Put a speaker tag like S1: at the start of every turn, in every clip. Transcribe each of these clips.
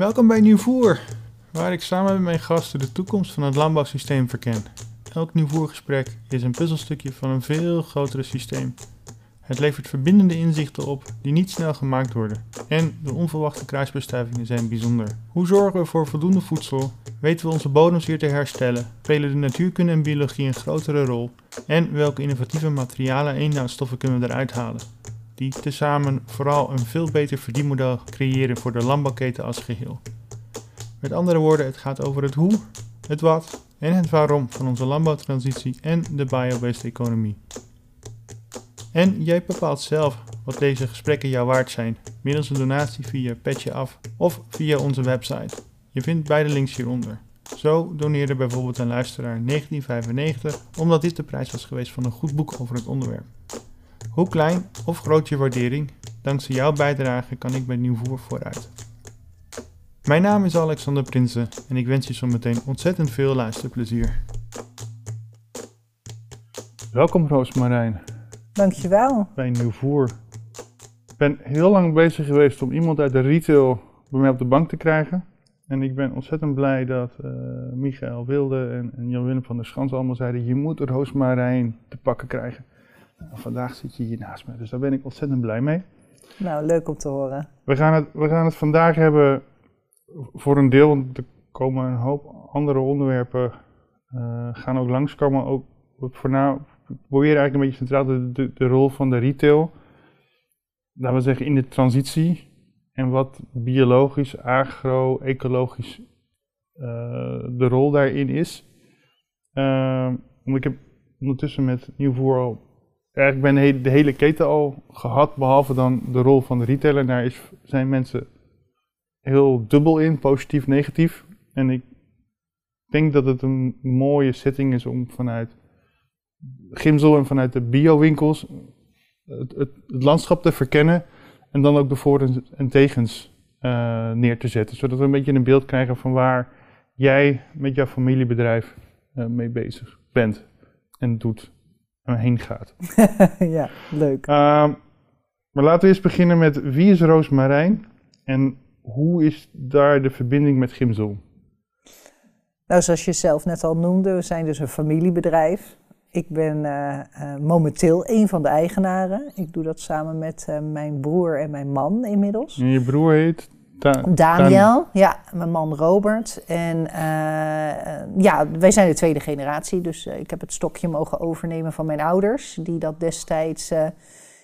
S1: Welkom bij Nieuwvoer, waar ik samen met mijn gasten de toekomst van het landbouwsysteem verken. Elk Nieuwvoergesprek is een puzzelstukje van een veel grotere systeem. Het levert verbindende inzichten op die niet snel gemaakt worden. En de onverwachte kruisbestuivingen zijn bijzonder. Hoe zorgen we voor voldoende voedsel? Weten we onze bodems weer te herstellen? Spelen de natuurkunde en biologie een grotere rol? En welke innovatieve materialen en inhoudstoffen kunnen we eruit halen? Die tezamen vooral een veel beter verdienmodel creëren voor de landbouwketen als geheel. Met andere woorden, het gaat over het hoe, het wat en het waarom van onze landbouwtransitie en de biobased economie. En jij bepaalt zelf wat deze gesprekken jou waard zijn, middels een donatie via Petje Af of via onze website. Je vindt beide links hieronder. Zo doneerde bijvoorbeeld een luisteraar 1995 omdat dit de prijs was geweest van een goed boek over het onderwerp. Hoe klein of groot je waardering, dankzij jouw bijdrage kan ik bij Nieuwvoer vooruit. Mijn naam is Alexander Prinsen en ik wens je zometeen ontzettend veel luisterplezier. Welkom Roosmarijn
S2: Dankjewel.
S1: bij Nieuwvoer. Ik ben heel lang bezig geweest om iemand uit de retail bij mij op de bank te krijgen. En ik ben ontzettend blij dat eh Michael Wilde en, en Jan-Willem van der Schans allemaal zeiden: je moet Roosmarijn te pakken krijgen. Nou, vandaag zit je hier naast me, dus daar ben ik ontzettend blij mee.
S2: Nou, leuk om te horen.
S1: We gaan het, we gaan het vandaag hebben voor een deel, want er komen een hoop andere onderwerpen eh, gaan ook langskomen. Ook voorna, we proberen eigenlijk een beetje centraal de, de, de rol van de retail, laten we zeggen in de transitie. En wat biologisch, agro-ecologisch eh, de rol daarin is. Ehm, want ik heb ondertussen met Nieuwvoer al eigenlijk bijna de hele, keten al gehad, behalve dan de rol van de retailer. Daar is, zijn mensen heel dubbel in, positief, negatief. En ik denk dat het een mooie setting is om vanuit Gimzel en vanuit de biowinkels het, het, landschap te verkennen en dan ook de voor- en- en tegens eh, neer te zetten. Zodat we een beetje een beeld krijgen van waar jij met jouw familiebedrijf eh, mee bezig bent en doet heen gaat.
S2: ja, leuk.
S1: Ehm, maar laten we eens beginnen met wie is Roosmarijn en hoe is daar de verbinding met Gimzel?
S2: Nou, zoals je zelf net al noemde, we zijn dus een familiebedrijf. Ik ben eh, eh, momenteel een van de eigenaren. Ik doe dat samen met eh, mijn broer en mijn man inmiddels.
S1: En je broer heet
S2: Daniel, ja, mijn man Robert. En eh, ja, wij zijn de tweede generatie, dus eh, ik heb het stokje mogen overnemen van mijn ouders, die dat destijds eh,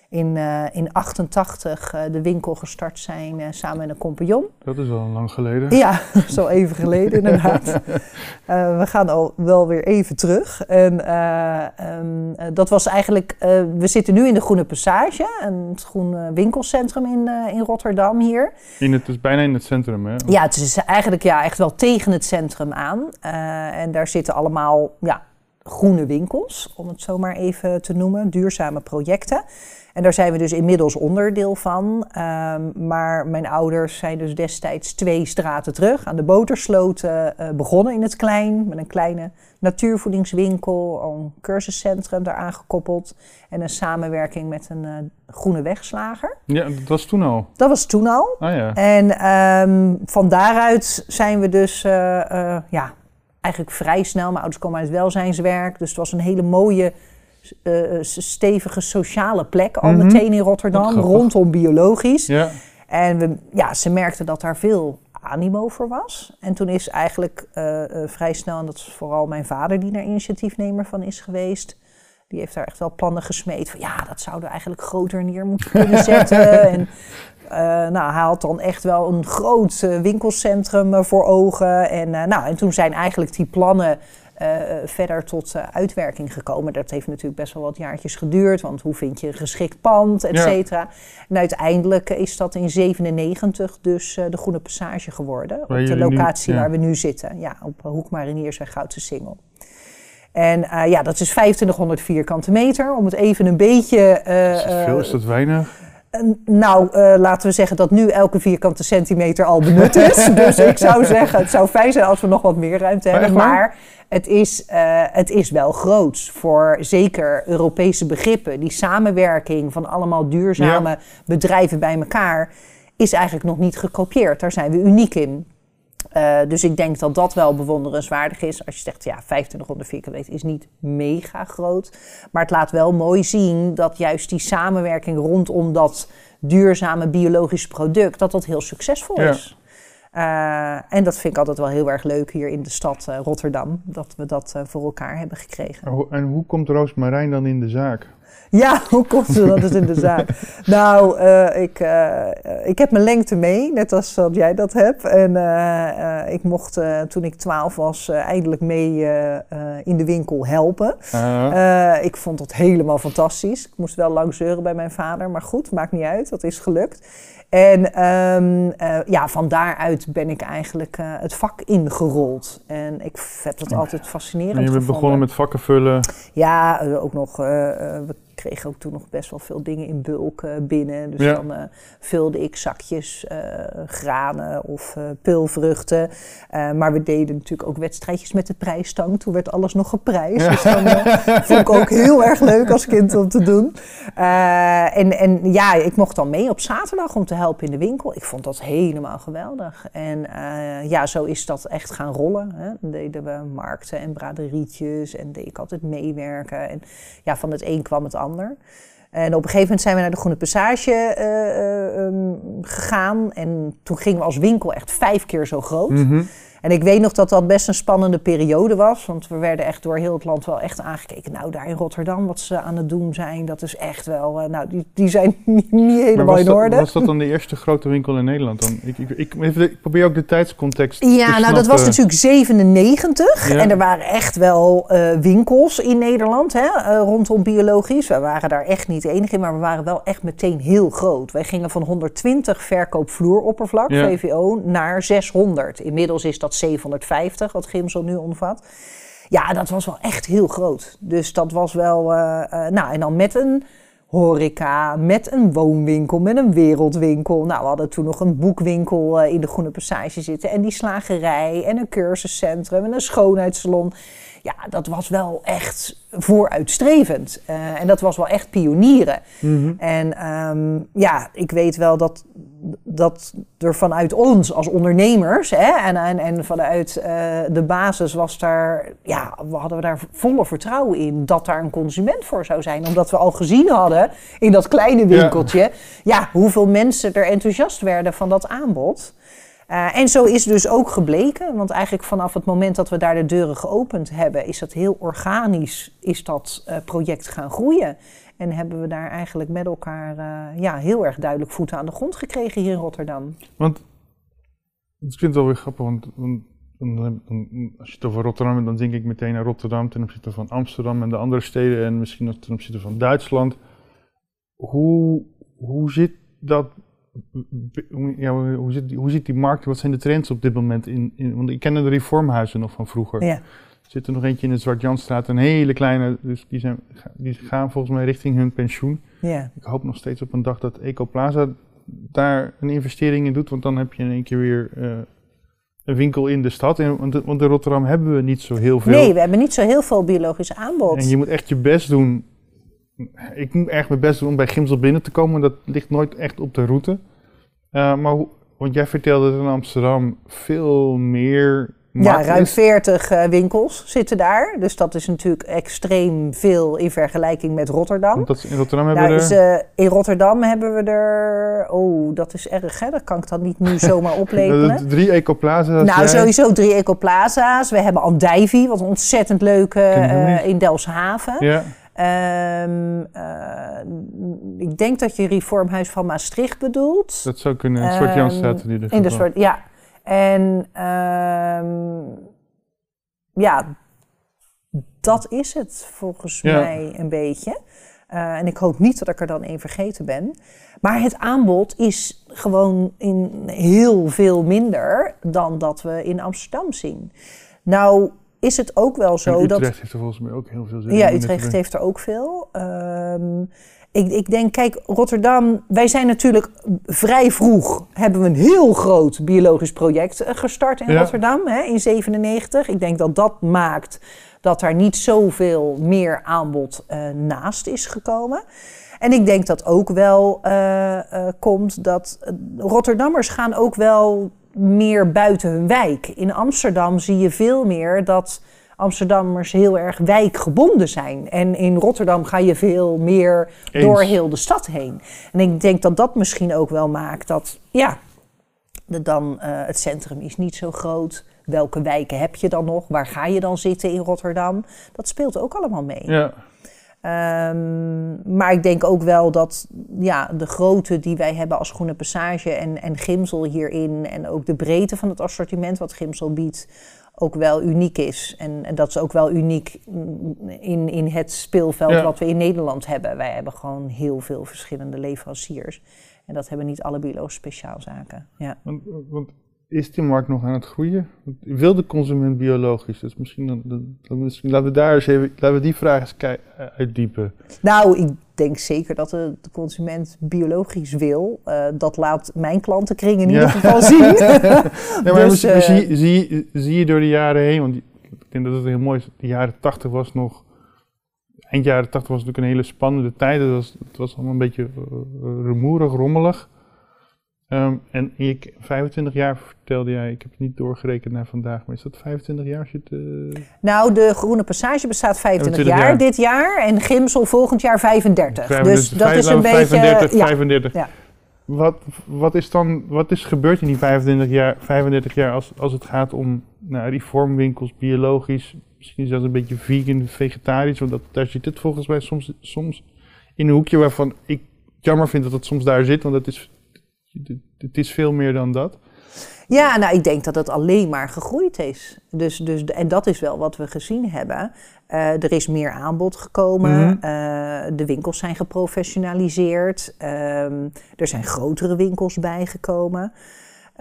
S2: in, eh in 88 eh, de winkel gestart zijn eh, samen met een compagnon.
S1: Dat is al lang geleden.
S2: Ja, zo even geleden inderdaad. We gaan al wel weer even terug. En eh, ehm, eh, dat was eigenlijk, we zitten nu in de Groene Passage, een groen winkelcentrum in, in Rotterdam hier.
S1: In het, is bijna in het centrum, hè?
S2: Ja, het is eigenlijk ja, echt wel tegen het centrum aan. En daar zitten allemaal ja, groene winkels, om het zo maar even te noemen, duurzame projecten. En daar zijn we dus inmiddels onderdeel van. Ehm, maar mijn ouders zijn dus destijds twee straten terug aan de Botersloot eh, begonnen in het klein. Met een kleine natuurvoedingswinkel, een cursuscentrum daaraan gekoppeld. En een samenwerking met een eh, groene wegslager.
S1: Ja, dat was toen al.
S2: Dat was toen al.
S1: Ah ja.
S2: En ehm, van daaruit zijn we dus eh, ja, eigenlijk vrij snel. Mijn ouders komen uit welzijnswerk. Dus het was een hele mooie, eh, stevige sociale plek al
S1: Mhm.
S2: meteen in Rotterdam. Rondom biologisch.
S1: Ja.
S2: En we, ja, ze merkten dat daar veel animo voor was. En toen is eigenlijk eh, eh, vrij snel, en dat is vooral mijn vader die daar initiatiefnemer van is geweest. Die heeft daar echt wel plannen gesmeed van ja, dat zouden we eigenlijk groter neer moeten kunnen zetten. en eh, nou, hij had dan echt wel een groot eh, winkelcentrum eh, voor ogen. En, eh, nou, en toen zijn eigenlijk die plannen eh, verder tot eh, uitwerking gekomen. Dat heeft natuurlijk best wel wat jaartjes geduurd. Want hoe vind je een geschikt pand, et
S1: Ja.
S2: cetera. En uiteindelijk is dat in 97 dus eh, de Groene Passage geworden.
S1: Waar
S2: op de
S1: nu-
S2: locatie
S1: ja.
S2: waar we nu zitten. Ja, op eh, Hoek Mariniers en Goudse Singel. En eh, ja, dat is 2500 vierkante meter. Om het even een beetje... eh,
S1: Is dat veel?
S2: eh,
S1: Is dat weinig?
S2: Nou, eh, laten we zeggen dat nu elke vierkante centimeter al benut is. dus ik zou zeggen, het zou fijn zijn als we nog wat meer ruimte
S1: Maar
S2: hebben. Maar het is, eh, het is wel groots voor zeker Europese begrippen. Die samenwerking van allemaal duurzame bedrijven bij elkaar is eigenlijk nog niet gekopieerd. Daar zijn we uniek in. Uh, dus ik denk dat dat wel bewonderenswaardig is. Als je zegt, ja, 2500 vierkante meter is niet mega groot. Maar het laat wel mooi zien dat juist die samenwerking rondom dat duurzame biologische product, dat dat heel succesvol is. Uh, en dat vind ik altijd wel heel erg leuk hier in de stad uh, Rotterdam, dat we dat voor elkaar hebben gekregen.
S1: En hoe komt Roosmarijn dan in de zaak?
S2: Ja, hoe komt ze dat in de zaak? nou, uh, ik, uh, ik heb mijn lengte mee, net als dat jij dat hebt. En uh, ik mocht toen ik 12 was eindelijk mee in de winkel helpen. -huh. ik vond dat helemaal fantastisch. Ik moest wel lang zeuren bij mijn vader, maar goed, maakt niet uit, dat is gelukt. En um, uh, ja, van daaruit ben ik eigenlijk uh, het vak ingerold. En ik heb dat altijd fascinerend
S1: en je bent
S2: gevonden.
S1: begonnen met vakken vullen?
S2: Ja, uh, ook nog... we kregen ook toen nog best wel veel dingen in bulk binnen. Dus
S1: Ja.
S2: dan vulde ik zakjes granen of pulvruchten. maar we deden natuurlijk ook wedstrijdjes met de prijsstang. Toen werd alles nog geprijsd.
S1: Ja.
S2: Dus dan vond ik ook heel erg leuk als kind om te doen. en, en ja, ik mocht dan mee op zaterdag om te helpen in de winkel. Ik vond dat helemaal geweldig. En uh, ja, zo is dat echt gaan rollen. Hè. Deden we markten en braderietjes en deed ik altijd meewerken. En ja, van het een kwam het ander. En op een gegeven moment zijn we naar de Groene Passage uh, um, gegaan. En toen gingen we als winkel echt vijf keer zo groot.
S1: -hmm.
S2: En ik weet nog dat dat best een spannende periode was. Want we werden echt door heel het land wel echt aangekeken. Nou, daar in Rotterdam, wat ze aan het doen zijn, dat is echt wel... Uh, nou, die, die zijn niet, niet helemaal in orde.
S1: Was dat dan de eerste grote winkel in Nederland dan? Ik, ik, ik, ik probeer ook de tijdscontext
S2: Ja,
S1: te
S2: nou
S1: snappen.
S2: dat was natuurlijk 97.
S1: Ja.
S2: En er waren echt wel uh, winkels in Nederland hè, uh, rondom biologisch. We waren daar echt niet de enige in, maar we waren wel echt meteen heel groot. Wij gingen van 120 verkoop vloeroppervlak,
S1: Ja.
S2: VVO, naar 600. Inmiddels is dat 750, wat Grimsel nu omvat. Ja, dat was wel echt heel groot. Dus dat was wel... Uh, uh, nou, en dan met een horeca, met een woonwinkel, met een wereldwinkel. Nou, we hadden toen nog een boekwinkel uh, in de Groene Passage zitten. En die slagerij en een cursuscentrum en een schoonheidssalon. Ja, dat was wel echt vooruitstrevend. Uh, en dat was wel echt pionieren.
S1: Mm -hmm.
S2: En um, ja, ik weet wel dat, dat er vanuit ons als ondernemers hè, en, en, en vanuit uh, de basis was daar, ja, we hadden we daar volle vertrouwen in dat daar een consument voor zou zijn. Omdat we al gezien hadden in dat kleine winkeltje, ja, ja hoeveel mensen er enthousiast werden van dat aanbod. Uh, en zo is dus ook gebleken, want eigenlijk vanaf het moment dat we daar de deuren geopend hebben, is dat heel organisch, is dat uh, project gaan groeien. En hebben we daar eigenlijk met elkaar uh, ja, heel erg duidelijk voeten aan de grond gekregen hier in Rotterdam.
S1: Want ik vind het wel weer grappig, want, dan, als je het over Rotterdam hebt, dan denk ik meteen aan Rotterdam ten opzichte van Amsterdam en de andere steden en misschien ook ten opzichte van Duitsland. Hoe, hoe zit dat ja, hoe, zit, hoe ziet die markt, wat zijn de trends op dit moment? In, in, want ik ken de reformhuizen nog van vroeger.
S2: Ja.
S1: Er zit er nog eentje in de Zwart-Janstraat, een hele kleine, dus die, zijn, die gaan volgens mij richting hun pensioen.
S2: Ja.
S1: Ik hoop nog steeds op een dag dat Ecoplaza daar een investering in doet, want dan heb je in één keer weer uh, een winkel in de stad. En, want, want in Rotterdam hebben we niet zo heel veel.
S2: Nee, we hebben niet zo heel veel biologisch aanbod.
S1: En je moet echt je best doen. Ik moet echt mijn best doen om bij Gimsel binnen te komen, dat ligt nooit echt op de route. Uh, maar hoe, want jij vertelde dat in Amsterdam veel meer.
S2: Ja, ruim 40 uh, winkels zitten daar. Dus dat is natuurlijk extreem veel in vergelijking met Rotterdam.
S1: Dat, in Rotterdam hebben
S2: nou,
S1: we er...
S2: Dus, uh, in Rotterdam hebben we er... Oh, dat is erg, hè? Dat kan ik dan niet nu zomaar oplepelen.
S1: drie ecoplaza's.
S2: Nou,
S1: jij...
S2: sowieso drie ecoplaza's. We hebben Andijvie, wat ontzettend leuk in Delfshaven.
S1: Ja.
S2: Um, uh, ik denk dat je Reformhuis van Maastricht bedoelt.
S1: Dat zou kunnen, in Zwart Janstraat in ieder geval.
S2: In de soort, ja. En um, ja, dat is het volgens
S1: ja.
S2: mij een beetje. Uh, en ik hoop niet dat ik er dan één vergeten ben. Maar het aanbod is gewoon in heel veel minder dan dat we in Amsterdam zien. Nou, is het ook wel zo
S1: en Utrecht
S2: dat.
S1: heeft er volgens mij ook heel veel zin
S2: Ja,
S1: in.
S2: Utrecht heeft er ook veel. Um, ik, ik, denk, kijk, Rotterdam, wij zijn natuurlijk vrij vroeg, hebben we een heel groot biologisch project gestart in
S1: ja.
S2: Rotterdam hè, in 97. Ik denk dat dat maakt dat daar niet zoveel meer aanbod uh, naast is gekomen. En ik denk dat ook wel uh, komt dat Rotterdammers gaan ook wel meer buiten hun wijk. In Amsterdam zie je veel meer dat Amsterdammers heel erg wijkgebonden zijn. En in Rotterdam ga je veel meer door heel de stad heen. En ik denk dat dat misschien ook wel maakt dat, ja, de dan, uh, het centrum is niet zo groot. Welke wijken heb je dan nog? Waar ga je dan zitten in Rotterdam? Dat speelt ook allemaal mee.
S1: Ja.
S2: Um, maar ik denk ook wel dat ja, de grootte die wij hebben als Groene Passage en, en Gimsel hierin... en ook de breedte van het assortiment wat Gimsel biedt ook wel uniek is. En, en, dat is ook wel uniek in, in het speelveld wat we in Nederland hebben. Wij hebben gewoon heel veel verschillende leveranciers. En dat hebben niet alle biologische speciaalzaken. Ja.
S1: Want, want, is die markt nog aan het groeien? Wil de consument biologisch? Dus misschien, dan, dan, misschien laten we daar eens even laten we die vraag eens eh, uitdiepen.
S2: Nou, ik denk zeker dat de, de consument biologisch wil. Uh, dat laat mijn klantenkring in ieder geval zien.
S1: nee, maar dus, uh, zie, zie, zie je door de jaren heen, want ik denk dat het heel mooi is. De jaren 80 was nog eind jaren 80 was natuurlijk een hele spannende tijd. Het was, het was allemaal een beetje uh, rumoerig, rommelig. Um, en ik, 25 jaar vertelde jij, ik heb het niet doorgerekend naar vandaag, maar is dat 25 jaar als je het... Uh...
S2: Nou, de Groene Passage bestaat 25, jaar, dit jaar en Gimsel volgend jaar 35. dus dat is een
S1: 35, beetje... 35. Ja. Wat, wat is dan, wat is gebeurd in die 25 jaar, 35 jaar als, als het gaat om nou, reformwinkels, biologisch, misschien zelfs een beetje vegan, vegetarisch, want dat, daar zit het volgens mij soms, soms in een hoekje waarvan ik jammer vind dat het soms daar zit, want het is, het is veel meer dan dat.
S2: Ja, nou, ik denk dat het alleen maar gegroeid is. Dus, dus, en dat is wel wat we gezien hebben. Uh, er is meer aanbod gekomen. Mm uh, de winkels zijn geprofessionaliseerd. Uh, er zijn grotere winkels bijgekomen.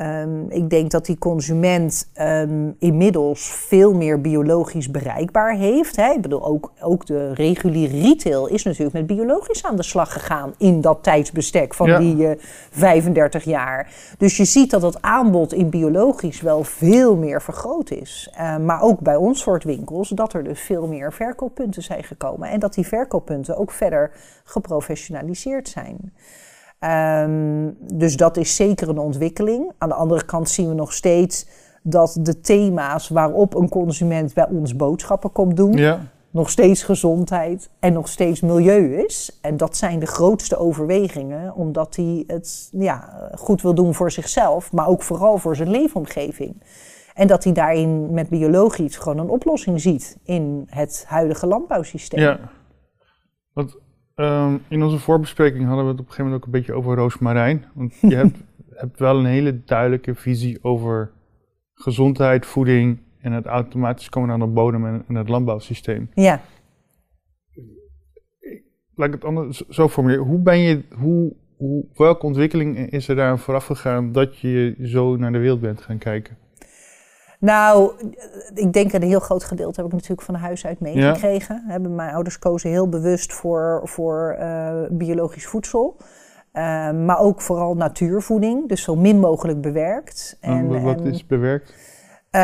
S2: Um, ik denk dat die consument um, inmiddels veel meer biologisch bereikbaar heeft. Hè. Ik bedoel, ook, ook de reguliere retail is natuurlijk met biologisch aan de slag gegaan in dat tijdsbestek van ja. die uh, 35 jaar. Dus je ziet dat het aanbod in biologisch wel veel meer vergroot is. Uh, maar ook bij ons soort winkels, dat er dus veel meer verkooppunten zijn gekomen. En dat die verkooppunten ook verder geprofessionaliseerd zijn. Um, dus dat is zeker een ontwikkeling. Aan de andere kant zien we nog steeds dat de thema's waarop een consument bij ons boodschappen komt doen, ja. nog steeds gezondheid en nog steeds milieu is. En dat zijn de grootste overwegingen, omdat hij het ja, goed wil doen voor zichzelf, maar ook vooral voor zijn leefomgeving. En dat hij daarin met biologisch gewoon een oplossing ziet in het huidige landbouwsysteem.
S1: Ja, want Um, in onze voorbespreking hadden we het op een gegeven moment ook een beetje over roosmarijn. Want je hebt, hebt wel een hele duidelijke visie over gezondheid, voeding en het automatisch komen aan de bodem en, en het landbouwsysteem.
S2: Ja.
S1: Laat ik het anders zo formuleren. Hoe ben je, hoe, hoe, welke ontwikkeling is er daar vooraf gegaan dat je zo naar de wereld bent gaan kijken?
S2: Nou, ik denk een heel groot gedeelte heb ik natuurlijk van huis uit meegekregen. Ja. Mijn ouders kozen heel bewust voor, voor uh, biologisch voedsel. Uh, maar ook vooral natuurvoeding, dus zo min mogelijk bewerkt.
S1: En, wat is bewerkt?
S2: Uh,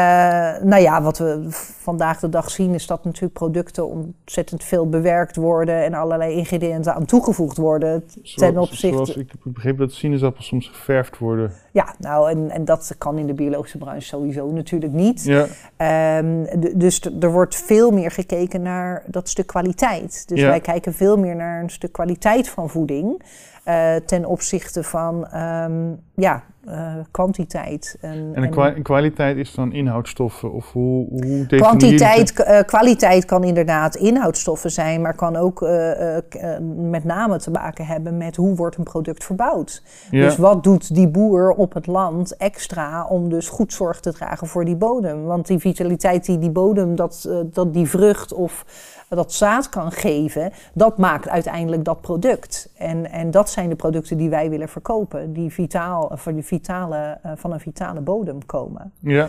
S2: nou ja, wat we vandaag de dag zien is dat natuurlijk producten ontzettend veel bewerkt worden en allerlei ingrediënten aan toegevoegd worden.
S1: ten opzichte... Zoals ik heb begrepen dat sinaasappels soms geverfd worden.
S2: Ja, nou en, en dat kan in de biologische branche sowieso natuurlijk niet.
S1: Ja.
S2: Um, dus er wordt veel meer gekeken naar dat stuk kwaliteit. Dus ja. wij kijken veel meer naar een stuk kwaliteit van voeding. Uh, ten opzichte van um, ja, uh, kwantiteit.
S1: En, en, kwa en, kwaliteit is dan inhoudstoffen? Of hoe, hoe
S2: kwantiteit, uh, kwaliteit kan inderdaad inhoudstoffen zijn, maar kan ook met name te maken hebben met hoe wordt een product verbouwd. Ja. Dus wat doet die boer op het land extra om dus goed zorg te dragen voor die bodem? Want die vitaliteit die die bodem, dat, dat die vrucht of dat zaad kan geven, dat maakt uiteindelijk dat product. En, en dat zijn de producten die wij willen verkopen, die vitaal, van, die vitale, uh, van een vitale bodem komen.
S1: Ja.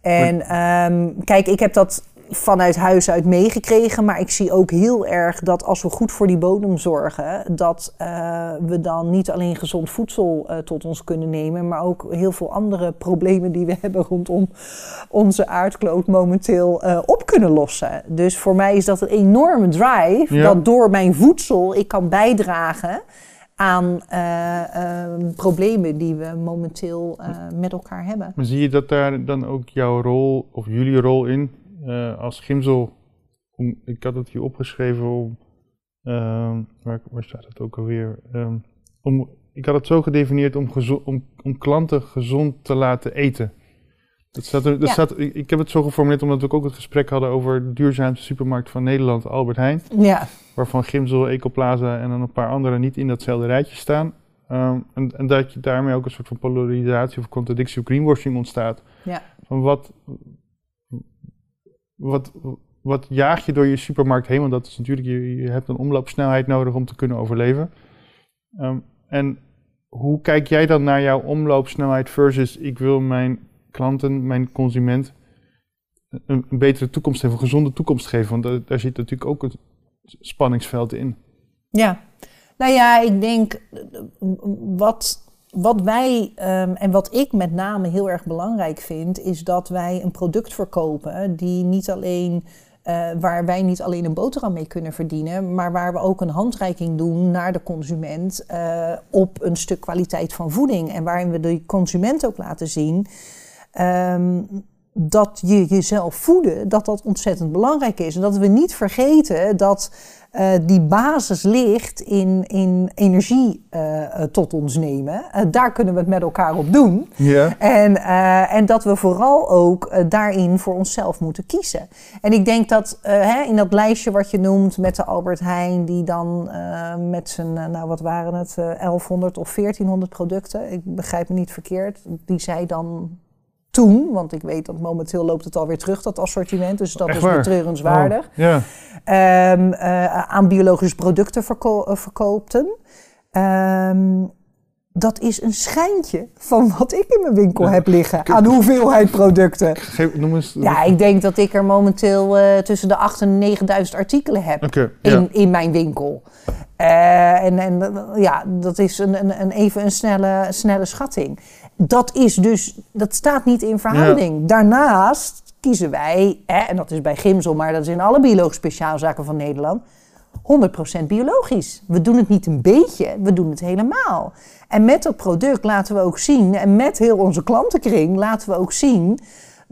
S2: En um, kijk, ik heb dat vanuit huis uit meegekregen. Maar ik zie ook heel erg dat als we goed voor die bodem zorgen, dat uh, we dan niet alleen gezond voedsel uh, tot ons kunnen nemen, maar ook heel veel andere problemen die we hebben rondom onze aardkloot momenteel uh, op kunnen lossen. Dus voor mij is dat een enorme drive, ja. dat door mijn voedsel ik kan bijdragen aan uh, problemen die we momenteel uh, met elkaar hebben.
S1: Maar zie je dat daar dan ook jouw rol of jullie rol in als Gimsel? Om, ik had het hier opgeschreven om. Ehm, waar, waar, staat het ook alweer? Um, om, ik had het zo gedefinieerd om, om, om klanten gezond te laten eten. Dat staat er, dat ja. staat, ik heb het zo geformuleerd omdat we ook het gesprek hadden over de duurzaamste supermarkt van Nederland, Albert Heijn.
S2: Ja.
S1: Waarvan Gimsel, Ecoplaza en dan een paar andere niet in datzelfde rijtje staan. Um, en, en, dat je daarmee ook een soort van polarisatie of contradictie of greenwashing ontstaat.
S2: Ja.
S1: Van wat, wat, wat jaag je door je supermarkt heen? Want dat is natuurlijk, je, je hebt een omloopsnelheid nodig om te kunnen overleven. Um, en hoe kijk jij dan naar jouw omloopsnelheid versus ik wil mijn klanten, mijn consument, een, een betere toekomst geven, een gezonde toekomst geven. Want daar, daar zit natuurlijk ook het spanningsveld in.
S2: Ja, nou ja, ik denk wat, wat wij um, en wat ik met name heel erg belangrijk vind, is dat wij een product verkopen die niet alleen. Uh, waar wij niet alleen een boterham mee kunnen verdienen, maar waar we ook een handreiking doen naar de consument uh, op een stuk kwaliteit van voeding. En waarin we de consument ook laten zien Um, dat je jezelf voeden, dat dat ontzettend belangrijk is. En dat we niet vergeten dat uh, die basis ligt in, in energie uh, tot ons nemen. Uh, daar kunnen we het met elkaar op doen.
S1: Ja.
S2: En, en dat we vooral ook daarin voor onszelf moeten kiezen. En ik denk dat hè, in dat lijstje wat je noemt met de Albert Heijn, die dan met zijn, nou wat waren het, 1100 of 1400 producten, ik begrijp me niet verkeerd, die zij dan toen, want ik weet dat momenteel loopt het alweer terug, dat assortiment. Dus dat
S1: Echt
S2: is
S1: waar?
S2: betreurenswaardig.
S1: Oh, ja.
S2: Um, uh, aan biologische producten verko uh, verkoopten. Um, dat is een schijntje van wat ik in mijn winkel heb liggen aan hoeveelheid producten.
S1: Geef, noem eens.
S2: Ja, ik denk dat ik er momenteel uh, tussen de 8 en 9000 artikelen heb
S1: okay,
S2: in,
S1: ja.
S2: in mijn winkel. Uh, en, en ja, dat is een, een, een even een snelle, snelle schatting. Dat is dus, dat staat niet in verhouding. Ja. Daarnaast kiezen wij, hè, en dat is bij Gimsel, maar dat is in alle biologische speciaalzaken van Nederland, 100% biologisch. We doen het niet een beetje, we doen het helemaal. En met dat product laten we ook zien, en met heel onze klantenkring laten we ook zien,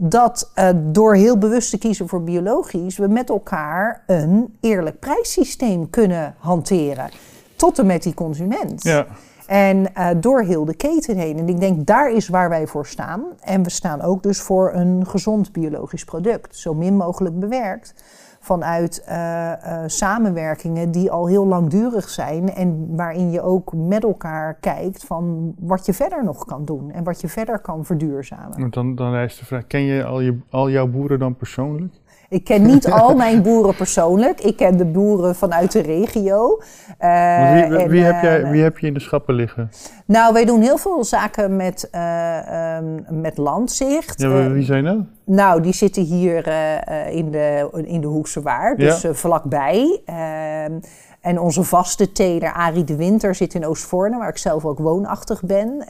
S2: dat uh, door heel bewust te kiezen voor biologisch, we met elkaar een eerlijk prijssysteem kunnen hanteren. Tot en met die consument.
S1: Ja.
S2: En uh, door heel de keten heen. En ik denk, daar is waar wij voor staan. En we staan ook dus voor een gezond biologisch product. Zo min mogelijk bewerkt. Vanuit uh, uh, samenwerkingen die al heel langdurig zijn. En waarin je ook met elkaar kijkt van wat je verder nog kan doen. En wat je verder kan verduurzamen.
S1: Dan, dan rijst de vraag, ken je al, je al jouw boeren dan persoonlijk?
S2: Ik ken niet al mijn boeren persoonlijk. Ik ken de boeren vanuit de regio.
S1: Uh, wie, wie, en, wie, heb jij, wie heb je in de schappen liggen?
S2: Nou, wij doen heel veel zaken met, uh, um, met Landzicht.
S1: Ja, wie zijn dat?
S2: Nou, die zitten hier in, de, in de Hoekse Waard, dus ja. vlakbij. Ehm, en onze vaste teler, Arie de Winter, zit in Oostvoorne, waar ik zelf ook woonachtig ben.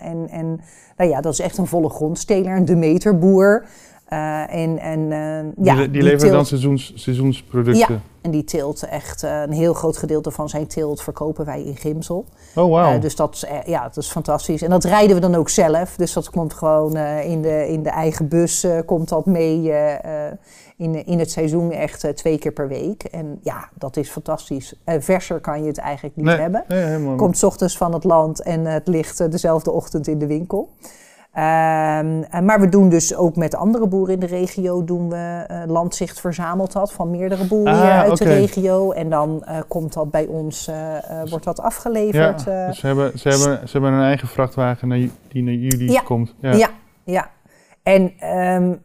S2: en, en nou ja, dat is echt een volle grondsteler, een Demeterboer. Uh, en, en, uh, ja,
S1: die, die, leveren dan seizoens, seizoensproducten?
S2: Ja, en die teelt echt uh, een heel groot gedeelte van zijn teelt verkopen wij in Gimsel.
S1: Oh, wow.
S2: dus dat is, ja, dat is fantastisch. En dat rijden we dan ook zelf. Dus dat komt gewoon in, de, in de eigen bus, komt dat mee in, in het seizoen echt twee keer per week. En ja, dat is fantastisch. verser kan je het eigenlijk niet
S1: nee,
S2: hebben.
S1: Nee,
S2: komt s ochtends van het land en het ligt dezelfde ochtend in de winkel. Um, maar we doen dus ook met andere boeren in de regio doen we uh, landzicht verzameld dat van meerdere boeren
S1: ah,
S2: uit
S1: okay.
S2: de regio. En dan uh, komt dat bij ons, uh, wordt dat afgeleverd.
S1: Ja, dus ze hebben, ze, hebben, ze hebben een eigen vrachtwagen naar, die naar jullie
S2: ja,
S1: komt.
S2: Ja, ja. ja. En um,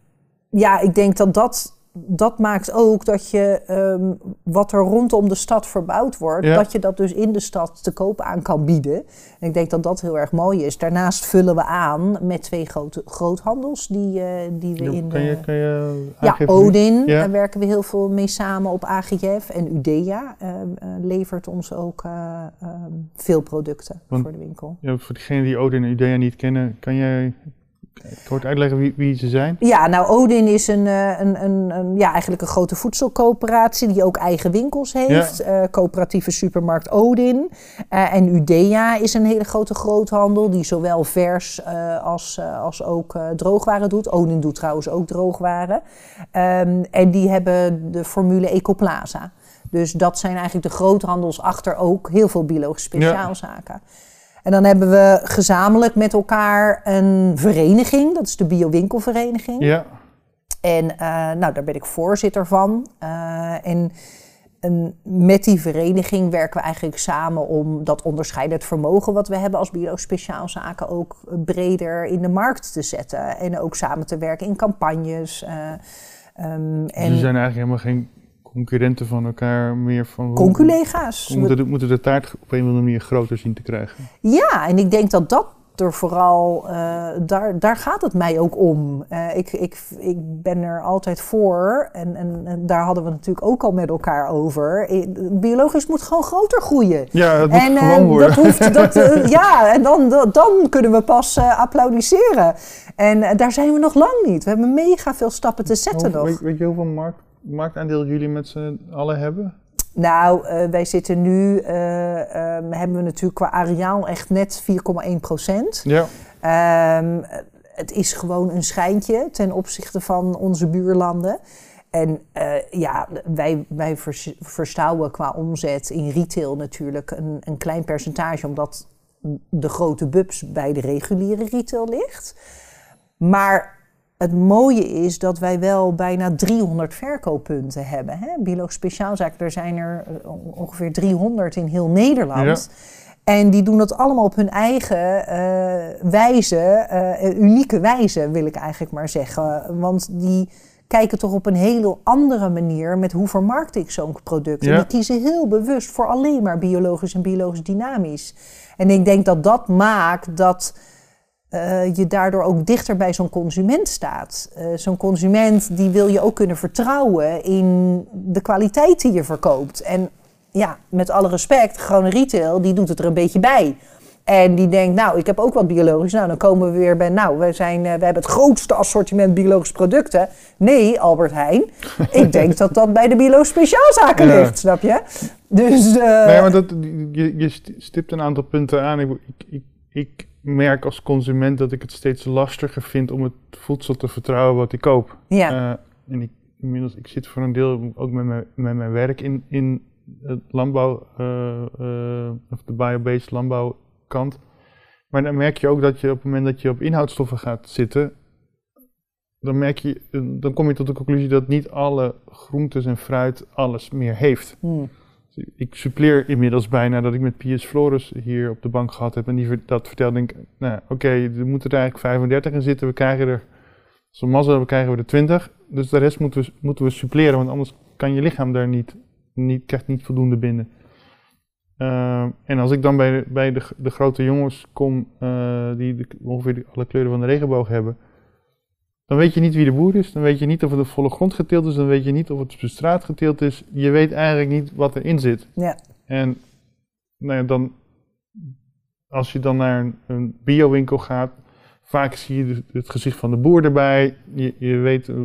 S2: ja, ik denk dat dat dat maakt ook dat je ehm, wat er rondom de stad verbouwd wordt,
S1: Ja.
S2: dat je dat dus in de stad te koop aan kan bieden. En ik denk dat dat heel erg mooi is. Daarnaast vullen we aan met twee grote groothandels die, eh, die we in
S1: kan,
S2: de...
S1: je, kan je
S2: Ja? Odin,
S1: Ja.
S2: daar werken we heel veel mee samen op AGF. En Udea eh, eh, levert ons ook eh, ehm, veel producten
S1: Want-
S2: voor de winkel.
S1: Ja, voor degenen die Odin en Udea niet kennen, kan jij kort uitleggen wie, wie ze zijn?
S2: Ja, nou Odin is een, eh, een, een, een, ja, eigenlijk een grote voedselcoöperatie die ook eigen winkels heeft. Eh, coöperatieve supermarkt Odin. Eh, en Udea is een hele grote groothandel die zowel vers als, als ook droogwaren doet. Odin doet trouwens ook droogwaren. Ehm, en die hebben de formule Ecoplaza. Dus dat zijn eigenlijk de groothandels achter ook heel veel biologische speciaalzaken. En dan hebben we gezamenlijk met elkaar een vereniging, dat is de Biowinkelvereniging.
S1: Ja,
S2: En eh, nou, daar ben ik voorzitter van. Eh, en, en met die vereniging werken we eigenlijk samen om dat onderscheidend vermogen wat we hebben als bio-speciaalzaken ook breder in de markt te zetten. En ook samen te werken in campagnes. ehm,
S1: dus
S2: en
S1: ze zijn eigenlijk helemaal geen concurrenten van elkaar meer van...
S2: conculega's.
S1: We moeten, de, moeten de taart op een of andere manier groter zien te krijgen.
S2: Ja, en ik denk dat dat er vooral, eh, daar, daar gaat het mij ook om. Eh, ik, ik, ik ben er altijd voor, en, en, en daar hadden we natuurlijk ook al met elkaar over. Eh, Biologisch moet gewoon groter groeien.
S1: Ja, het moet
S2: en
S1: gewoon worden.
S2: dat hoeft, dat, ja, en dan, dan, dan kunnen we pas applaudisseren. En daar zijn we nog lang niet. We hebben mega veel stappen te zetten nog.
S1: Weet, weet je hoeveel markt, marktaandeel jullie met z'n allen hebben?
S2: Nou, eh, wij zitten nu, ehm, hebben we natuurlijk qua areaal echt net 4,1 procent.
S1: Ja,
S2: Ehm, het is gewoon een schijntje ten opzichte van onze buurlanden. En eh, ja, wij, wij vers- verstouwen qua omzet in retail natuurlijk een, een klein percentage, omdat de grote bubs bij de reguliere retail ligt. Maar het mooie is dat wij wel bijna 300 verkooppunten hebben. Hè? Bioloog Speciaalzaken, er zijn er eh, ongeveer 300 in heel Nederland. En die doen dat allemaal op hun eigen eh, wijze, eh, unieke wijze wil ik eigenlijk maar zeggen. Want die kijken toch op een hele andere manier met hoe vermarkt ik zo'n product. En die kiezen heel bewust voor alleen maar biologisch en biologisch dynamisch. En ik denk dat dat maakt dat eh, je daardoor ook dichter bij zo'n consument staat. Eh, zo'n consument die wil je ook kunnen vertrouwen in de kwaliteit die je verkoopt. En ja, met alle respect, gewoon retail, die doet het er een beetje bij. En die denkt, nou, ik heb ook wat biologisch. Nou, dan komen we weer bij, nou, we, zijn, eh, we hebben het grootste assortiment biologische producten. Nee, Albert Heijn. ik denk dat dat bij de biologische speciaalzaken
S1: Ja.
S2: ligt, snap je? Dus,
S1: nee, maar dat, je, je stipt een aantal punten aan. Ik, ik, ik merk als consument dat ik het steeds lastiger vind om het voedsel te vertrouwen wat ik koop.
S2: ja,
S1: Eh, en ik, inmiddels, ik zit voor een deel ook met mijn, met mijn werk in, in het landbouw, eh, eh, of de biobased landbouwkant. Maar dan merk je ook dat je op het moment dat je op inhoudstoffen gaat zitten, dan, merk je, dan kom je tot de conclusie dat niet alle groentes en fruit alles meer heeft.
S2: hm,
S1: Ik suppleer inmiddels bijna dat ik met Piers Flores hier op de bank gehad heb. En die dat vertelde, ik, nou oké, er moeten er eigenlijk 35 in zitten. We krijgen er, zo'n we krijgen we er 20. Dus de rest moeten we, moeten we suppleren, want anders kan je lichaam daar niet, niet niet voldoende binnen. Ehm, en als ik dan bij, de, bij de, de grote jongens kom, eh, die de- ongeveer alle kleuren van de regenboog hebben, dan weet je niet wie de boer is. Dan weet je niet of het op volle grond geteeld is. Dan weet je niet of het op de straat geteeld is. Je weet eigenlijk niet wat erin zit.
S2: ja.
S1: En nou ja, dan, als je dan naar een, een biowinkel gaat, vaak zie je het gezicht van de boer erbij. Je, je weet, eh,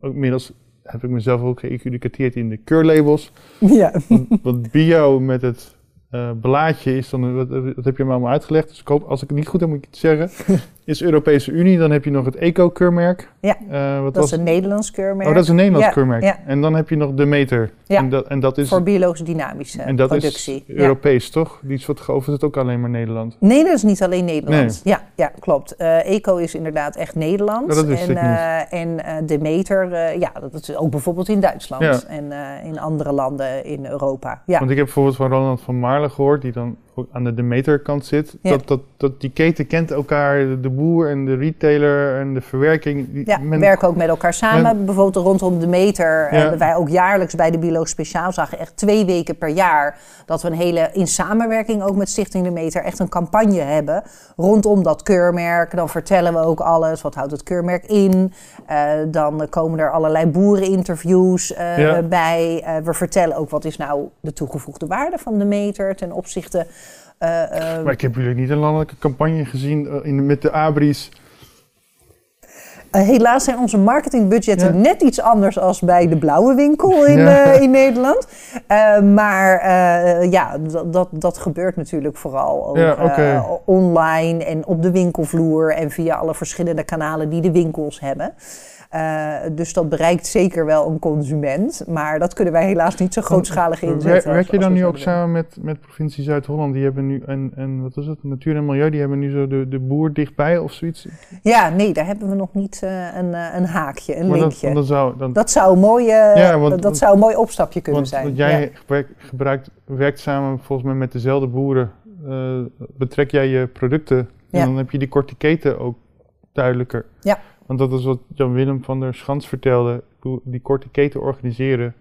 S1: ook inmiddels heb ik mezelf ook geëducateerd in de keurlabels.
S2: ja.
S1: Want, want bio met het eh blaadje is dan, dat, dat heb je me allemaal uitgelegd. Dus ik hoop, als ik het niet goed heb, moet ik het zeggen. Is Europese Unie, dan heb je nog het eco-keurmerk.
S2: Ja,
S1: Eh, wat
S2: Dat
S1: was
S2: is een Nederlands keurmerk.
S1: Oh, dat is een Nederlands
S2: Ja,
S1: keurmerk.
S2: ja.
S1: En dan heb je nog de meter.
S2: Ja.
S1: En, dat, en dat is,
S2: voor biologisch dynamische
S1: en dat
S2: productie.
S1: is
S2: Ja.
S1: Europees, toch? Die is wat geoverd het ook alleen maar Nederland.
S2: Nee, dat is niet alleen Nederland. Ja, ja, klopt. Eh, Eco is inderdaad echt Nederland.
S1: Wist
S2: en en Demeter, eh, ja, dat is ook bijvoorbeeld in Duitsland en in andere landen in Europa. Ja,
S1: Want ik heb bijvoorbeeld van Ronald van Gehoord, die dan aan de Demeter-kant zit, dat, dat, dat die keten kent elkaar, de boer en de retailer en de verwerking. Die,
S2: ja,
S1: men-
S2: werken ook met elkaar samen. Bijvoorbeeld rondom de meter
S1: Ja.
S2: hebben wij ook jaarlijks bij de Bioloog Speciaal zagen echt twee weken per jaar dat we een hele in samenwerking ook met Stichting de Meter echt een campagne hebben rondom dat keurmerk. Dan vertellen we ook alles. Wat houdt het keurmerk in? Eh, dan komen er allerlei boereninterviews
S1: Ja.
S2: bij. Eh, we vertellen ook wat is nou de toegevoegde waarde van de meter ten opzichte. Eh, eh,
S1: Maar ik heb jullie niet een landelijke campagne gezien eh, in, met de Abris.
S2: Helaas zijn onze marketingbudgetten
S1: Ja.
S2: net iets anders als bij de blauwe winkel in,
S1: Ja.
S2: in Nederland. Maar ja, dat, dat, dat gebeurt natuurlijk vooral ook
S1: Ja,
S2: online en op de winkelvloer en via alle verschillende kanalen die de winkels hebben. Eh, dus dat bereikt zeker wel een consument, maar dat kunnen wij helaas niet zo grootschalig inzetten.
S1: Werk je dan nu ook samen met, met provincie Zuid-Holland? Die hebben nu, en, en wat is het, Natuur en Milieu, die hebben nu zo de, de boer dichtbij of zoiets?
S2: Ja, nee, daar hebben we nog niet eh, een, eh, een haakje, een
S1: Maar dat,
S2: linkje. Dat,
S1: dan zou, dan,
S2: zou een mooi,
S1: Ja, want-
S2: dat zou een mooi opstapje kunnen
S1: want,
S2: zijn.
S1: want jij
S2: Ja.
S1: gebruikt, gebruikt, werkt samen volgens mij met dezelfde boeren. betrek jij je producten en
S2: Ja.
S1: dan heb je die korte keten ook duidelijker.
S2: Ja.
S1: Want dat is wat Jan-Willem van der Schans vertelde. Hoe Die korte keten organiseren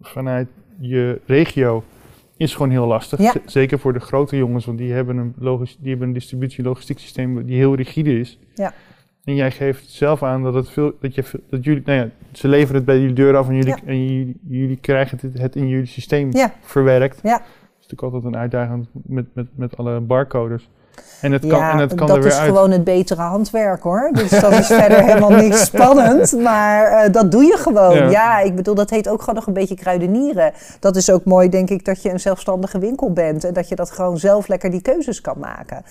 S1: vanuit je regio is gewoon heel lastig.
S2: Ja.
S1: Zeker voor de grote jongens, want die hebben een, logis, die hebben een distributie- logistiek systeem die heel rigide is.
S2: Ja.
S1: En jij geeft zelf aan dat, het veel, dat, je, dat jullie, nou ja, ze leveren het bij jullie deur af en jullie,
S2: Ja.
S1: en jullie, jullie krijgen het, het in jullie systeem verwerkt.
S2: Ja.
S1: Dat is natuurlijk altijd een uitdaging met, met, met alle barcodes. En het kan,
S2: ja,
S1: en het kan
S2: dat
S1: er weer
S2: is
S1: uit.
S2: gewoon het betere handwerk hoor. Dus dat is verder helemaal niks spannend. Maar eh, dat doe je gewoon.
S1: Ja.
S2: Ja. ik bedoel, dat heet ook gewoon nog een beetje kruidenieren. Dat is ook mooi, denk ik, dat je een zelfstandige winkel bent. En dat je dat gewoon zelf lekker die keuzes kan maken.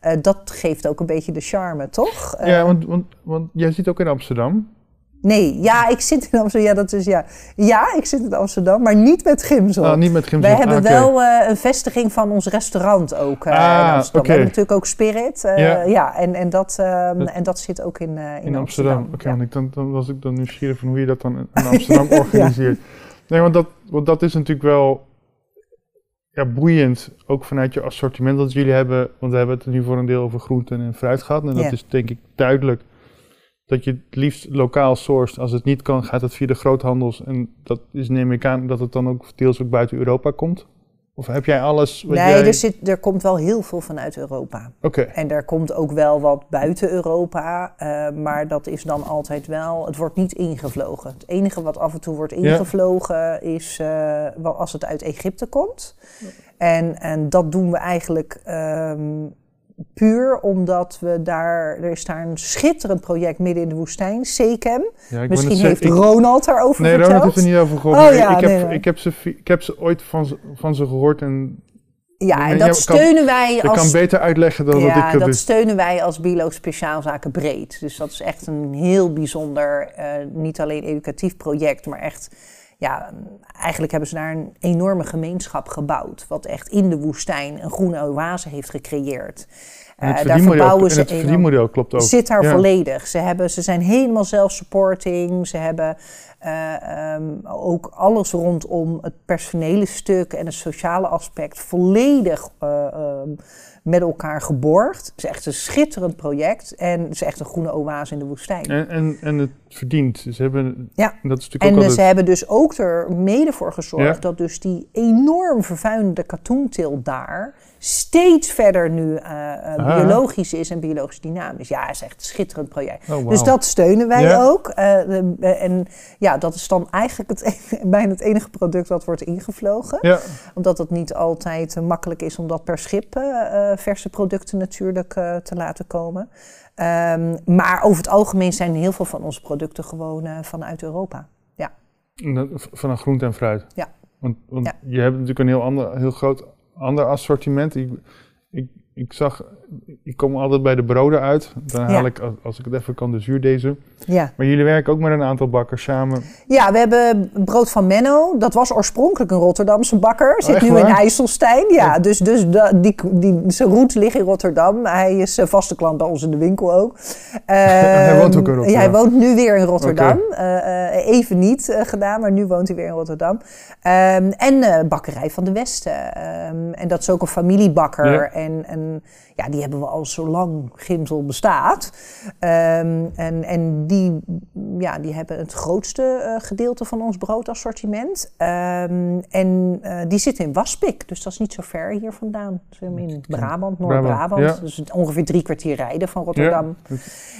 S2: Eh, dat geeft ook een beetje de charme, toch? Eh,
S1: ja, want, want, want jij zit ook in Amsterdam.
S2: Nee, ja, ik zit in Amsterdam. Ja, dat is ja. Ja, ik zit in Amsterdam, maar niet met Gimsel.
S1: Nou, niet met Gimsel.
S2: Wij hebben
S1: Ah, oké.
S2: wel eh, een vestiging van ons restaurant ook
S1: Ah,
S2: in Amsterdam. We hebben natuurlijk ook Spirit. eh,
S1: Ja.
S2: ja. en, en, dat, ehm,
S1: Dat-
S2: en dat zit ook in, in,
S1: In Amsterdam. Oké,
S2: Ja.
S1: want dan, dan was ik dan nieuwsgierig van hoe je dat dan in Amsterdam organiseert. Nee, want dat, want dat is natuurlijk wel ja, boeiend, ook vanuit je assortiment dat jullie hebben. Want we hebben het nu voor een deel over groenten en fruit gehad. En dat is denk ik duidelijk dat je het liefst lokaal sourced. Als het niet kan, gaat het via de groothandels. En dat is neem ik aan dat het dan ook deels ook buiten Europa komt. Of heb jij alles wat
S2: Nee,
S1: jij...
S2: er, zit, er komt wel heel veel vanuit Europa.
S1: Oké,
S2: En er komt ook wel wat buiten Europa, eh, maar dat is dan altijd wel, het wordt niet ingevlogen. Het enige wat af en toe wordt ingevlogen is eh, wel als het uit Egypte komt. En, en dat doen we eigenlijk ehm, puur omdat we daar, er is daar een schitterend project midden in de woestijn,
S1: ja, wou
S2: Misschien heeft
S1: ik-
S2: Ronald daarover
S1: Nee,
S2: verteld.
S1: Ronald heeft er niet over gehoord.
S2: Oh ja,
S1: ik, heb,
S2: nee, nee.
S1: ik, heb ze, ik heb ze ooit van ze, van ze gehoord en
S2: Ja,
S1: Nee,
S2: en dat steunen wij
S1: ik kan
S2: als
S1: beter uitleggen dan dat
S2: ja,
S1: ik het
S2: dat
S1: dus.
S2: steunen wij als Bioloog Speciaalzaken breed. Dus dat is echt een heel bijzonder, eh, niet alleen educatief project, maar echt, ja, eigenlijk hebben ze daar een enorme gemeenschap gebouwd. Wat echt in de woestijn een groene oase heeft gecreëerd.
S1: En het
S2: Eh, daar verbouwen
S1: en
S2: ze
S1: het
S2: enorm-
S1: klopt ook.
S2: zit daar
S1: Ja.
S2: volledig. Ze, hebben, ze zijn helemaal zelf-supporting. Ze hebben eh, ehm, ook alles rondom het personele stuk en het sociale aspect volledig eh, ehm, met elkaar geborgd. Het is echt een schitterend project en het is echt een groene oase in de woestijn.
S1: En, en, en het verdient. Ze hebben,
S2: Ja.
S1: en dat is natuurlijk
S2: En
S1: ook altijd...
S2: ze hebben dus ook er mede voor gezorgd
S1: Ja.
S2: dat dus die enorm vervuilende katoenteelt daar steeds verder nu
S1: Ah.
S2: biologisch is en biologisch dynamisch. Ja, het is echt een schitterend project.
S1: Oh.
S2: Dus dat steunen wij
S1: Ja.
S2: ook. Eh, de- eh, en ja, dat is dan eigenlijk het, enige- bijna het enige product dat wordt ingevlogen.
S1: Ja,
S2: Omdat het niet altijd eh, makkelijk is om dat per schip eh, eh, verse producten natuurlijk te laten komen. Ehm, maar over het algemeen zijn heel veel van onze producten gewoon vanuit Europa.
S1: en dat- v- van een groente en fruit.
S2: Ja.
S1: Want, want
S2: Ja.
S1: je hebt natuurlijk een heel, ander, heel groot ander assortiment. Ik, ik, ik zag ik kom altijd bij de broden uit. Dan haal
S2: Ja.
S1: ik, als, ik het even kan, de zuurdezen.
S2: Ja.
S1: Maar jullie werken ook met een aantal bakkers samen.
S2: ja, we hebben brood van Menno. Dat was oorspronkelijk een Rotterdamse bakker. Zit
S1: Oh, echt
S2: nu in? IJsselstein. Ja, dus, dus da- die, die, zijn roots liggen in Rotterdam. Hij is eh, vaste klant bij ons in de winkel ook.
S1: Hij woont ook in
S2: Ehm,
S1: Rotterdam.
S2: Ja, hij woont nu weer in Rotterdam. Eh, eh, even niet gedaan, maar nu woont hij weer in Rotterdam. Ehm, en Bakkerij van de Westen. Ehm, en dat is ook een familiebakker.
S1: Ja.
S2: En, en ja, die hebben we al zolang Gimsel bestaat. Ehm, en en die, ja, die hebben het grootste eh, gedeelte van ons broodassortiment. Ehm, en eh, die zitten in Waspik, dus dat is niet zo ver hier vandaan. In Brabant, Noord-Brabant.
S1: Ja.
S2: Dus ongeveer drie kwartier rijden van Rotterdam.
S1: Ja.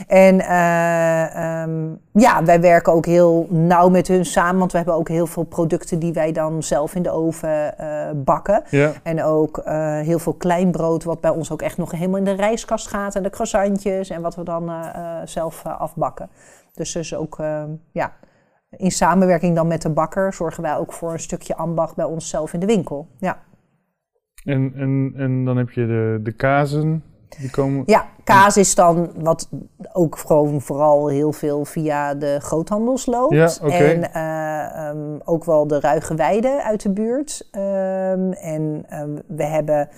S2: En eh, ehm, ja, wij werken ook heel nauw met hun samen, want we hebben ook heel veel producten die wij dan zelf in de oven bakken.
S1: Ja.
S2: En ook heel veel klein brood, wat bij ons ook echt nog helemaal in de rijstkast gaat. En de croissantjes en wat we dan eh, eh, zelf eh, afbakken. Dus dus ook, ja, in samenwerking dan met de bakker zorgen wij ook voor een stukje ambacht bij onszelf in de winkel. Ja,
S1: En, en, en dan heb je de, de kazen. Die komen...
S2: ja kaas is dan wat ook gewoon vooral heel veel via de groothandels loopt.
S1: Ja.
S2: En eh, ehm, ook wel de ruige weide uit de buurt. Ehm, en ehm, we hebben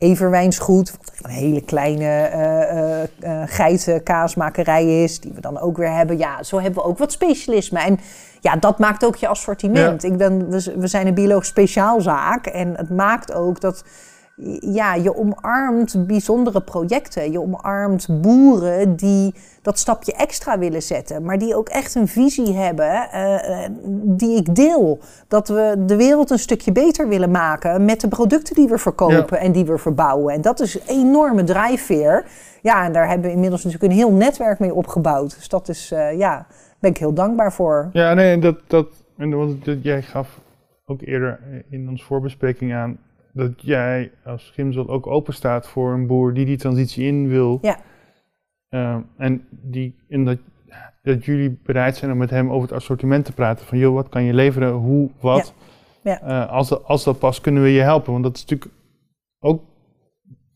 S2: Everwijnsgoed, wat een hele kleine eh, eh, eh, geitenkaasmakerij is, die we dan ook weer hebben. Ja, zo hebben we ook wat specialisme. En ja, dat maakt ook je assortiment. Ik ben, we, we zijn een biologisch speciaalzaak en het maakt ook dat ja, je omarmt bijzondere projecten. Je omarmt boeren die dat stapje extra willen zetten, maar die ook echt een visie hebben eh, eh, die ik deel. Dat we de wereld een stukje beter willen maken met de producten die we verkopen en die we verbouwen. En dat is een enorme drijfveer. Ja, en daar hebben we inmiddels natuurlijk een heel netwerk mee opgebouwd. Dus dat is, eh, ja, ben ik heel dankbaar voor.
S1: Ja, nee, dat, dat, en want dat, jij gaf ook eerder in onze voorbespreking aan dat jij als Gimsel ook open staat voor een boer die die transitie in wil.
S2: Ja.
S1: Eh, en die, en dat, dat jullie bereid zijn om met hem over het assortiment te praten. Van joh, wat kan je leveren, hoe, wat.
S2: Ja.
S1: Eh, als, dat, als dat past, kunnen we je helpen. Want dat is natuurlijk ook...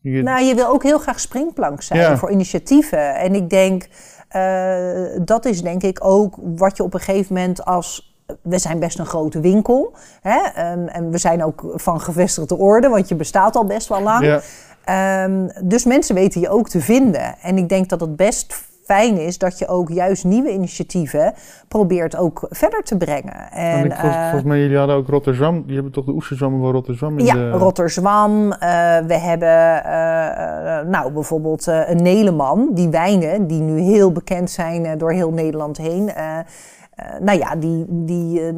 S1: Je,
S2: Nou, je wil ook heel graag springplank zijn
S1: Ja.
S2: voor initiatieven. En ik denk, eh, dat is denk ik ook wat je op een gegeven moment als... We zijn best een grote winkel. Hè? En, en we zijn ook van gevestigde orde, want je bestaat al best wel lang.
S1: ja,
S2: Ehm, dus mensen weten je ook te vinden. En ik denk dat het best fijn is dat je ook juist nieuwe initiatieven probeert ook verder te brengen. En,
S1: en ik, volgens,
S2: eh,
S1: volgens mij, jullie hadden ook Rotterdam. Die hebben toch de oesterzwammen van Rotterdam in
S2: ja,
S1: de...
S2: Rotterzwam. eh, we hebben eh, nou, bijvoorbeeld een Neleman, die wijnen, die nu heel bekend zijn door heel Nederland heen. Eh, nou ja, die, die, eh,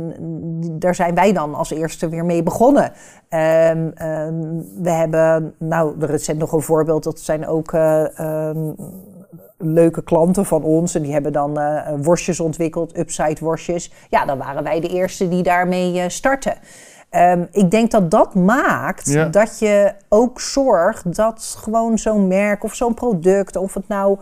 S2: die- daar zijn wij dan als eerste weer mee begonnen. Ehm, ehm, we hebben, nou, er is nog een voorbeeld, dat zijn ook eh, ehm, leuke klanten van ons. En die hebben dan worstjes ontwikkeld, upside worstjes. Ja, dan waren wij de eerste die daarmee starten. Ik denk dat dat maakt
S1: Ja.
S2: dat je ook zorgt dat gewoon zo'n merk of zo'n product, of het nou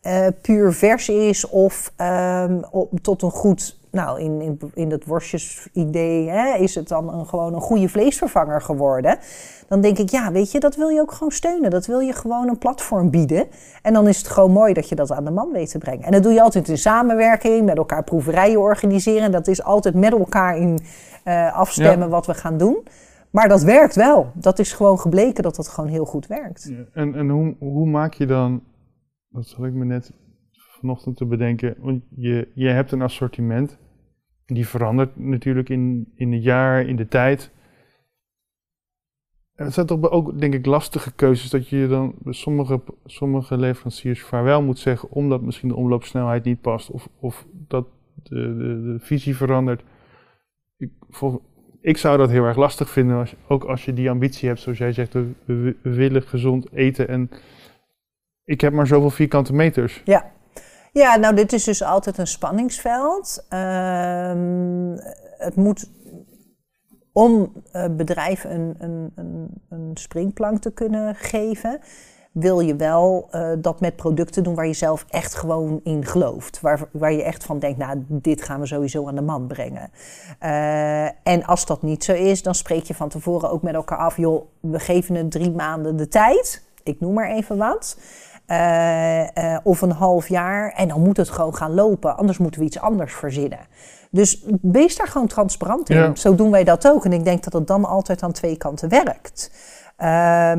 S2: eh, puur vers is of ehm, op, tot een goed, nou in, in, in het worstjesidee is het dan een, gewoon een goede vleesvervanger geworden. Dan denk ik, ja, weet je, dat wil je ook gewoon steunen. Dat wil je gewoon een platform bieden. En dan is het gewoon mooi dat je dat aan de man weet te brengen. En dat doe je altijd in samenwerking, met elkaar proeverijen organiseren. Dat is altijd met elkaar in eh, afstemmen wat we gaan doen. Maar dat werkt wel. Dat is gewoon gebleken dat dat gewoon heel goed werkt.
S1: En, en hoe, hoe maak je dan, dat zal ik me net vanochtend te bedenken, want je, je hebt een assortiment, die verandert natuurlijk in, in het jaar, in de tijd. En het zijn toch ook, denk ik, lastige keuzes dat je dan sommige, sommige leveranciers vaarwel moet zeggen, omdat misschien de omloopsnelheid niet past of, of dat de, de, de visie verandert. Ik, ik zou dat heel erg lastig vinden, als, ook als je die ambitie hebt, zoals jij zegt, we, we- we willen gezond eten en ik heb maar zoveel vierkante meters.
S2: Ja. Ja, nou, dit is dus altijd een spanningsveld. Ehm, het moet om eh, bedrijven een, een, een, een springplank te kunnen geven, wil je wel eh, dat met producten doen waar je zelf echt gewoon in gelooft. Waar, waar je echt van denkt, nou, dit gaan we sowieso aan de man brengen. Eh, en als dat niet zo is, dan spreek je van tevoren ook met elkaar af, joh, we geven het drie maanden de tijd. ik noem maar even wat. Uh, of een half jaar. En dan moet het gewoon gaan lopen. Anders moeten we iets anders verzinnen. Dus wees daar gewoon transparant in. Zo doen wij dat ook. En ik denk dat het dan altijd aan twee kanten werkt. Uh,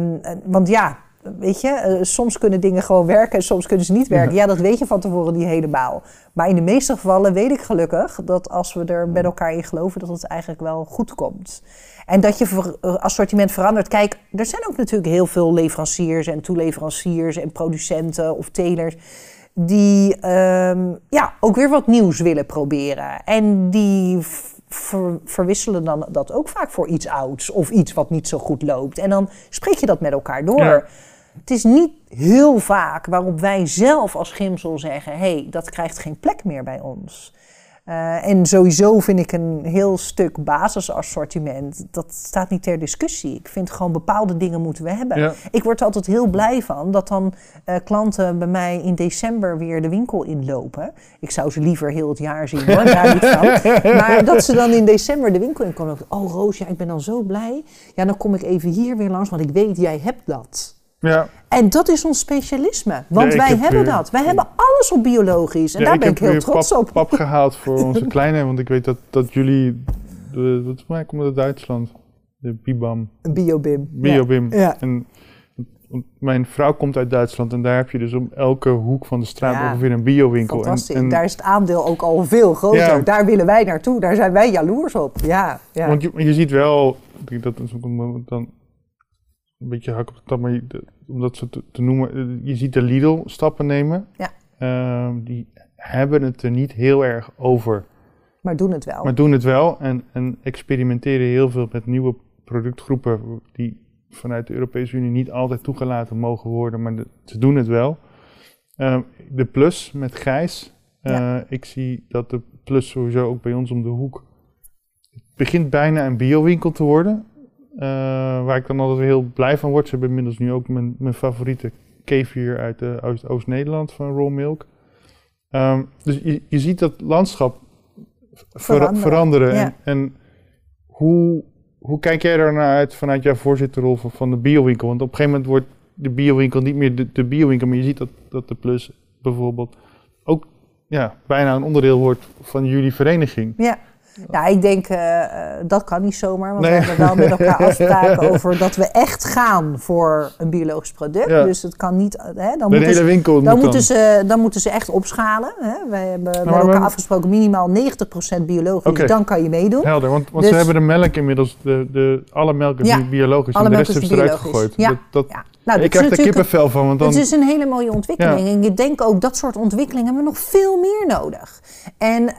S2: want ja, weet je, uh, soms kunnen dingen gewoon werken en soms kunnen ze niet werken. Ja. dat weet je van tevoren niet helemaal. Maar in de meeste gevallen weet ik gelukkig dat als we er met elkaar in geloven, dat het eigenlijk wel goed komt. En dat je eh, assortiment verandert. Kijk, er zijn ook natuurlijk heel veel leveranciers en toeleveranciers en producenten of telers die um, ja, ook weer wat nieuws willen proberen. En die verwisselen dan dat ook vaak voor iets ouds of iets wat niet zo goed loopt. En dan spreek je dat met elkaar door. Het is niet heel vaak waarop wij zelf als Gimsel zeggen: hé, hey, dat krijgt geen plek meer bij ons. Uh, en sowieso vind ik een heel stuk basisassortiment, dat staat niet ter discussie. Ik vind gewoon bepaalde dingen moeten we hebben. Ik word er altijd heel blij van dat dan uh, klanten bij mij in december weer de winkel inlopen. Ik zou ze liever heel het jaar zien hoor, daar niet van. Maar dat ze dan in december de winkel inkomen. Oh Roos, ja, ik ben dan zo blij. Ja, dan kom ik even hier weer langs, want ik weet, jij hebt dat. Ja. En dat is ons specialisme. Want wij hebben dat. Wij hebben alles op biologisch. En daar ben ik heel trots
S1: pap,
S2: op.
S1: pap gehaald voor onze kleine. Want ik weet dat, dat jullie... De, volgens mij komt uit Duitsland. De Bibam.
S2: Biobim.
S1: Biobim. Ja. En mijn vrouw komt uit Duitsland en daar heb je dus om elke hoek van de straat ongeveer een biowinkel.
S2: Fantastisch. En, daar is het aandeel ook al veel groter. Daar willen wij naartoe. Daar zijn wij jaloers op. Ja, ja.
S1: Want je, je ziet wel, dat dan een beetje hak op de tap, maar om dat zo te, te, noemen, eh, je ziet de Lidl stappen nemen. Ja. Uh, die hebben het er niet heel erg over.
S2: Maar doen het wel.
S1: Maar doen het wel en, en experimenteren heel veel met nieuwe productgroepen die vanuit de Europese Unie niet altijd toegelaten mogen worden, maar ze doen het wel. Uh, de plus met Gijs. Uh, ik zie dat de plus sowieso ook bij ons om de hoek. Het begint bijna een biowinkel te worden. Uh, waar ik dan altijd heel blij van word. Ze hebben inmiddels nu ook mijn, mijn favoriete kefir uit uh, Oost-Nederland van Raw Milk. Um, dus je, je ziet dat landschap veranderen. veranderen. En, en, hoe, hoe kijk jij er naar uit vanuit jouw voorzitterrol van, van de biowinkel? Want op een gegeven moment wordt de biowinkel niet meer de, de biowinkel, maar je ziet dat, dat de Plus bijvoorbeeld ook ja, bijna een onderdeel wordt van jullie vereniging.
S2: Ja. Nou, ik denk uh, dat kan niet zomaar. Want we hebben wel met elkaar afspraken over dat we echt gaan voor een biologisch product. Dus het kan niet. Hè, dan,
S1: moeten ze, dan,
S2: moeten ze, dan moeten ze echt opschalen. Hè. Wij hebben nou, met elkaar afgesproken minimaal 90% biologisch. Okay. Dan kan je meedoen.
S1: Helder, want, want dus, ze hebben de melk inmiddels. De, de, alle melk is ja, biologisch. En de rest is eruit gegooid.
S2: Ja, dat,
S1: ja. Nou, ik krijg er kippenvel van. Want dan...
S2: Het is een hele mooie ontwikkeling. En ik denk ook dat soort ontwikkelingen hebben we nog veel meer nodig. En uh,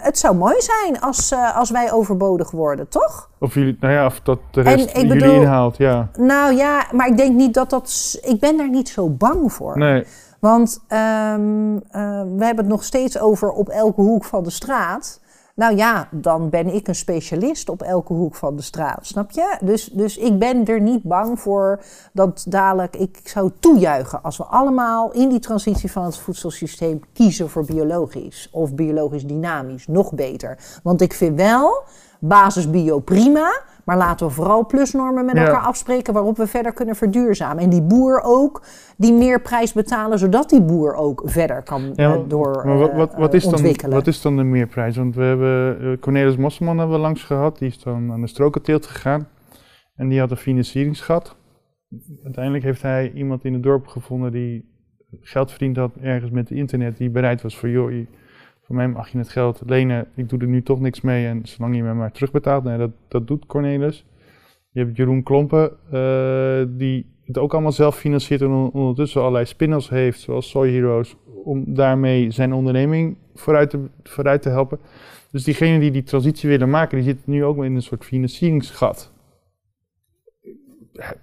S2: het zou mooi zijn als, uh, als wij overbodig worden, toch?
S1: Of jullie, nou ja, of dat de rest en, jullie inhaalt, ja.
S2: Nou ja, maar ik denk niet dat dat... Ik ben daar niet zo bang voor.
S1: Nee.
S2: Want um, uh, we hebben het nog steeds over op elke hoek van de straat. Nou ja, dan ben ik een specialist op elke hoek van de straat, snap je? Dus, dus ik ben er niet bang voor dat dadelijk... Ik zou toejuichen als we allemaal in die transitie van het voedselsysteem kiezen voor biologisch. Of biologisch dynamisch, nog beter. Want ik vind wel basis bio prima... Maar laten we vooral plusnormen met elkaar afspreken waarop we verder kunnen verduurzamen. En die boer ook die meer prijs betalen, zodat die boer ook verder kan ja, uh, door
S1: maar wat, wat, wat is ontwikkelen. Dan, wat is dan de meerprijs? Want we hebben uh, Cornelis Mosselman hebben we langs gehad, die is dan aan de strokenteelt gegaan. En die had een financieringsgat. Uiteindelijk heeft hij iemand in het dorp gevonden die geld verdiend had ergens met het internet, die bereid was voor joh, voor mij mag je het geld lenen, ik doe er nu toch niks mee en zolang je me maar terugbetaalt, nee, dat, dat doet Cornelis. Je hebt Jeroen Klompen, uh, die het ook allemaal zelf financiert en ondertussen allerlei spin-offs heeft, zoals Soy Heroes, om daarmee zijn onderneming vooruit te, vooruit te helpen. Dus diegenen die die transitie willen maken, die zitten nu ook in een soort financieringsgat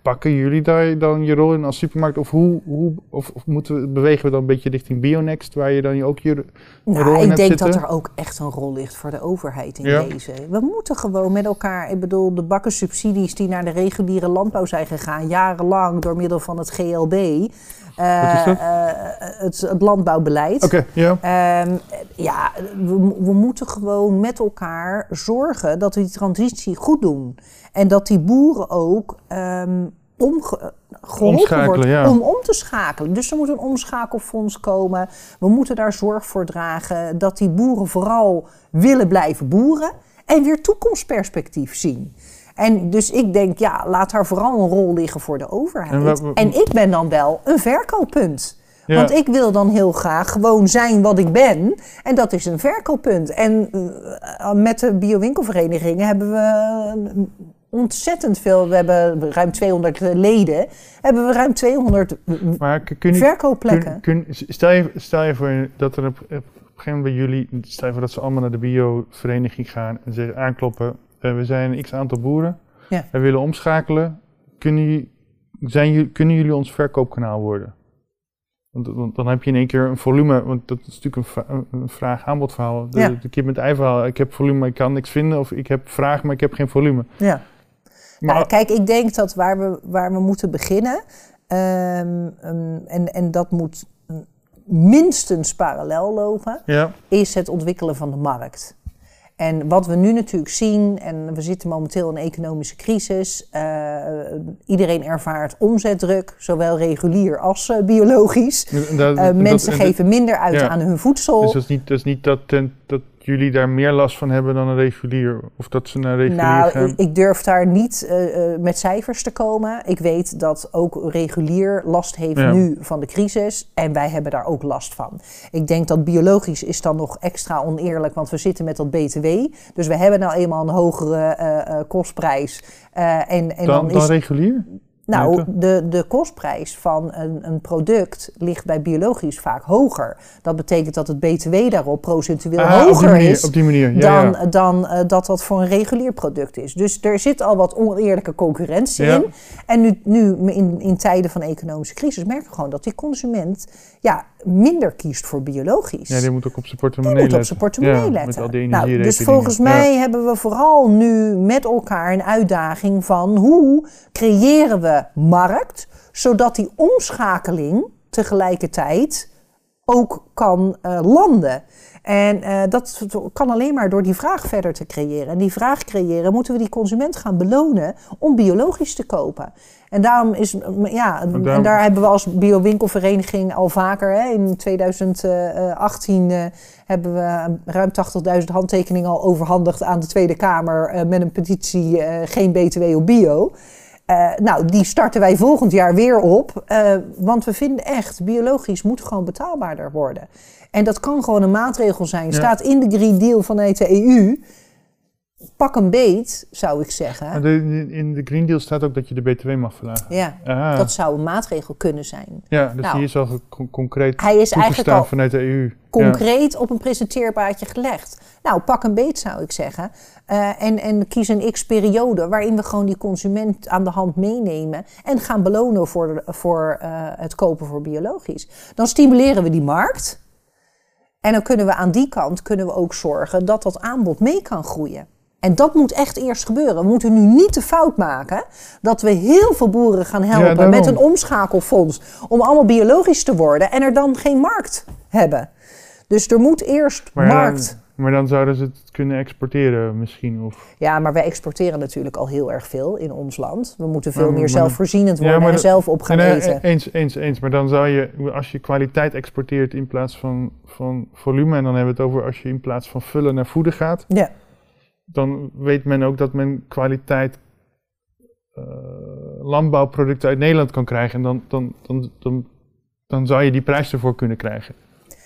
S1: pakken jullie daar dan je rol in als supermarkt? Of, hoe, hoe, of, of moeten we, bewegen we dan een beetje richting Bionext, waar je dan ook je nou, rol in
S2: Ik
S1: denk
S2: dat er ook echt een rol ligt voor de overheid in deze. We moeten gewoon met elkaar, ik bedoel, de bakkensubsidies die naar de reguliere landbouw zijn gegaan, jarenlang door middel van het GLB. Uh, uh, het, het, landbouwbeleid.
S1: Okay, ja.
S2: Um, ja, we, we, moeten gewoon met elkaar zorgen dat we die transitie goed doen. En dat die boeren ook um, omge- geholpen
S1: Omschakelen,
S2: wordt
S1: ja.
S2: om om te schakelen. Dus er moet een omschakelfonds komen. We moeten daar zorg voor dragen dat die boeren vooral willen blijven boeren en weer toekomstperspectief zien. En dus ik denk, ja, laat daar vooral een rol liggen voor de overheid.
S1: En
S2: ik ben dan wel een verkooppunt.
S1: Ja.
S2: Want ik wil dan heel graag gewoon zijn wat ik ben. En dat is een verkooppunt. En eh, met de biowinkelverenigingen hebben we eh, ontzettend veel. We hebben ruim 200 leden. Hebben we ruim 200
S1: Maar k- kun je,
S2: verkoopplekken.
S1: kun, kun, stel, je, stel je voor dat er op, op een gegeven moment bij jullie, stel je voor dat ze allemaal naar de biovereniging gaan en zeggen aankloppen, eh, we zijn een x aantal boeren,
S2: Ja.
S1: wij willen omschakelen, kunnen, jullie- zijn, kunnen jullie ons verkoopkanaal worden? Want, dan heb je in één keer een volume, want dat is natuurlijk een, vra- een- een vraag-aanbod verhaal. De,
S2: Ja.
S1: de kip met ei verhaal, ik heb volume, maar ik kan niks vinden, of ik heb vraag, maar ik heb geen volume.
S2: Ja.
S1: Maar,
S2: Nou, kijk, ik denk dat waar we, waar we moeten beginnen, ehm, ehm, en, en dat moet minstens parallel lopen,
S1: ja,
S2: is het ontwikkelen van de markt. En wat we nu natuurlijk zien, en we zitten momenteel in een economische crisis, eh, iedereen ervaart omzetdruk, zowel regulier als eh, biologisch.
S1: dat-
S2: Eh,
S1: dat-
S2: mensen
S1: dat-
S2: geven minder uit
S1: Ja.
S2: aan hun voedsel.
S1: Dus dat is niet, dat, is niet dat, ten- dat jullie daar meer last van hebben dan een regulier? Of dat ze naar regulier
S2: Nou,
S1: gaan?
S2: ik, ik durf daar niet eh, eh, met cijfers te komen. Ik weet dat ook regulier last heeft
S1: Ja.
S2: nu van de crisis. En wij hebben daar ook last van. Ik denk dat biologisch is dan nog extra oneerlijk, want we zitten met dat BTW. Dus we hebben nou eenmaal een hogere eh, kostprijs. Eh, en, en
S1: dan,
S2: dan,
S1: dan
S2: is
S1: regulier?
S2: Nou, de, de kostprijs van een, een product ligt bij biologisch vaak hoger. Dat betekent dat het BTW daarop procentueel
S1: Ah, op die
S2: hoger
S1: manier,
S2: is
S1: Op die manier, ja.
S2: dan,
S1: ja.
S2: dan eh, dat dat voor een regulier product is. Dus er zit al wat oneerlijke concurrentie
S1: Ja.
S2: in. En nu, nu in, in tijden van economische crisis merken we gewoon dat die consument ja, minder kiest voor biologisch.
S1: ja, die moet ook op zijn
S2: Die
S1: portemonnee
S2: moet op
S1: letten.
S2: zijn portemonnee
S1: Ja,
S2: letten.
S1: Met al die
S2: nou, dus volgens mij hebben we vooral nu met elkaar een uitdaging van hoe creëren we markt, zodat die omschakeling tegelijkertijd ook kan eh, landen. En eh, dat kan alleen maar door die vraag verder te creëren. En die vraag creëren moeten we die consument gaan belonen om biologisch te kopen. En daarom is, ja, en daar hebben we als biowinkelvereniging al vaker, hè, in 2018 eh, hebben we ruim 80.000 handtekeningen al overhandigd aan de Tweede Kamer eh, met een petitie eh, geen BTW op bio. Eh, nou, die starten wij volgend jaar weer op. eh, want we vinden echt, biologisch moet gewoon betaalbaarder worden. En dat kan gewoon een maatregel zijn.
S1: Ja.
S2: Staat in de Green Deal vanuit de EU. Pak een beet, zou ik zeggen.
S1: De- in de Green Deal staat ook dat je de BTW mag verlagen.
S2: Ja,
S1: Ah,
S2: dat zou een maatregel kunnen zijn.
S1: ja, dus
S2: nou,
S1: die is al concreet
S2: Hij is eigenlijk al
S1: vanuit de EU. Ja.
S2: concreet op een presenteerbaardje gelegd. Nou, pak een beet zou ik zeggen. Eh, en, en kies een x-periode waarin we gewoon die consument aan de hand meenemen en gaan belonen voor, de- voor eh, het kopen voor biologisch. Dan stimuleren we die markt. En dan kunnen we aan die kant kunnen we ook zorgen dat dat aanbod mee kan groeien. En dat moet echt eerst gebeuren. We moeten nu niet de fout maken dat we heel veel boeren gaan helpen met een omschakelfonds om allemaal biologisch te worden en er dan geen markt hebben. Dus er moet eerst
S1: Maar, ja,
S2: markt.
S1: Maar dan zouden ze het kunnen exporteren misschien. Of,
S2: Ja, maar wij exporteren natuurlijk al heel erg veel in ons land. We moeten veel
S1: Maar-
S2: meer
S1: maar-
S2: zelfvoorzienend worden en
S1: dat-
S2: zelf op gaan
S1: Nee,
S2: eten.
S1: Eens, eens, eens. Maar dan zou je, als je kwaliteit exporteert in plaats van, van volume, en dan hebben we het over als je in plaats van vullen naar voeden gaat,
S2: Ja.
S1: dan weet men ook dat men kwaliteit eh, landbouwproducten uit Nederland kan krijgen. En dan, dan, dan, dan, dan zou je die prijs ervoor kunnen krijgen.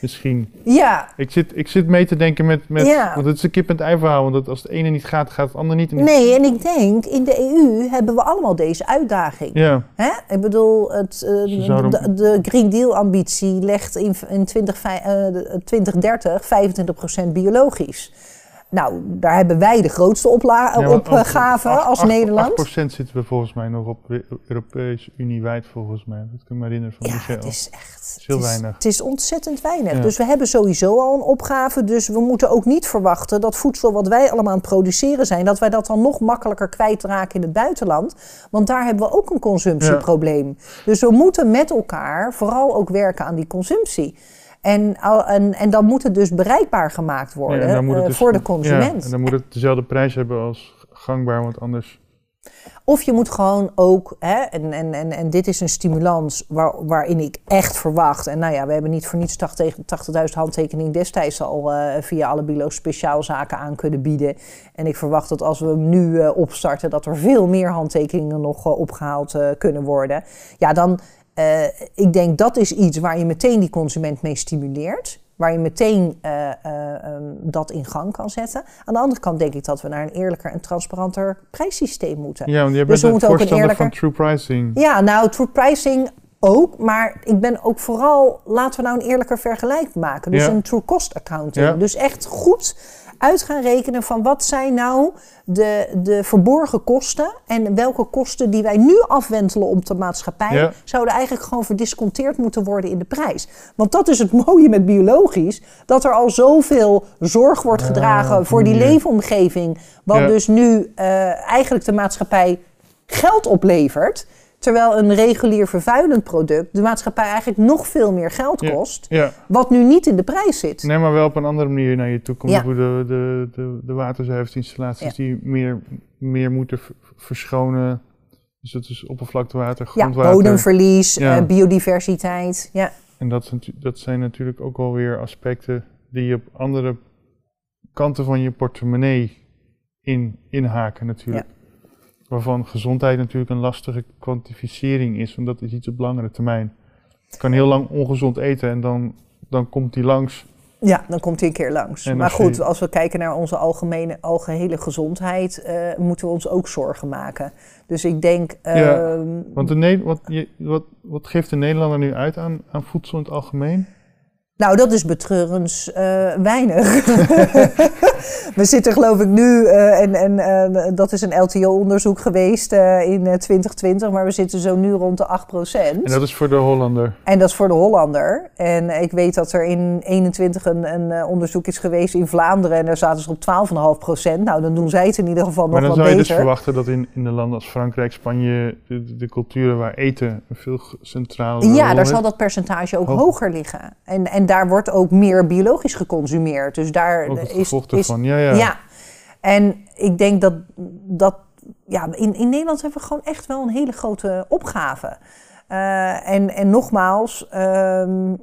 S1: Misschien.
S2: ja,
S1: Ik zit, ik zit mee te denken met, met
S2: Ja.
S1: want het is een kip en ei verhaal. Want dat als het ene niet gaat, gaat het andere niet. En
S2: nee, en ik denk in de EU hebben we allemaal deze uitdaging.
S1: Ja,
S2: Hè? Ik bedoel, het, eh,
S1: zouden-
S2: de, de Green Deal-ambitie legt in, in 20, eh, de- 2030 25% biologisch. Nou, daar hebben wij de grootste opla-
S1: Ja, want
S2: opgave als Nederland.
S1: 8% zitten we volgens mij nog op Europese Unie wijd volgens mij. Dat kan ik me herinneren van
S2: Ja,
S1: Michel.
S2: het is echt
S1: is heel
S2: het is,
S1: weinig.
S2: Het is ontzettend weinig.
S1: Ja.
S2: Dus we hebben sowieso al een opgave. Dus we moeten ook niet verwachten dat voedsel wat wij allemaal aan het produceren zijn, dat wij dat dan nog makkelijker kwijtraken in het buitenland. Want daar hebben we ook een consumptieprobleem. Dus we moeten met elkaar vooral ook werken aan die consumptie. En, al- en, en dan moet het dus bereikbaar gemaakt worden
S1: Ja,
S2: eh,
S1: dus-
S2: voor de
S1: Ja,
S2: consument.
S1: en dan moet het dezelfde prijs hebben als gangbaar, want anders...
S2: Of je moet gewoon ook, hè, en, en, en, en dit is een stimulans waar, waarin ik echt verwacht. En nou ja, we hebben niet voor niets 80.000 handtekeningen destijds al uh, via alle bilo speciaalzaken aan kunnen bieden. En ik verwacht dat als we hem nu uh, opstarten, dat er veel meer handtekeningen nog uh, opgehaald kunnen worden. Ja, dan, ik denk dat is iets waar je meteen die consument mee stimuleert waar je meteen uh, uh, um, dat in gang kan zetten. Aan de andere kant denk ik dat we naar een eerlijker en transparanter prijssysteem moeten.
S1: Ja, want je dus bent ook een eerlijker... van true pricing.
S2: Ja, nou, true pricing ook, maar ik ben ook vooral, laten we nou een eerlijker vergelijk maken. Dus ja. een true cost accounting. Ja. Dus echt goed uit gaan rekenen van wat zijn nou de, de verborgen kosten en welke kosten die wij nu afwentelen op de maatschappij zouden eigenlijk gewoon verdisconteerd moeten worden in de prijs. Want dat is het mooie met biologisch, dat er al zoveel zorg wordt gedragen voor die leefomgeving, wat dus nu uh, eigenlijk de maatschappij geld oplevert. Terwijl een regulier vervuilend product de maatschappij eigenlijk nog veel meer geld kost. Ja, Wat nu niet in de prijs zit.
S1: Nee, maar wel op een andere manier naar je toe komt. Ja. De, de, de, de waterzuiveringsinstallaties die meer, meer moeten verschonen. Dus dat is oppervlaktewater, grondwater.
S2: Ja, bodemverlies, uh, biodiversiteit. Ja.
S1: En dat, dat zijn natuurlijk ook alweer aspecten die je op andere kanten van je portemonnee in, inhaken natuurlijk waarvan gezondheid natuurlijk een lastige kwantificering is, want dat is iets op langere termijn. Je kan heel lang ongezond eten en dan, dan komt die langs.
S2: Ja, dan komt hij een keer langs. maar goed, als we kijken naar onze algemene, algehele gezondheid, uh, moeten we ons ook zorgen maken. Dus ik denk.
S1: ja, ehm, want de, wat, je, wat, wat geeft de Nederlander nu uit aan, aan voedsel in het algemeen?
S2: Nou, dat is betreurens uh, weinig. we zitten geloof ik nu, uh, en, en uh, dat is een LTO-onderzoek geweest in 2020, maar we zitten zo nu rond de 8%. En
S1: dat is voor de Hollander?
S2: En dat is voor de Hollander. En ik weet dat er in 21 een, een onderzoek is geweest in Vlaanderen en daar zaten ze op 12,5%. Nou, dan doen zij het in ieder geval nog wat beter.
S1: Maar dan zou
S2: je dus
S1: verwachten dat in, in de landen als Frankrijk, Spanje, de, de culturen waar eten veel centraal
S2: Ja, daar zal dat percentage ook hoger liggen. En, en daar wordt ook meer biologisch geconsumeerd. Dus daar
S1: ook
S2: het is,
S1: ervan. Ja, ja.
S2: ja. En ik denk dat, dat ja, in, in Nederland hebben we gewoon echt wel een hele grote opgave. Uh, en, en nogmaals, um,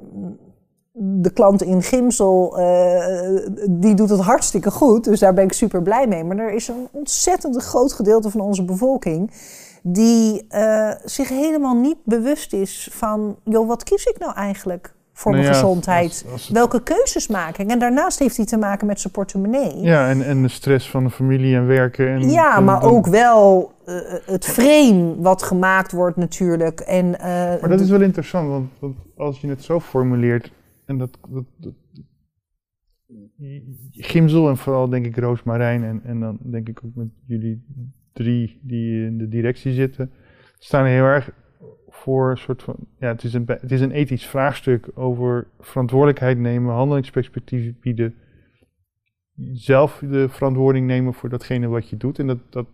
S2: de klant in Gimsel, uh, die doet het hartstikke goed. Dus daar ben ik super blij mee. Maar er is een ontzettend groot gedeelte van onze bevolking die uh, zich helemaal niet bewust is van, joh, wat kies ik nou eigenlijk? Voor nou mijn gezondheid. Welke keuzes maak ik? En daarnaast heeft hij te maken met zijn portemonnee.
S1: Ja, en, en de stress van de familie en werken. En,
S2: ja, maar ook wel uh, het frame wat gemaakt wordt natuurlijk. En, uh,
S1: maar dat is wel interessant, want, want, als je het zo formuleert... en dat, dat, dat Gimzel en vooral denk ik Roosmarijn... En, en dan denk ik ook met jullie drie die in de directie zitten... staan heel erg voor een soort van. Ja, het is een, het is een ethisch vraagstuk over verantwoordelijkheid nemen, handelingsperspectief bieden. Zelf de verantwoording nemen voor datgene wat je doet. En dat, dat,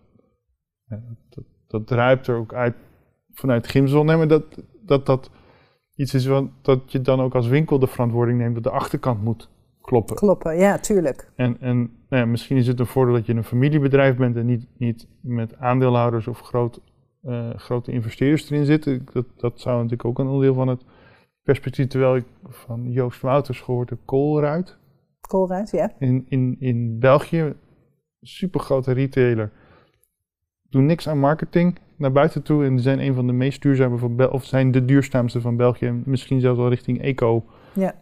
S1: ja, dat, dat druipt er ook uit vanuit Gimzel. Nee, maar dat, dat dat iets is wat, dat je dan ook als winkel de verantwoording neemt dat de achterkant moet kloppen.
S2: Kloppen, ja, tuurlijk.
S1: En, en nou ja, misschien is het een voordeel dat je een familiebedrijf bent en niet, niet met aandeelhouders of groot uh, grote investeerders erin zitten. Dat, dat zou natuurlijk ook een onderdeel van het perspectief, terwijl ik van Joost Wouters gehoord heb, Koolruid.
S2: Koolruid, ja.
S1: In, in, in België, supergrote retailer, doen niks aan marketing naar buiten toe en zijn een van de meest duurzame van België, of zijn de duurzaamste van België, misschien zelfs wel richting eco.
S2: Ja.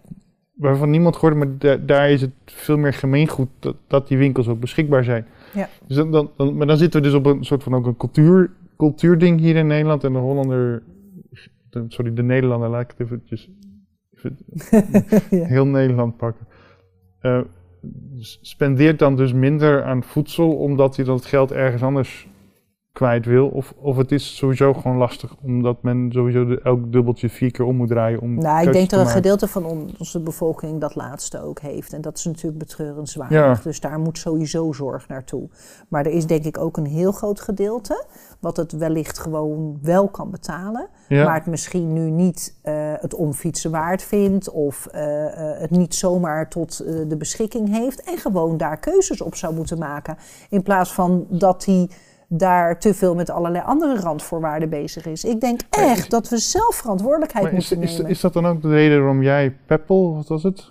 S1: Waarvan niemand hoorde, maar daar is het veel meer gemeengoed dat, dat die winkels ook beschikbaar zijn.
S2: Ja.
S1: Dus dan, dan, maar dan zitten we dus op een soort van ook een cultuur cultuurding hier in Nederland en de Hollander, sorry, de Nederlander, laat ik het eventjes even heel Nederland pakken. Uh, spendeert dan dus minder aan voedsel omdat hij dat geld ergens anders kwijt wil. Of, of het is sowieso gewoon lastig, omdat men sowieso elk dubbeltje vier keer om moet draaien. Om
S2: nou, ik denk dat een gedeelte van onze bevolking dat laatste ook heeft. En dat is natuurlijk betreurenswaardig. Ja. Dus daar moet sowieso zorg naartoe. Maar er is denk ik ook een heel groot gedeelte wat het wellicht gewoon wel kan betalen. Maar het misschien nu niet uh, het omfietsen waard vindt of uh, uh, het niet zomaar tot de beschikking heeft. En gewoon daar keuzes op zou moeten maken. In plaats van dat hij daar te veel met allerlei andere randvoorwaarden bezig is. Ik denk echt dat we zelf verantwoordelijkheid
S1: Maar is,
S2: moeten
S1: is,
S2: nemen.
S1: is dat dan ook de reden waarom jij Peppel, wat was het?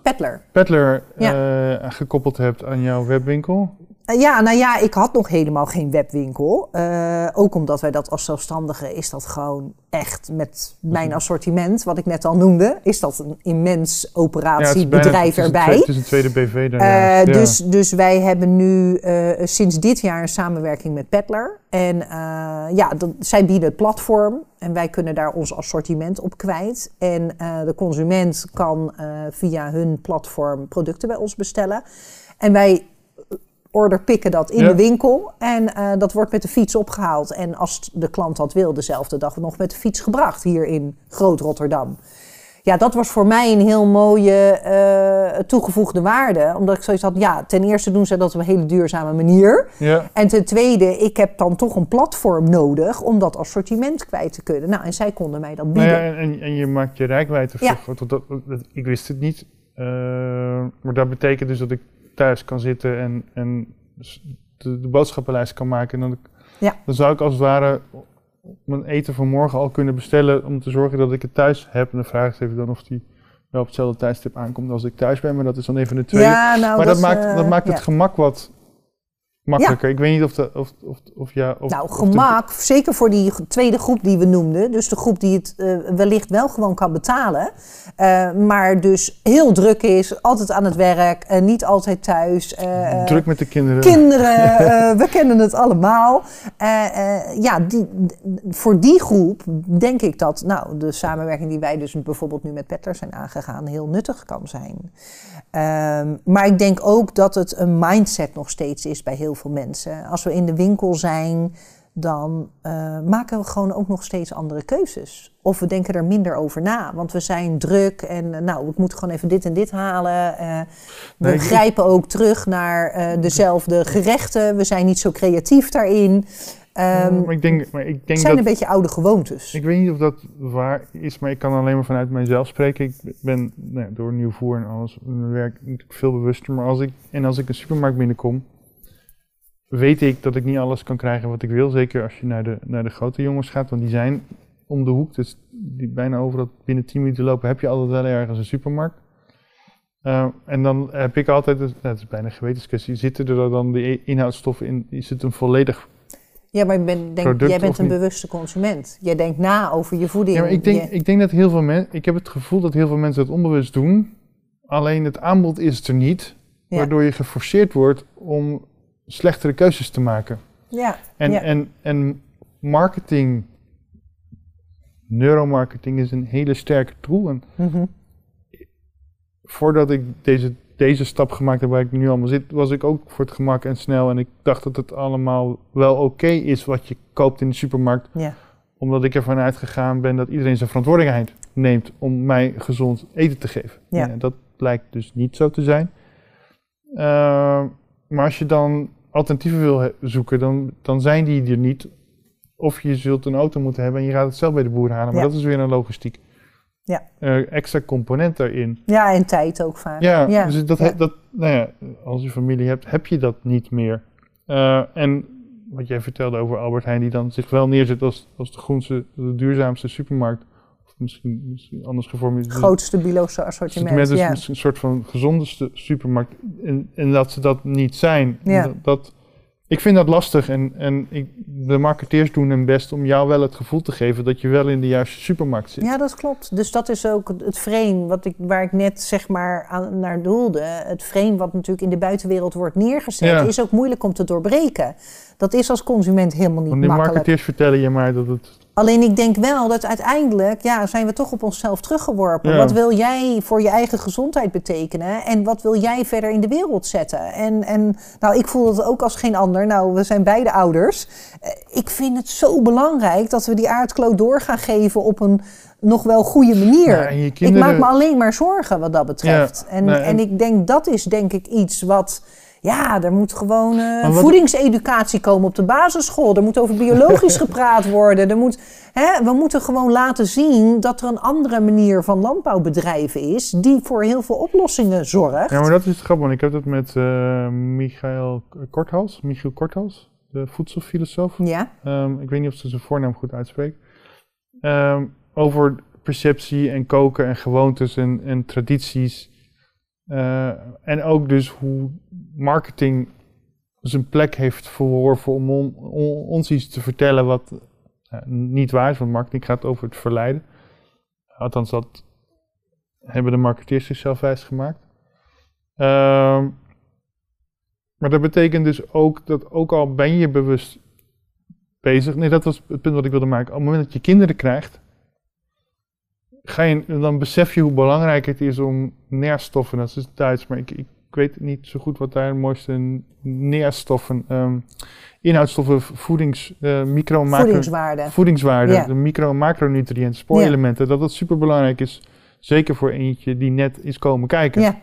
S2: Peddler
S1: eh, gekoppeld hebt aan jouw webwinkel?
S2: Eh, Ja, nou ja, ik had nog helemaal geen webwinkel. Eh, ook omdat wij dat als zelfstandige is dat gewoon echt met mijn assortiment, wat ik net al noemde, is dat een immens operatiebedrijf
S1: een
S2: erbij.
S1: Het is een tweede BV
S2: Eh,
S1: ja.
S2: dus, dus wij hebben nu sinds dit jaar een samenwerking met Peddler. En ja, dat, zij bieden het platform en wij kunnen daar ons assortiment op kwijt. En de consument kan via hun platform producten bij ons bestellen. En wij order pikken dat in
S1: Ja.
S2: de winkel en eh, dat wordt met de fiets opgehaald. En als de klant dat wil, dezelfde dag nog met de fiets gebracht hier in Groot-Rotterdam. Ja, dat was voor mij een heel mooie eh, toegevoegde waarde. Omdat ik zoiets had, ja, ten eerste doen ze dat op een hele duurzame manier.
S1: ja.
S2: En ten tweede, ik heb dan toch een platform nodig om dat assortiment kwijt te kunnen. Nou, en zij konden mij dat
S1: Nou
S2: bieden.
S1: ja, en, en, je maakt je rijkwijde
S2: Ja.
S1: ik wist het niet. Eh, maar dat betekent dus dat ik thuis kan zitten en, en de, de boodschappenlijst kan maken. En dan,
S2: Ja.
S1: dan zou ik als het ware mijn eten van morgen al kunnen bestellen om te zorgen dat ik het thuis heb. En dan vraag ik even dan of die wel op hetzelfde tijdstip aankomt als ik thuis ben. Maar dat is dan even de tweede.
S2: Ja, nou,
S1: maar dat, maakt,
S2: eh,
S1: dat maakt het
S2: ja.
S1: gemak wat makkelijker. Ik weet niet of, de, of, of, of ja... Of,
S2: Nou,
S1: de-
S2: gemak, zeker voor die tweede groep die we noemden. Dus de groep die het eh, wellicht wel gewoon kan betalen. eh, maar dus heel druk is, altijd aan het werk, eh, niet altijd thuis.
S1: druk met de kinderen.
S2: Kinderen, we kennen het allemaal. Ja, die, voor die groep denk ik dat nou, de samenwerking die wij dus bijvoorbeeld nu met Petter zijn aangegaan heel nuttig kan zijn. Ehm, maar ik denk ook dat het een mindset nog steeds is bij heel veel mensen. Als we in de winkel zijn, dan eh, maken we gewoon ook nog steeds andere keuzes. Of we denken er minder over na, want we zijn druk en eh, nou, ik moet gewoon even dit en dit halen. Eh, we
S1: Nee,
S2: grijpen ook terug naar dezelfde gerechten. We zijn niet zo creatief daarin. Ehm,
S1: maar ik denk, maar ik
S2: het
S1: denk
S2: zijn
S1: dat...
S2: een beetje oude gewoontes.
S1: Ik weet niet of dat waar is, maar ik kan alleen maar vanuit mijzelf spreken. Ik ben nou ja, door nieuw voer en alles, mijn werk natuurlijk veel bewuster. Maar als ik, en als ik een supermarkt binnenkom, weet ik dat ik niet alles kan krijgen wat ik wil. Zeker als je naar de, naar de grote jongens gaat, want die zijn om de hoek. Dus die bijna overal binnen 10 minuten lopen, heb je altijd wel ergens een supermarkt. Uh, en dan heb ik altijd, nou, het is bijna een gewetenskwestie, zitten er dan de inhoudstoffen in, is het een volledig
S2: Ja, maar ben, denk, jij bent een bewuste consument. Jij denkt na over je voeding.
S1: Ja, maar ik denk,
S2: Je-
S1: ik denk dat heel veel mensen, ik heb het gevoel dat heel veel mensen dat onbewust doen. Alleen het aanbod is er niet,
S2: Ja.
S1: waardoor je geforceerd wordt om slechtere keuzes te maken.
S2: ja,
S1: En,
S2: Ja.
S1: en, en marketing, neuromarketing is een hele sterke tool. En
S2: mhm.
S1: voordat ik deze, deze stap gemaakt heb waar ik nu allemaal zit, was ik ook voor het gemak en snel. En ik dacht dat het allemaal wel oké is wat je koopt in de supermarkt.
S2: ja.
S1: Omdat ik ervan uitgegaan ben dat iedereen zijn verantwoordelijkheid neemt om mij gezond eten te geven.
S2: Ja.
S1: Dat blijkt dus niet zo te zijn. Uh, maar als je dan alternatieven wil zoeken, dan, dan zijn die er niet. Of je zult een auto moeten hebben en je gaat het zelf bij de boer halen. Maar
S2: Ja.
S1: dat is weer een logistiek.
S2: Ja.
S1: Uh, extra component daarin.
S2: ja, en tijd ook vaak.
S1: Ja,
S2: ja.
S1: dus dat,
S2: Ja.
S1: dat, nou ja, als je familie hebt, heb je dat niet meer. Uh, en wat jij vertelde over Albert Heijn, die dan zich wel neerzet als, als de groenste, de duurzaamste supermarkt. Of misschien, misschien anders geformuleerd.
S2: Grootste biologische assortiment.
S1: Met dus
S2: ja.
S1: een soort van gezondeste supermarkt. En, en dat ze dat niet zijn.
S2: Ja.
S1: Dat, dat, ik vind dat lastig. En, en ik, de marketeers doen hun best om jou wel het gevoel te geven dat je wel in de juiste supermarkt zit.
S2: Ja, dat klopt. Dus dat is ook het frame wat ik, waar ik net zeg maar aan, naar doelde. Het frame wat natuurlijk in de buitenwereld wordt neergezet,
S1: Ja.
S2: is ook moeilijk om te doorbreken. Dat is als consument helemaal niet
S1: Want die
S2: makkelijk.
S1: marketeers vertellen je maar dat het
S2: Alleen ik denk wel dat uiteindelijk ja, zijn we toch op onszelf teruggeworpen.
S1: Ja.
S2: Wat wil jij voor je eigen gezondheid betekenen? En wat wil jij verder in de wereld zetten? En, en nou, ik voel het ook als geen ander. Nou, we zijn beide ouders. Eh, Ik vind het zo belangrijk dat we die aardkloot door gaan geven op een nog wel goede manier.
S1: Ja,
S2: Ik maak me alleen maar zorgen wat dat betreft.
S1: Ja,
S2: en,
S1: nee,
S2: en...
S1: en-
S2: ik denk dat is denk ik iets wat... Ja, er moet gewoon eh,
S1: wat-
S2: voedingseducatie komen op de basisschool. Er moet over biologisch gepraat worden. Er moet, hè, we moeten gewoon laten zien dat er een andere manier van landbouwbedrijven is... die voor heel veel oplossingen zorgt.
S1: Ja, maar dat is het grappig. want Ik heb dat met eh Michael Korthals. Michiel Korthals. de voedselfilosoof.
S2: Ja,
S1: Ehm, ik weet niet of ze zijn voornaam goed uitspreekt. Ehm, over perceptie en koken en gewoontes en, en tradities. Eh, en ook dus hoe marketing zijn plek heeft verworven om on- on- ons iets te vertellen wat eh, niet waar is. Want marketing gaat over het verleiden. Althans, dat hebben de marketeers zichzelf wijsgemaakt. Ehm maar dat betekent dus ook dat ook al ben je bewust bezig. Nee, dat was het punt wat ik wilde maken. Op het moment dat je kinderen krijgt, ga je, dan besef je hoe belangrijk het is om neerstoffen, dat is Duits, maar ik weet niet zo goed wat daar de mooiste neerstoffen, ehm, inhoudstoffen, voedings, eh micro, macro,
S2: voedingswaarde.
S1: voedingswaarde,
S2: Ja.
S1: de micro- en macronutriënten, spoorelementen, dat dat super belangrijk is. Zeker voor eentje die net is komen kijken.
S2: Ja,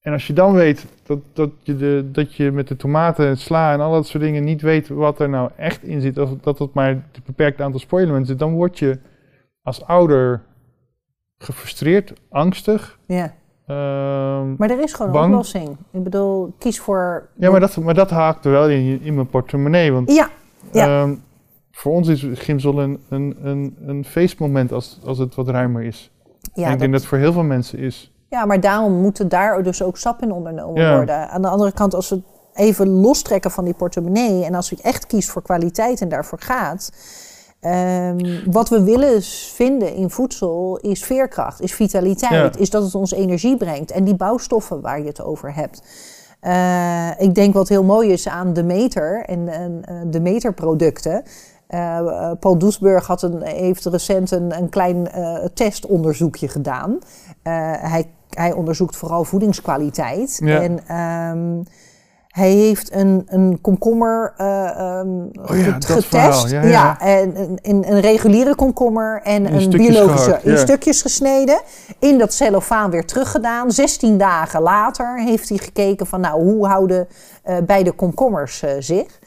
S1: En als je dan weet dat, dat, je de, dat je met de tomaten en sla en al dat soort dingen niet weet wat er nou echt in zit, of dat het maar een beperkt aantal spoilementen zit, dan word je als ouder gefrustreerd, angstig.
S2: ja.
S1: Ehm,
S2: Maar er is gewoon een oplossing. Ik bedoel, kies voor...
S1: ja, maar dat, maar dat haakt er wel in, in mijn portemonnee. Want
S2: Ja, ja.
S1: ehm, voor ons is Gimsel een, een, een, een feestmoment als, als het wat ruimer is. en
S2: ja,
S1: ik
S2: dat-
S1: denk dat het voor heel veel mensen is.
S2: Ja, maar daarom moeten daar dus ook stap in ondernomen
S1: Ja.
S2: worden. Aan de andere kant, als we even lostrekken van die portemonnee... en als je echt kiest voor kwaliteit en daarvoor gaat... ehm, wat we willen vinden in voedsel is veerkracht, is vitaliteit...
S1: Ja.
S2: is dat het ons energie brengt. En die bouwstoffen waar je het over hebt... Eh, ik denk wat heel mooi is aan de meter en, en eh, de meterproducten. Eh, Paul Doesburg had een, heeft recent een, een klein testonderzoekje gedaan. Hij, hij onderzoekt vooral voedingskwaliteit.
S1: Ja.
S2: En ehm, hij heeft een, een komkommer eh, ehm,
S1: Oh ja,
S2: getest.
S1: Ja, ja.
S2: en een, een, reguliere komkommer en
S1: In
S2: een biologische
S1: gehakt,
S2: in stukjes gesneden. In dat cellofaan weer teruggedaan. 16 dagen later heeft hij gekeken van nou, hoe houden eh, beide komkommers eh, zich.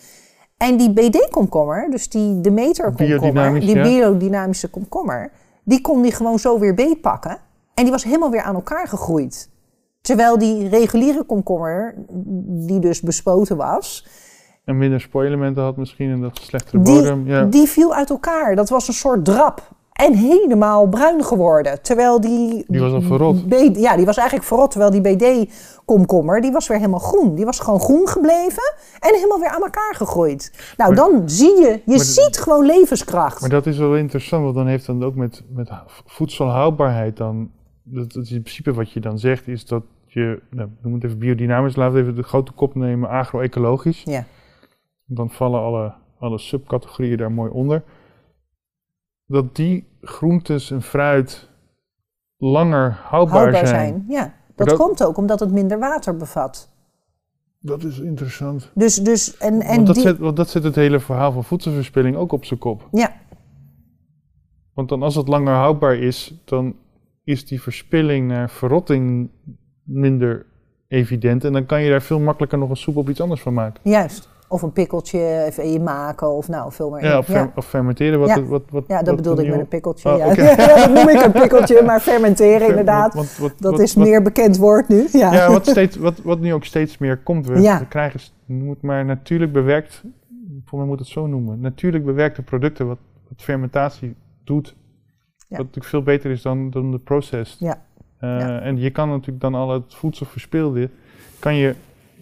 S2: En die BD-komkommer, dus die Demeter-komkommer, die biodynamische komkommer, die kon die gewoon zo weer beetpakken. En die was helemaal weer aan elkaar gegroeid. Terwijl die reguliere komkommer, die dus bespoten was,
S1: En minder spoilementen had misschien en dat slechtere
S2: die,
S1: bodem. Ja.
S2: die viel uit elkaar. Dat was een soort drap. En helemaal bruin geworden. Terwijl die...
S1: Die was al verrot.
S2: Ja, die was eigenlijk verrot. Terwijl die BD-komkommer, die was weer helemaal groen. Die was gewoon groen gebleven en helemaal weer aan elkaar gegroeid. Nou,
S1: Maar-
S2: dan zie je, je ziet gewoon levenskracht.
S1: Maar dat is wel interessant, want dan heeft dan ook met, met voedselhoudbaarheid dan... Dat, dat is in principe wat je dan zegt, is dat je... Nou, noem het even biodynamisch, laten we even de grote kop nemen, agro-ecologisch.
S2: Ja.
S1: Dan vallen alle, alle subcategorieën daar mooi onder. Dat die groentes en fruit langer houdbaar,
S2: Houdbaar
S1: zijn.
S2: zijn. Ja, dat,
S1: dat-
S2: komt ook omdat het minder water bevat.
S1: Dat is interessant.
S2: Dus, dus en, en
S1: want, dat
S2: die...
S1: zet, want dat zet het hele verhaal van voedselverspilling ook op zijn kop.
S2: Ja,
S1: Want dan als het langer houdbaar is, dan is die verspilling naar verrotting minder evident. En dan kan je daar veel makkelijker nog een soep op iets anders van maken.
S2: juist. Of een pikkeltje even in je maken of nou, veel meer.
S1: Ja, of, fer- of fermenteren. Wat,
S2: Ja.
S1: wat, wat,
S2: Ja, dat
S1: wat
S2: bedoelde ik met een pikkeltje.
S1: Oh,
S2: ja. dat noem ik een pikkeltje, maar fermenteren
S1: Fer-
S2: inderdaad.
S1: wat-
S2: Dat is meer bekend woord nu. Ja,
S1: Ja, wat, steeds, wat, wat nu ook steeds meer komt. We, we krijgen, het maar natuurlijk bewerkt, voor mij moet het zo noemen, natuurlijk bewerkte producten, wat, wat fermentatie doet. Wat natuurlijk veel beter is dan, dan de processed.
S2: Ja.
S1: Eh. En je kan natuurlijk dan al het voedsel verspilde, kan je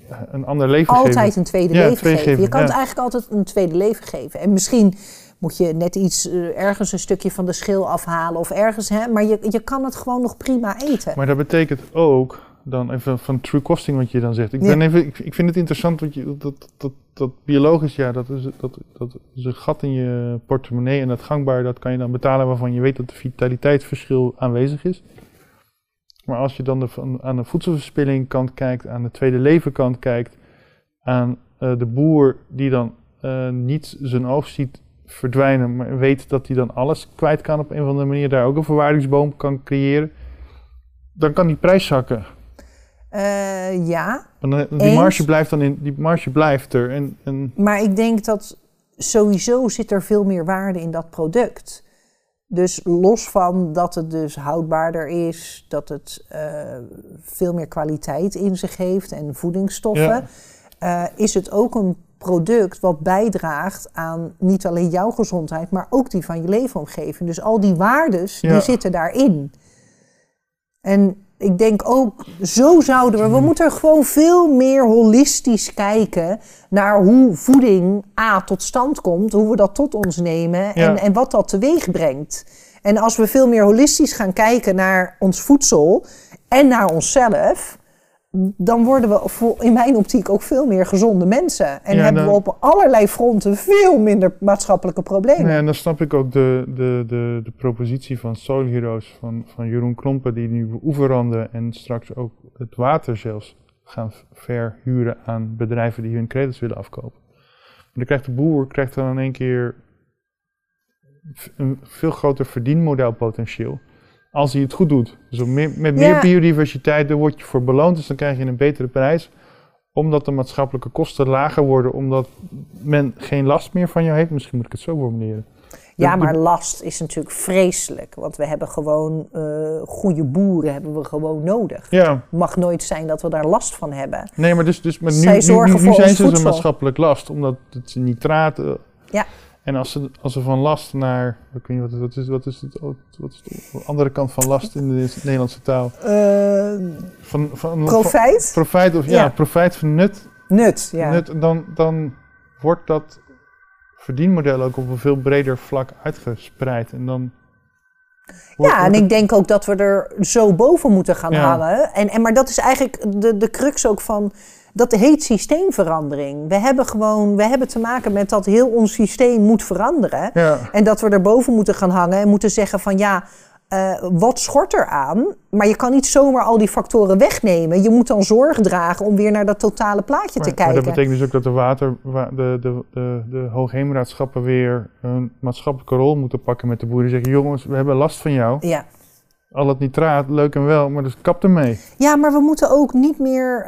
S1: eh, een ander leven
S2: altijd
S1: geven.
S2: een tweede leven
S1: tweede
S2: geven. Je
S1: geven,
S2: kan het eigenlijk altijd een tweede leven geven. En misschien moet je net iets, eh, ergens een stukje van de schil afhalen of ergens, hè, maar je, je kan het gewoon nog prima eten.
S1: Maar dat betekent ook, dan even van true costing wat je dan zegt. Ik,
S2: Ja.
S1: ben even, ik, ik vind het interessant, want je, dat, dat, dat biologisch, ja, dat is, dat, dat is een gat in je portemonnee. En dat gangbaar, dat kan je dan betalen waarvan je weet dat de vitaliteitsverschil aanwezig is. Maar als je dan de, aan de voedselverspilling kant kijkt, aan de tweede leven kant kijkt, aan eh, de boer die dan eh, niet zijn oogst ziet verdwijnen, maar weet dat hij dan alles kwijt kan op een of andere manier, daar ook een verwaardingsboom kan creëren, dan kan die prijs zakken.
S2: Eh, ja,
S1: Want dan- die
S2: Eens.
S1: marge blijft dan in, die marge blijft er. En, en
S2: maar ik denk dat sowieso zit er veel meer waarde in dat product. Dus los van dat het dus houdbaarder is, dat het eh, veel meer kwaliteit in zich heeft en voedingsstoffen,
S1: Ja.
S2: eh, is het ook een product wat bijdraagt aan niet alleen jouw gezondheid, maar ook die van je leefomgeving. Dus al die waardes,
S1: Ja.
S2: die zitten daarin. En ik denk ook, zo zouden we, we moeten gewoon veel meer holistisch kijken naar hoe voeding A tot stand komt, hoe we dat tot ons nemen en,
S1: Ja.
S2: en wat dat teweeg brengt. En als we veel meer holistisch gaan kijken naar ons voedsel en naar onszelf, dan worden we in mijn optiek ook veel meer gezonde mensen. En
S1: Ja,
S2: hebben we
S1: dan-
S2: op allerlei fronten veel minder maatschappelijke problemen.
S1: Nee, en dan snap ik ook de, de, de, de propositie van Soul Heroes van, van Jeroen Klompen, die nu oeveranden en straks ook het water zelfs gaan verhuren aan bedrijven die hun credits willen afkopen. Maar dan krijgt de boer krijgt dan in één keer een veel groter verdienmodelpotentieel als hij het goed doet. Dus meer, met meer
S2: Ja.
S1: biodiversiteit, daar word je voor beloond, dus dan krijg je een betere prijs omdat de maatschappelijke kosten lager worden, omdat men geen last meer van jou heeft. Misschien moet ik het zo formuleren.
S2: Ja, maar last is natuurlijk vreselijk. Want we hebben gewoon eh, goede boeren hebben we gewoon nodig.
S1: Ja,
S2: Het mag nooit zijn dat we daar last van hebben.
S1: nee, maar dus, dus maar nu, zijn ze een
S2: voedsel.
S1: maatschappelijk last, omdat het nitraten.
S2: Ja.
S1: En als ze, als ze van last naar, ik weet niet wat, wat is, wat is het, wat is de andere kant van last in de Nederlandse taal?
S2: Eh,
S1: Van, van,
S2: profijt?
S1: van- profijt of ja,
S2: Ja.
S1: profijt van nut,
S2: Nut, ja.
S1: nut dan, dan wordt dat verdienmodel ook op een veel breder vlak uitgespreid. En dan
S2: Ja, en ik denk ook dat we er zo boven moeten gaan
S1: Ja.
S2: hangen. En, en, maar dat is eigenlijk de, de crux ook van. Dat heet systeemverandering. We hebben gewoon we hebben te maken met dat heel ons systeem moet veranderen.
S1: ja.
S2: En dat we erboven moeten gaan hangen en moeten zeggen van ja, eh, wat schort er aan? Maar je kan niet zomaar al die factoren wegnemen. Je moet dan zorg dragen om weer naar dat totale plaatje te
S1: Maar, maar
S2: kijken.
S1: dat betekent dus ook dat de, water, wa- de, de, de, de hoogheemraadschappen weer een maatschappelijke rol moeten pakken met de boeren. Zeggen, jongens, we hebben last van jou.
S2: Ja.
S1: Al het nitraat, leuk en wel, maar dus kap ermee.
S2: ja, maar we moeten ook niet meer,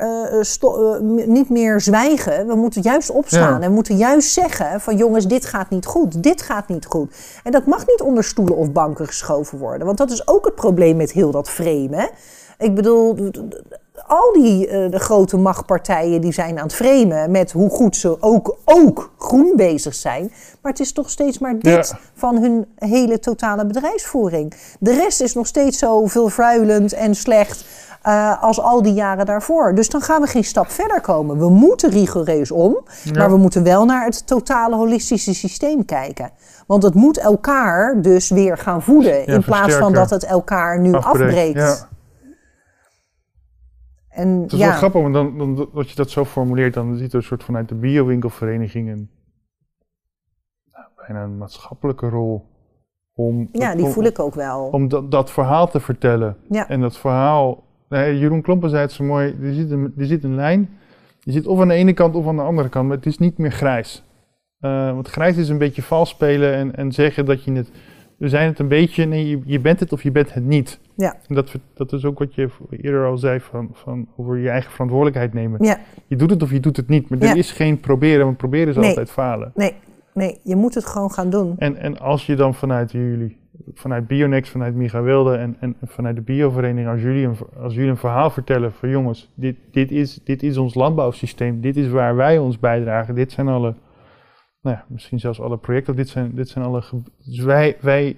S2: m- niet meer zwijgen. We moeten juist opstaan
S1: Ja.
S2: en we moeten juist zeggen van jongens, dit gaat niet goed, dit gaat niet goed. En dat mag niet onder stoelen of banken geschoven worden. Want dat is ook het probleem met heel dat framen. Ik bedoel, al die eh, de grote machtpartijen die zijn aan het framen met hoe goed ze ook, ook groen bezig zijn. Maar het is toch steeds maar dit
S1: Ja.
S2: van hun hele totale bedrijfsvoering. De rest is nog steeds zo vervuilend en slecht eh, als al die jaren daarvoor. Dus dan gaan we geen stap verder komen. We moeten rigoureus om,
S1: Ja.
S2: maar we moeten wel naar het totale holistische systeem kijken. Want het moet elkaar dus weer gaan voeden. in plaats van dat het elkaar nu
S1: Afbreekt,
S2: afbreekt. En
S1: Het is
S2: ja,
S1: wel grappig, want dan, dan, dat je dat zo formuleert, dan ziet er een soort vanuit de biowinkelvereniging een nou, bijna een maatschappelijke rol om,
S2: ja, die
S1: om,
S2: voel ik ook wel.
S1: om dat, dat verhaal te vertellen.
S2: Ja.
S1: En dat verhaal, nee, Jeroen Klompen zei het zo mooi, er zit, een, er zit een lijn, die zit of aan de ene kant of aan de andere kant, maar het is niet meer grijs. Eh, want grijs is een beetje vals spelen en, en zeggen dat je het, we zijn het een beetje, nee, je, je bent het of je bent het niet.
S2: Ja.
S1: En dat, dat is ook wat je eerder al zei van, van over je eigen verantwoordelijkheid nemen.
S2: Ja,
S1: Je doet het of je doet het niet, maar er is geen proberen, want proberen is
S2: Nee.
S1: altijd falen.
S2: nee, nee, je moet het gewoon gaan doen.
S1: En, en als je dan vanuit jullie, vanuit Bionex, vanuit Micha Wilde en, en vanuit de biovereniging, als jullie een, als jullie een verhaal vertellen van jongens, dit, dit, is, dit is ons landbouwsysteem, dit is waar wij ons bijdragen, dit zijn alle, nou ja, misschien zelfs alle projecten, dit zijn, dit zijn alle, dus wij, wij,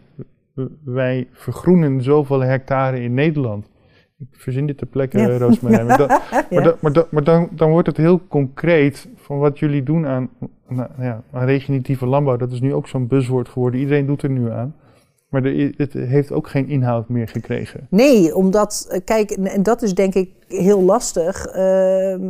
S1: wij vergroenen zoveel hectare in Nederland. Ik verzin dit ter plekke,
S2: Ja.
S1: Roosmarijn. Maar,
S2: Ja.
S1: maar, da- maar, maar dan, dan wordt het heel concreet van wat jullie doen aan, nou, ja, aan regeneratieve landbouw. Dat is nu ook zo'n buzzwoord geworden. Iedereen doet er nu aan. Maar het heeft ook geen inhoud meer gekregen.
S2: Nee, omdat, eh, kijk, en- dat is denk ik heel lastig. ehm,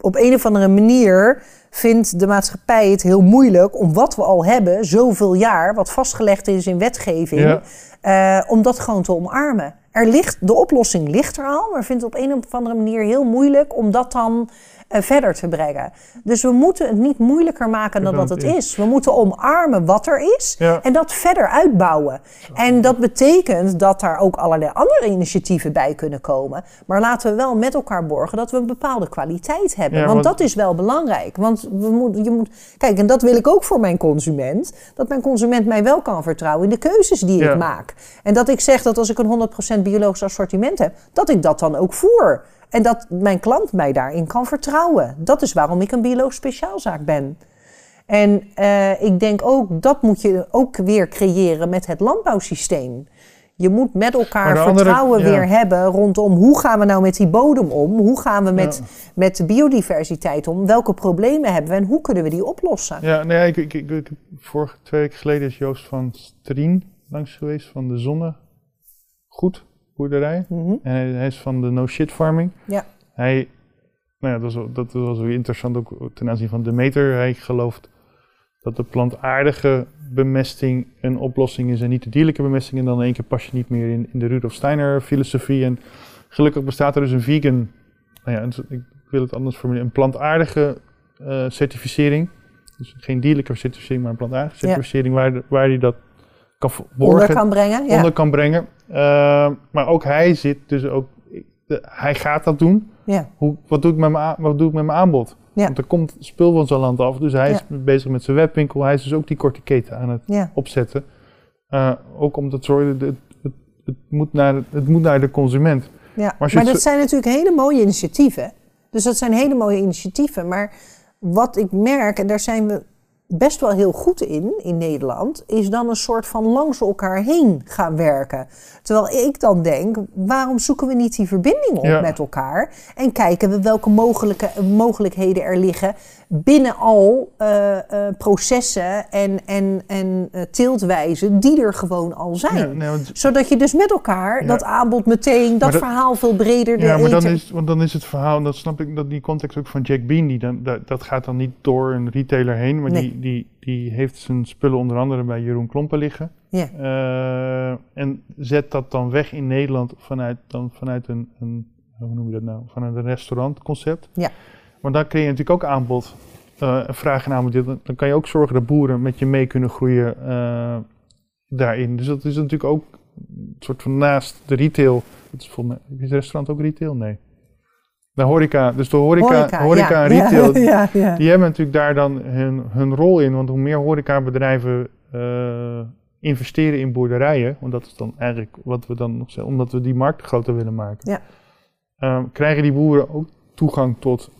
S2: op een of andere manier vindt de maatschappij het heel moeilijk om wat we al hebben, zoveel jaar, wat vastgelegd is in wetgeving,
S1: Ja.
S2: eh, om dat gewoon te omarmen. Er ligt, de oplossing ligt er al, maar vindt het op een of andere manier heel moeilijk om dat dan verder te brengen. Dus we moeten het niet moeilijker maken dan dat het is. We moeten omarmen wat er is
S1: Ja.
S2: en dat verder uitbouwen. En dat betekent dat daar ook allerlei andere initiatieven bij kunnen komen. Maar laten we wel met elkaar borgen dat we een bepaalde kwaliteit hebben.
S1: Ja,
S2: want
S1: want-
S2: dat is wel belangrijk. Want we moet, je moet, kijk, en dat wil ik ook voor mijn consument. Dat mijn consument mij wel kan vertrouwen in de keuzes die
S1: Ja.
S2: ik maak. En dat ik zeg dat als ik een 100% biologisch assortiment heb, dat ik dat dan ook voer. En dat mijn klant mij daarin kan vertrouwen. Dat is waarom ik een biologisch speciaalzaak ben. En eh, ik denk ook, dat moet je ook weer creëren met het landbouwsysteem. Je moet met elkaar
S1: andere-
S2: vertrouwen
S1: ja.
S2: weer hebben rondom hoe gaan we nou met die bodem om? Hoe gaan we met, met de biodiversiteit om? Welke problemen hebben we en hoe kunnen we die oplossen?
S1: Ja, nee, ik, ik, ik, ik- vorige twee weken geleden is Joost van Strien langs geweest van de Zonnegoed boerderij.
S2: Mhm.
S1: En hij, hij is van de no shit farming.
S2: Ja.
S1: Hij, nou ja, dat was, dat was weer interessant ook ten aanzien van Demeter. Hij gelooft dat de plantaardige bemesting een oplossing is en niet de dierlijke bemesting. En dan in één keer pas je niet meer in, in de Rudolf Steiner filosofie. En gelukkig bestaat er dus een vegan, nou ja, ik wil het anders formuleren, een plantaardige eh, certificering. Dus geen dierlijke certificering, maar een plantaardige
S2: Ja.
S1: certificering waar, de- waar hij dat kan
S2: Onder kan brengen. Ja.
S1: onder kan brengen. Uh, maar ook hij zit dus ook, de- hij gaat dat doen.
S2: Ja.
S1: Hoe, wat, doe ik met mijn, wat doe ik met mijn aanbod?
S2: Ja.
S1: Want er komt spul van zijn land af, dus hij is bezig met zijn webwinkel. Hij is dus ook die korte keten aan het opzetten. Uh, ook om te zorgen, het, het, het, moet naar, het moet naar de consument.
S2: Ja, maar dat zijn natuurlijk hele mooie initiatieven. Dus dat zijn hele mooie initiatieven. Maar wat ik merk, en daar zijn we best wel heel goed in, in Nederland, is dan een soort van langs elkaar heen gaan werken. Terwijl ik dan denk, waarom zoeken we niet die verbinding op
S1: Ja.
S2: met elkaar? En kijken we welke mogelijke, mogelijkheden er liggen binnen al eh, eh, processen en, en, en eh, teeltwijzen die er gewoon al zijn
S1: Ja, nee, want,
S2: zodat je dus met elkaar
S1: Ja.
S2: dat aanbod meteen, dat, verhaal veel breder
S1: ja, maar dan is, want dan is het verhaal, en dat snap ik, dat die context ook van Jack Bean, die dan, dat, dat gaat dan niet door een retailer heen, maar
S2: Nee.
S1: die, die, die heeft zijn spullen onder andere bij Jeroen Klompen liggen.
S2: Ja.
S1: En zet dat dan weg in Nederland vanuit, dan vanuit een, een, hoe noem je dat nou, vanuit een restaurantconcept.
S2: Ja.
S1: Want dan creëer je natuurlijk ook aanbod, eh vraag en aanbod. Dan kan je ook zorgen dat boeren met je mee kunnen groeien eh, daarin. Dus dat is natuurlijk ook een soort van naast de retail. Dat is, volgens mij, is het restaurant ook retail? Nee. De horeca, dus de horeca, horeca, en
S2: ja.
S1: retail,
S2: Ja, ja.
S1: die hebben natuurlijk daar dan hun, hun rol in. Want hoe meer horecabedrijven eh investeren in boerderijen, want dat is dan eigenlijk wat we dan nog zeggen, omdat we die markt groter willen maken,
S2: Ja.
S1: eh, krijgen die boeren ook toegang tot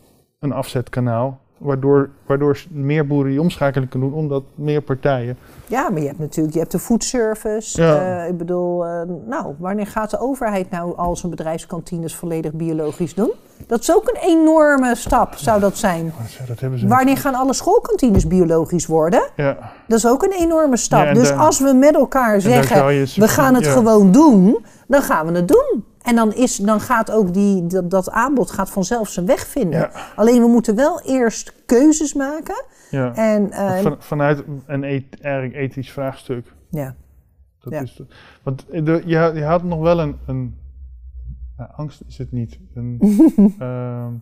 S1: een afzetkanaal. Waardoor, waardoor meer boeren die omschakeling kunnen doen, omdat meer partijen.
S2: Ja, maar je hebt natuurlijk je hebt de foodservice.
S1: Ja.
S2: Eh, ik bedoel, eh, nou, wanneer gaat de overheid nou al zijn bedrijfskantines volledig biologisch doen? Dat is ook een enorme stap, zou dat zijn.
S1: Dat hebben ze
S2: Wanneer gaan alle schoolkantines biologisch worden?
S1: Ja,
S2: Dat is ook een enorme stap.
S1: Ja,
S2: dus als we met elkaar zeggen, we gaan het
S1: ja.
S2: gewoon doen, dan gaan we het doen. En dan, is, dan gaat ook die, dat, dat aanbod gaat vanzelf zijn weg vinden.
S1: Ja.
S2: Alleen we moeten wel eerst keuzes maken.
S1: Ja.
S2: En, eh,
S1: Van, vanuit een et- eigenlijk ethisch vraagstuk.
S2: ja.
S1: Dat
S2: Ja.
S1: is de- want de, je, had- je had nog wel een. een nou, angst is het niet. Een ehm,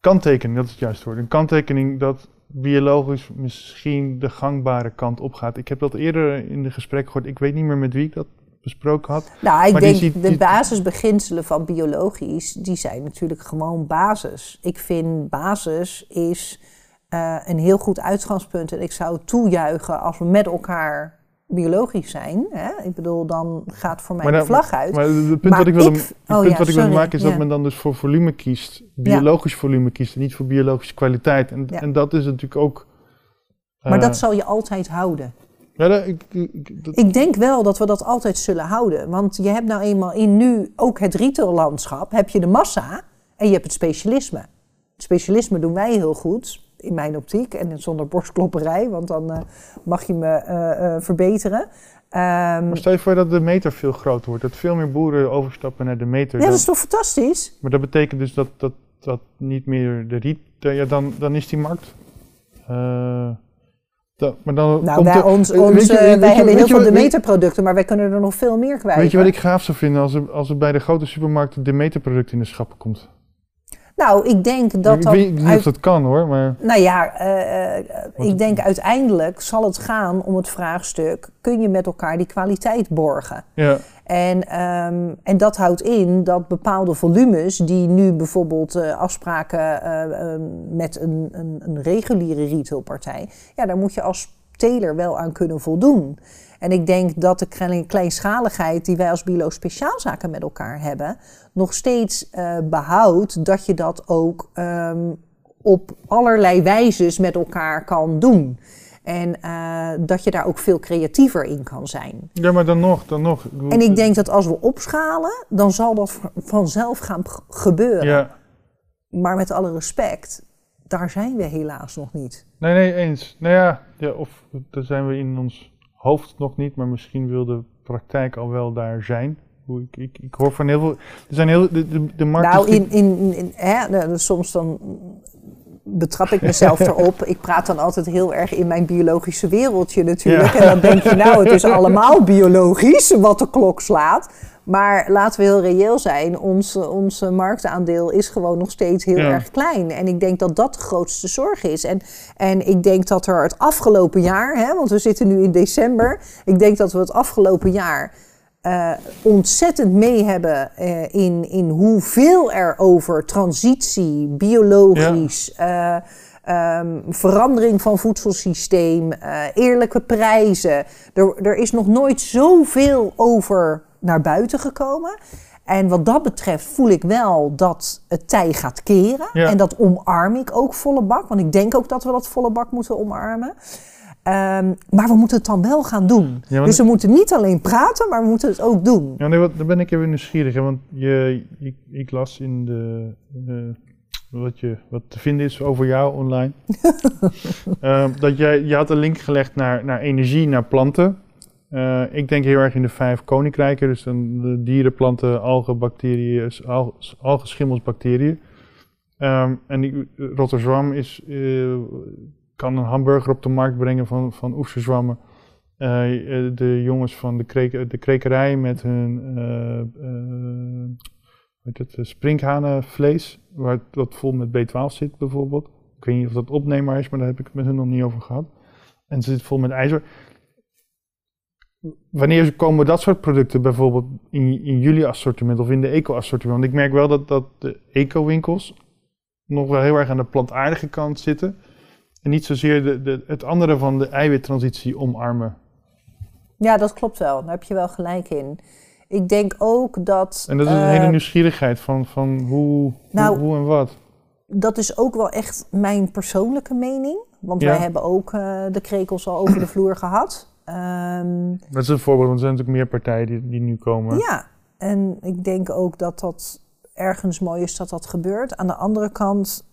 S1: kanttekening, dat is het juiste woord. Een kanttekening dat biologisch misschien de gangbare kant op gaat. Ik heb dat eerder in de gesprek gehoord. Ik weet niet meer met wie ik dat besproken had.
S2: Nou, ik
S1: Maar die
S2: denk de basisbeginselen van biologisch, die zijn natuurlijk gewoon basis. Ik vind basis is eh, een heel goed uitgangspunt. En ik zou toejuichen als we met elkaar biologisch zijn. Hè? Ik bedoel, dan gaat voor mij
S1: Maar
S2: de
S1: dan-
S2: vlag uit.
S1: Maar het punt
S2: Maar
S1: wat ik het
S2: oh
S1: punt
S2: ja,
S1: wat ik
S2: sorry,
S1: maken is dat men dan dus voor volume kiest. Biologisch volume kiest en niet voor biologische kwaliteit. En, en dat is natuurlijk ook...
S2: maar
S1: eh,
S2: dat zal je altijd houden.
S1: Ja, ik, ik- dat-
S2: Ik denk wel dat we dat altijd zullen houden. Want je hebt nou eenmaal in nu ook het retaillandschap, heb je de massa en je hebt het specialisme. Het specialisme doen wij heel goed, in mijn optiek. En zonder borstklopperij, want dan eh, mag je me eh, eh, verbeteren. Ehm,
S1: Maar stel je voor dat de meter veel groter wordt. Dat veel meer boeren overstappen naar de meter.
S2: ja, dat is toch fantastisch?
S1: Maar dat betekent dus dat, dat, dat niet meer de riet... Ja, dan, dan is die markt... dat, maar dan
S2: Nou,
S1: komt
S2: bij
S1: er-
S2: ons,
S1: weet
S2: ons,
S1: je- weet je-
S2: wij hebben heel veel Demeter-producten, maar wij kunnen er nog veel meer kwijt.
S1: Weet je wat ik gaaf zou vinden als er, als er bij de grote supermarkten de meterproduct in de schappen komt?
S2: Nou, ik denk dat
S1: ik
S2: dat...
S1: weet niet
S2: uit-
S1: of dat kan hoor, maar...
S2: Nou ja, eh, eh, ik denk uiteindelijk zal het gaan om het vraagstuk... kun je met elkaar die kwaliteit borgen?
S1: Ja,
S2: En, ehm, en dat houdt in dat bepaalde volumes, die nu bijvoorbeeld eh, afspraken eh, eh, met een, een, een reguliere retailpartij, ja, daar moet je als teler wel aan kunnen voldoen. En ik denk dat de klein- kleinschaligheid die wij als Bilo Speciaalzaken met elkaar hebben, nog steeds eh, behoudt dat je dat ook ehm, op allerlei wijzes met elkaar kan doen. En eh, dat je daar ook veel creatiever in kan zijn.
S1: ja maar dan nog, dan nog.
S2: En ik denk dat als we opschalen, dan zal dat vanzelf gaan gebeuren.
S1: Ja,
S2: Maar met alle respect, daar zijn we helaas nog niet.
S1: nee, nee, eens. Nou ja, ja, of daar zijn we in ons hoofd nog niet, maar misschien wil de praktijk al wel daar zijn. Ik, ik, ik hoor van heel veel. Er zijn heel. De, de, de markt
S2: nou, in, in, in, hè, nou, soms dan betrap ik mezelf erop. Ik praat dan altijd heel erg in mijn biologische wereldje natuurlijk.
S1: Ja.
S2: En dan denk je, nou, het is allemaal biologisch wat de klok slaat. Maar laten we heel reëel zijn, ons, ons marktaandeel is gewoon nog steeds heel
S1: Ja.
S2: erg klein. En ik denk dat dat de grootste zorg is. En, en ik denk dat er het afgelopen jaar, hè, want we zitten nu in december, ik denk dat we het afgelopen jaar eh, ontzettend mee hebben eh, in, in hoeveel er over transitie, biologisch, eh, ehm, verandering van voedselsysteem, eerlijke prijzen. Er, er is nog nooit zoveel over naar buiten gekomen. En wat dat betreft voel ik wel dat het tij gaat keren.
S1: Ja.
S2: En dat omarm ik ook volle bak. Want ik denk ook dat we dat volle bak moeten omarmen. Ehm, maar we moeten het dan wel gaan doen.
S1: Ja,
S2: dus we moeten niet alleen praten, maar we moeten het ook doen.
S1: Ja, nee, wat, daar ben ik even nieuwsgierig. Hè, want je, ik, ik las in de, eh, wat, je, wat te vinden is over jou online. Ehm, dat jij, je had een link gelegd naar, naar energie, naar planten. Eh, ik denk heel erg in de vijf koninkrijken. Dus dan de dieren, planten, algen, bacteriën, algen, algen schimmels, bacteriën. Ehm, en die Rotterdam is, eh, kan een hamburger op de markt brengen van, van oesterzwammen. Eh, eh, de jongens van de, kreek, de krekerij met hun heet het, sprinkhanenvlees, waar wat vol met B12 zit bijvoorbeeld. Ik weet niet of dat opneembaar is, maar daar heb ik het met hun nog niet over gehad. En het zit vol met ijzer. Wanneer komen dat soort producten bijvoorbeeld in, in jullie assortiment of in de eco-assortiment? Want ik merk wel dat, dat de eco-winkels nog wel heel erg aan de plantaardige kant zitten. En niet zozeer de, de, het andere van de eiwittransitie omarmen.
S2: Ja, dat klopt wel. Daar heb je wel gelijk in. Ik denk ook dat.
S1: En dat is een
S2: eh,
S1: hele nieuwsgierigheid van, van hoe,
S2: Nou,
S1: hoe, hoe en wat.
S2: Dat is ook wel echt mijn persoonlijke mening. Want
S1: Ja.
S2: wij hebben ook eh, de krekels al over de vloer gehad. Ehm,
S1: Dat is een voorbeeld, want er zijn natuurlijk meer partijen die, die nu komen.
S2: ja, en ik denk ook dat dat ergens mooi is dat dat gebeurt. Aan de andere kant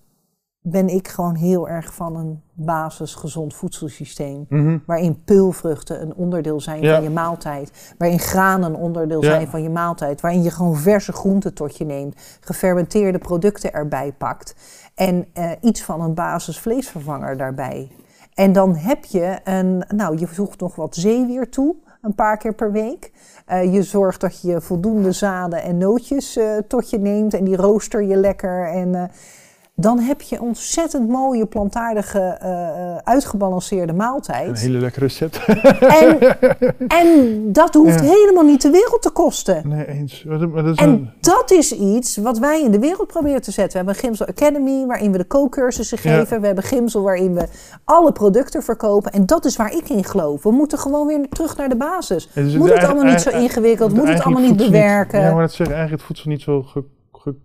S2: ben ik gewoon heel erg van een basisgezond voedselsysteem.
S1: Mhm.
S2: Waarin peulvruchten een onderdeel zijn
S1: Ja.
S2: van je maaltijd. Waarin granen een onderdeel
S1: Ja.
S2: zijn van je maaltijd. Waarin je gewoon verse groenten tot je neemt. Gefermenteerde producten erbij pakt. En eh, iets van een basisvleesvervanger daarbij. En dan heb je een, nou je voegt nog wat zeewier toe. Een paar keer per week. Eh, je zorgt dat je voldoende zaden en nootjes eh, tot je neemt. En die rooster je lekker. En dan heb je ontzettend mooie, plantaardige, eh, eh, uitgebalanceerde maaltijd.
S1: Een hele lekker recept.
S2: En, en dat hoeft
S1: Ja.
S2: helemaal niet de wereld te kosten.
S1: nee, eens. Maar dat- is
S2: En
S1: een-
S2: dat is iets wat wij in de wereld proberen te zetten. We hebben een Gimsel Academy waarin we de kookcursussen
S1: Ja.
S2: geven. We hebben Gimsel waarin we alle producten verkopen. En dat is waar ik in geloof. We moeten gewoon weer terug naar de basis.
S1: Dus
S2: Moet het allemaal niet zo ingewikkeld? Moet het allemaal niet bewerken?
S1: ja, maar dat zeggen eigenlijk het voedsel niet zo ge-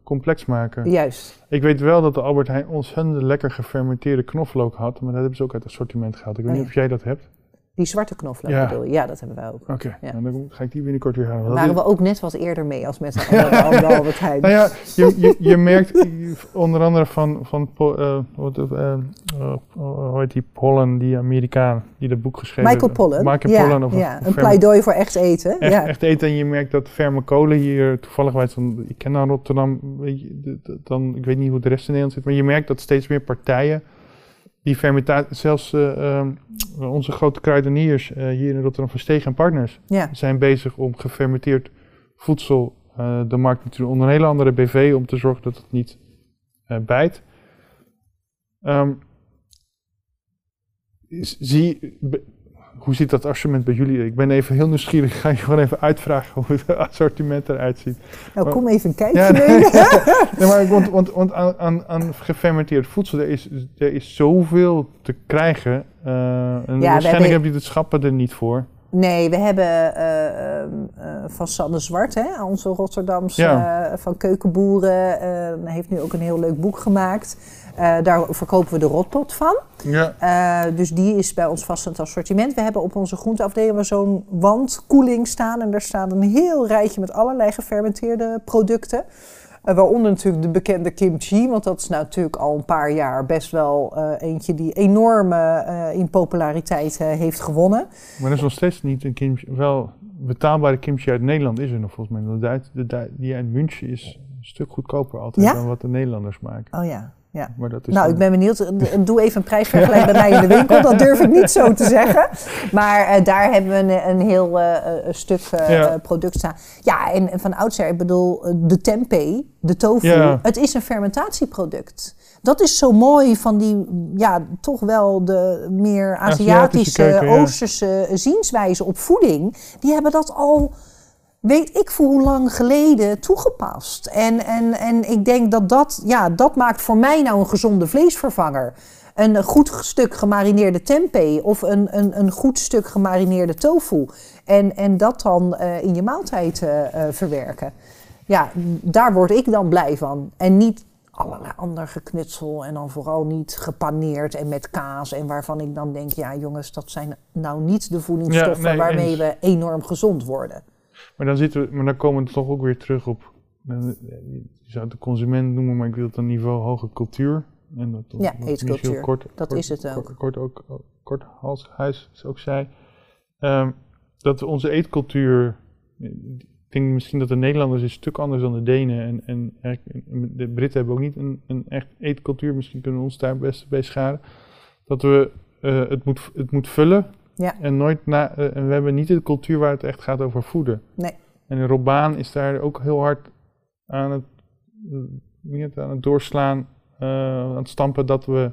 S1: complex maken.
S2: Juist.
S1: Ik weet wel dat de Albert Heijn ontzettend lekker gefermenteerde knoflook had, maar dat hebben ze ook uit het assortiment gehaald. Ik weet
S2: Oh,
S1: niet
S2: ja.
S1: of jij dat hebt.
S2: Die zwarte knoflook
S1: Ja.
S2: bedoel je? Ja, dat hebben wij ook.
S1: Oké,
S2: Ja.
S1: nou, dan ga ik die binnenkort weer halen.
S2: Daar waren we ook net wat eerder mee als met andere andere Albert Heijn.
S1: Nou ja, je, je, je merkt onder andere van, van eh, wat, eh, eh, hoe heet die Pollen, die Amerikaan, die dat boek geschreven
S2: Michael
S1: heeft.
S2: Pollan.
S1: Michael
S2: ja,
S1: Pollan. Of,
S2: ja, een pleidooi voor echt eten.
S1: Echt,
S2: ja.
S1: echt eten en je merkt dat Vermekolen hier toevallig wij van, ik ken nou Rotterdam, dan, ik weet niet hoe de rest in Nederland zit, maar je merkt dat steeds meer partijen die fermentatie, zelfs eh, ehm, onze grote kruideniers eh, hier in Rotterdam van Steeg en Partners
S2: ja.
S1: zijn bezig om gefermenteerd voedsel eh, de markt natuurlijk onder een hele andere BV om te zorgen dat het niet bijt. Is- zie, hoe ziet dat assortiment bij jullie? Ik ben even heel nieuwsgierig. Ik ga je gewoon even uitvragen hoe het assortiment eruit ziet.
S2: Nou, kom even een kijkje
S1: Ja. Nee, maar want, want, want aan, aan, aan gefermenteerd voedsel, er is, er is zoveel te krijgen. eh, en waarschijnlijk
S2: hebben-
S1: heb je de schappen er niet voor.
S2: Nee, we hebben eh, van Sanne Zwart, hè, onze Rotterdamse
S1: Ja.
S2: van Keukenboeren, heeft nu ook een heel leuk boek gemaakt. Eh, daar verkopen we de rotpot van.
S1: Ja.
S2: Eh, dus die is bij ons vast in het assortiment. We hebben op onze groenteafdeling zo'n wandkoeling staan. En daar staat een heel rijtje met allerlei gefermenteerde producten. Eh, waaronder natuurlijk de bekende kimchi. Want dat is nou natuurlijk al een paar jaar best wel eentje die enorm eh, in populariteit heeft gewonnen.
S1: Maar er is nog steeds niet een kimchi. Wel, betaalbare kimchi uit Nederland is er nog volgens mij. De, die uit München is een stuk goedkoper altijd
S2: Ja?
S1: dan wat de Nederlanders maken.
S2: Oh ja, ja.
S1: Maar dat is
S2: Nou,
S1: dan-
S2: ik ben benieuwd. Eh, Doe even een prijsvergelijking bij mij in de winkel. Dat durf ik niet zo te zeggen. Maar eh, daar hebben we een, een heel eh, stuk
S1: Ja.
S2: product staan. Ja, en, en van oudsher, ik bedoel, de tempeh, de tofu,
S1: Ja.
S2: het is een fermentatieproduct. Dat is zo mooi van die, ja, toch wel de meer
S1: Aziatische
S2: Aziatische,
S1: keuken, ja.
S2: Oosterse zienswijze op voeding. Die hebben dat al weet ik voor hoe lang geleden toegepast. En, en, en ik denk dat dat, ja, dat maakt voor mij nou een gezonde vleesvervanger. Een goed stuk gemarineerde tempeh of een, een, een goed stuk gemarineerde tofu. En, en dat dan eh, in je maaltijd eh, eh, verwerken. Ja, daar word ik dan blij van. En niet allerlei ander geknutsel en dan vooral niet gepaneerd en met kaas. En waarvan ik dan denk, ja jongens, dat zijn nou niet de voedingsstoffen
S1: Ja, nee,
S2: waarmee
S1: eens.
S2: we enorm gezond worden.
S1: Maar dan, zitten we, maar dan komen we toch ook weer terug op. eh, Je zou het de consument noemen, maar ik wil het een niveau hoge cultuur. En dat,
S2: Ja, eetcultuur.
S1: Kort,
S2: Dat
S1: kort,
S2: is het ook.
S1: Kort, kort ook kort Halshuis ook zei. ehm, dat we onze eetcultuur. Ik denk misschien dat de Nederlanders een stuk anders dan de Denen. En, en de Britten hebben ook niet een, een echt eetcultuur. Misschien kunnen we ons daar best bij scharen. Dat we eh, het, moet, het moet vullen.
S2: Ja.
S1: En, nooit na, eh, en we hebben niet de cultuur waar het echt gaat over voeden.
S2: Nee.
S1: En Robaan is daar ook heel hard aan het, niet het aan het doorslaan, eh, aan het stampen dat we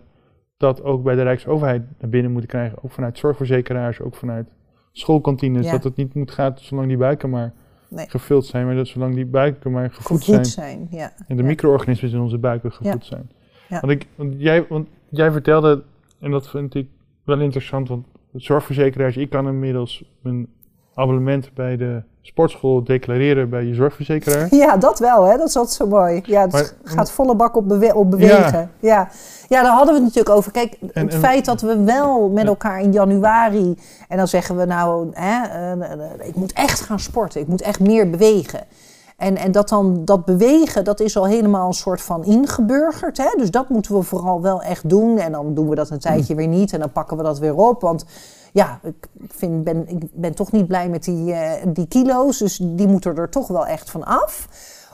S1: dat ook bij de Rijksoverheid naar binnen moeten krijgen. Ook vanuit zorgverzekeraars, ook vanuit schoolkantines.
S2: Ja.
S1: Dat het niet moet gaan zolang die buiken maar
S2: Nee.
S1: gevuld zijn, maar dat zolang die buiken maar gevoed,
S2: Gevoed
S1: zijn.
S2: zijn, ja.
S1: En de
S2: Ja.
S1: micro-organismen in onze buiken gevoed zijn.
S2: Ja.
S1: Want, ik, want, jij, want jij vertelde, en dat vind ik wel interessant, want zorgverzekeraars, ik kan inmiddels mijn abonnement bij de sportschool declareren bij je zorgverzekeraar.
S2: Ja, dat wel, hè? dat is altijd zo mooi. Ja, het
S1: Maar-
S2: gaat volle bak op, bewe- op bewegen. Ja. Ja. daar hadden we het natuurlijk over. Kijk,
S1: En-
S2: het
S1: en-
S2: feit dat we wel met elkaar in januari... en dan zeggen we nou, hè, eh, eh, ik moet echt gaan sporten. Ik moet echt meer bewegen. En, en dat dan, dat bewegen, dat is al helemaal een soort van ingeburgerd. Hè? Dus dat moeten we vooral wel echt doen. En dan doen we dat een tijdje weer niet. En dan pakken we dat weer op. Want ja, ik, vind, ben, ik ben toch niet blij met die, eh, die kilo's. Dus die moeten er toch wel echt van af.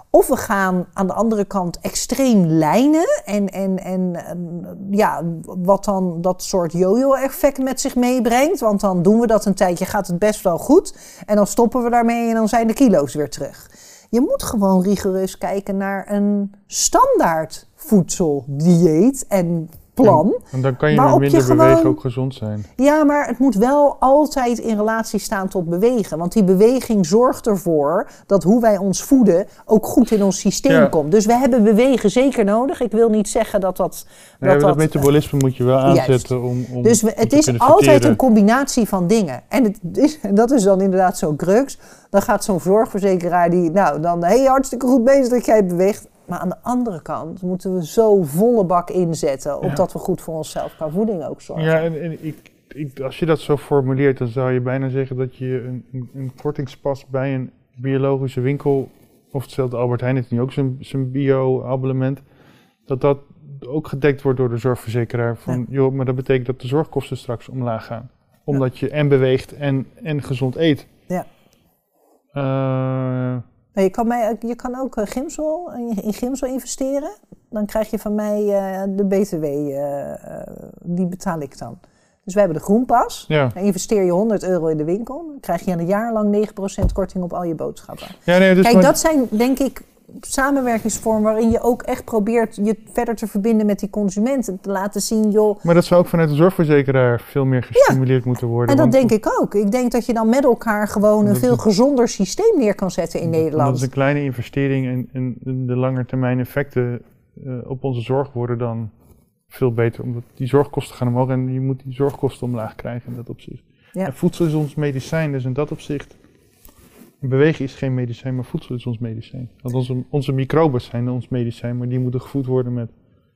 S2: Of we gaan aan de andere kant extreem lijnen. En, en, en en, ja, wat dan dat soort yo-yo-effect met zich meebrengt. Want dan doen we dat een tijdje, gaat het best wel goed. En dan stoppen we daarmee en dan zijn de kilo's weer terug. Je moet gewoon rigoureus kijken naar een standaard voedseldieet en plan.
S1: En, dan kan je
S2: je
S1: minder bewegen
S2: gewoon-
S1: ook gezond zijn.
S2: Ja, maar het moet wel altijd in relatie staan tot bewegen. Want die beweging zorgt ervoor dat hoe wij ons voeden ook goed in ons systeem
S1: Ja.
S2: komt. Dus we hebben bewegen zeker nodig. Ik wil niet zeggen dat dat.
S1: Nee,
S2: dat,
S1: maar dat
S2: dat
S1: metabolisme moet je wel aanzetten om, om
S2: dus we, het is altijd
S1: verteren.
S2: een combinatie van dingen. En het is, dat is dan inderdaad zo crux. Dan gaat zo'n zorgverzekeraar die, nou, dan hey, hartstikke goed bezig dat jij beweegt. Maar aan de andere kant moeten we zo volle bak inzetten, opdat we goed voor onszelf qua voeding ook zorgen.
S1: Ja, en, en ik, ik, als je dat zo formuleert, dan zou je bijna zeggen dat je een, een, kortingspas bij een biologische winkel, of hetzelfde Albert Heijn heeft nu ook zijn, zijn bio-abonnement, dat dat ook gedekt wordt door de zorgverzekeraar. Van, joh, maar dat betekent dat de zorgkosten straks omlaag gaan. Omdat je en beweegt en, en gezond eet.
S2: Ja.
S1: Eh,
S2: je, kan mij, je kan ook eh, gimsel, in, gimsel investeren. Dan krijg je van mij eh, de BTW, eh, die betaal ik dan. Dus wij hebben de groenpas.
S1: ja.
S2: Dan investeer je 100 euro in de winkel. Dan krijg je een jaar lang 9% korting op al je boodschappen.
S1: ja, nee, dus
S2: Kijk,
S1: maar-
S2: dat zijn denk ik samenwerkingsvorm waarin je ook echt probeert je verder te verbinden met die consument. En te laten zien, joh.
S1: Maar dat zou ook vanuit de zorgverzekeraar veel meer gestimuleerd moeten worden.
S2: En dat denk ik ook. Ik denk dat je dan met elkaar gewoon een
S1: Dat
S2: veel gezonder systeem neer kan zetten in
S1: Dat
S2: Nederland.
S1: is een kleine investering en, en de langetermijn effecten eh, op onze zorg worden dan veel beter. Omdat die zorgkosten gaan omhoog en je moet die zorgkosten omlaag krijgen in dat opzicht.
S2: Ja.
S1: En voedsel is ons medicijn, dus in dat opzicht... Bewegen is geen medicijn, maar voedsel is ons medicijn. Want onze, onze microben zijn ons medicijn, maar die moeten gevoed worden met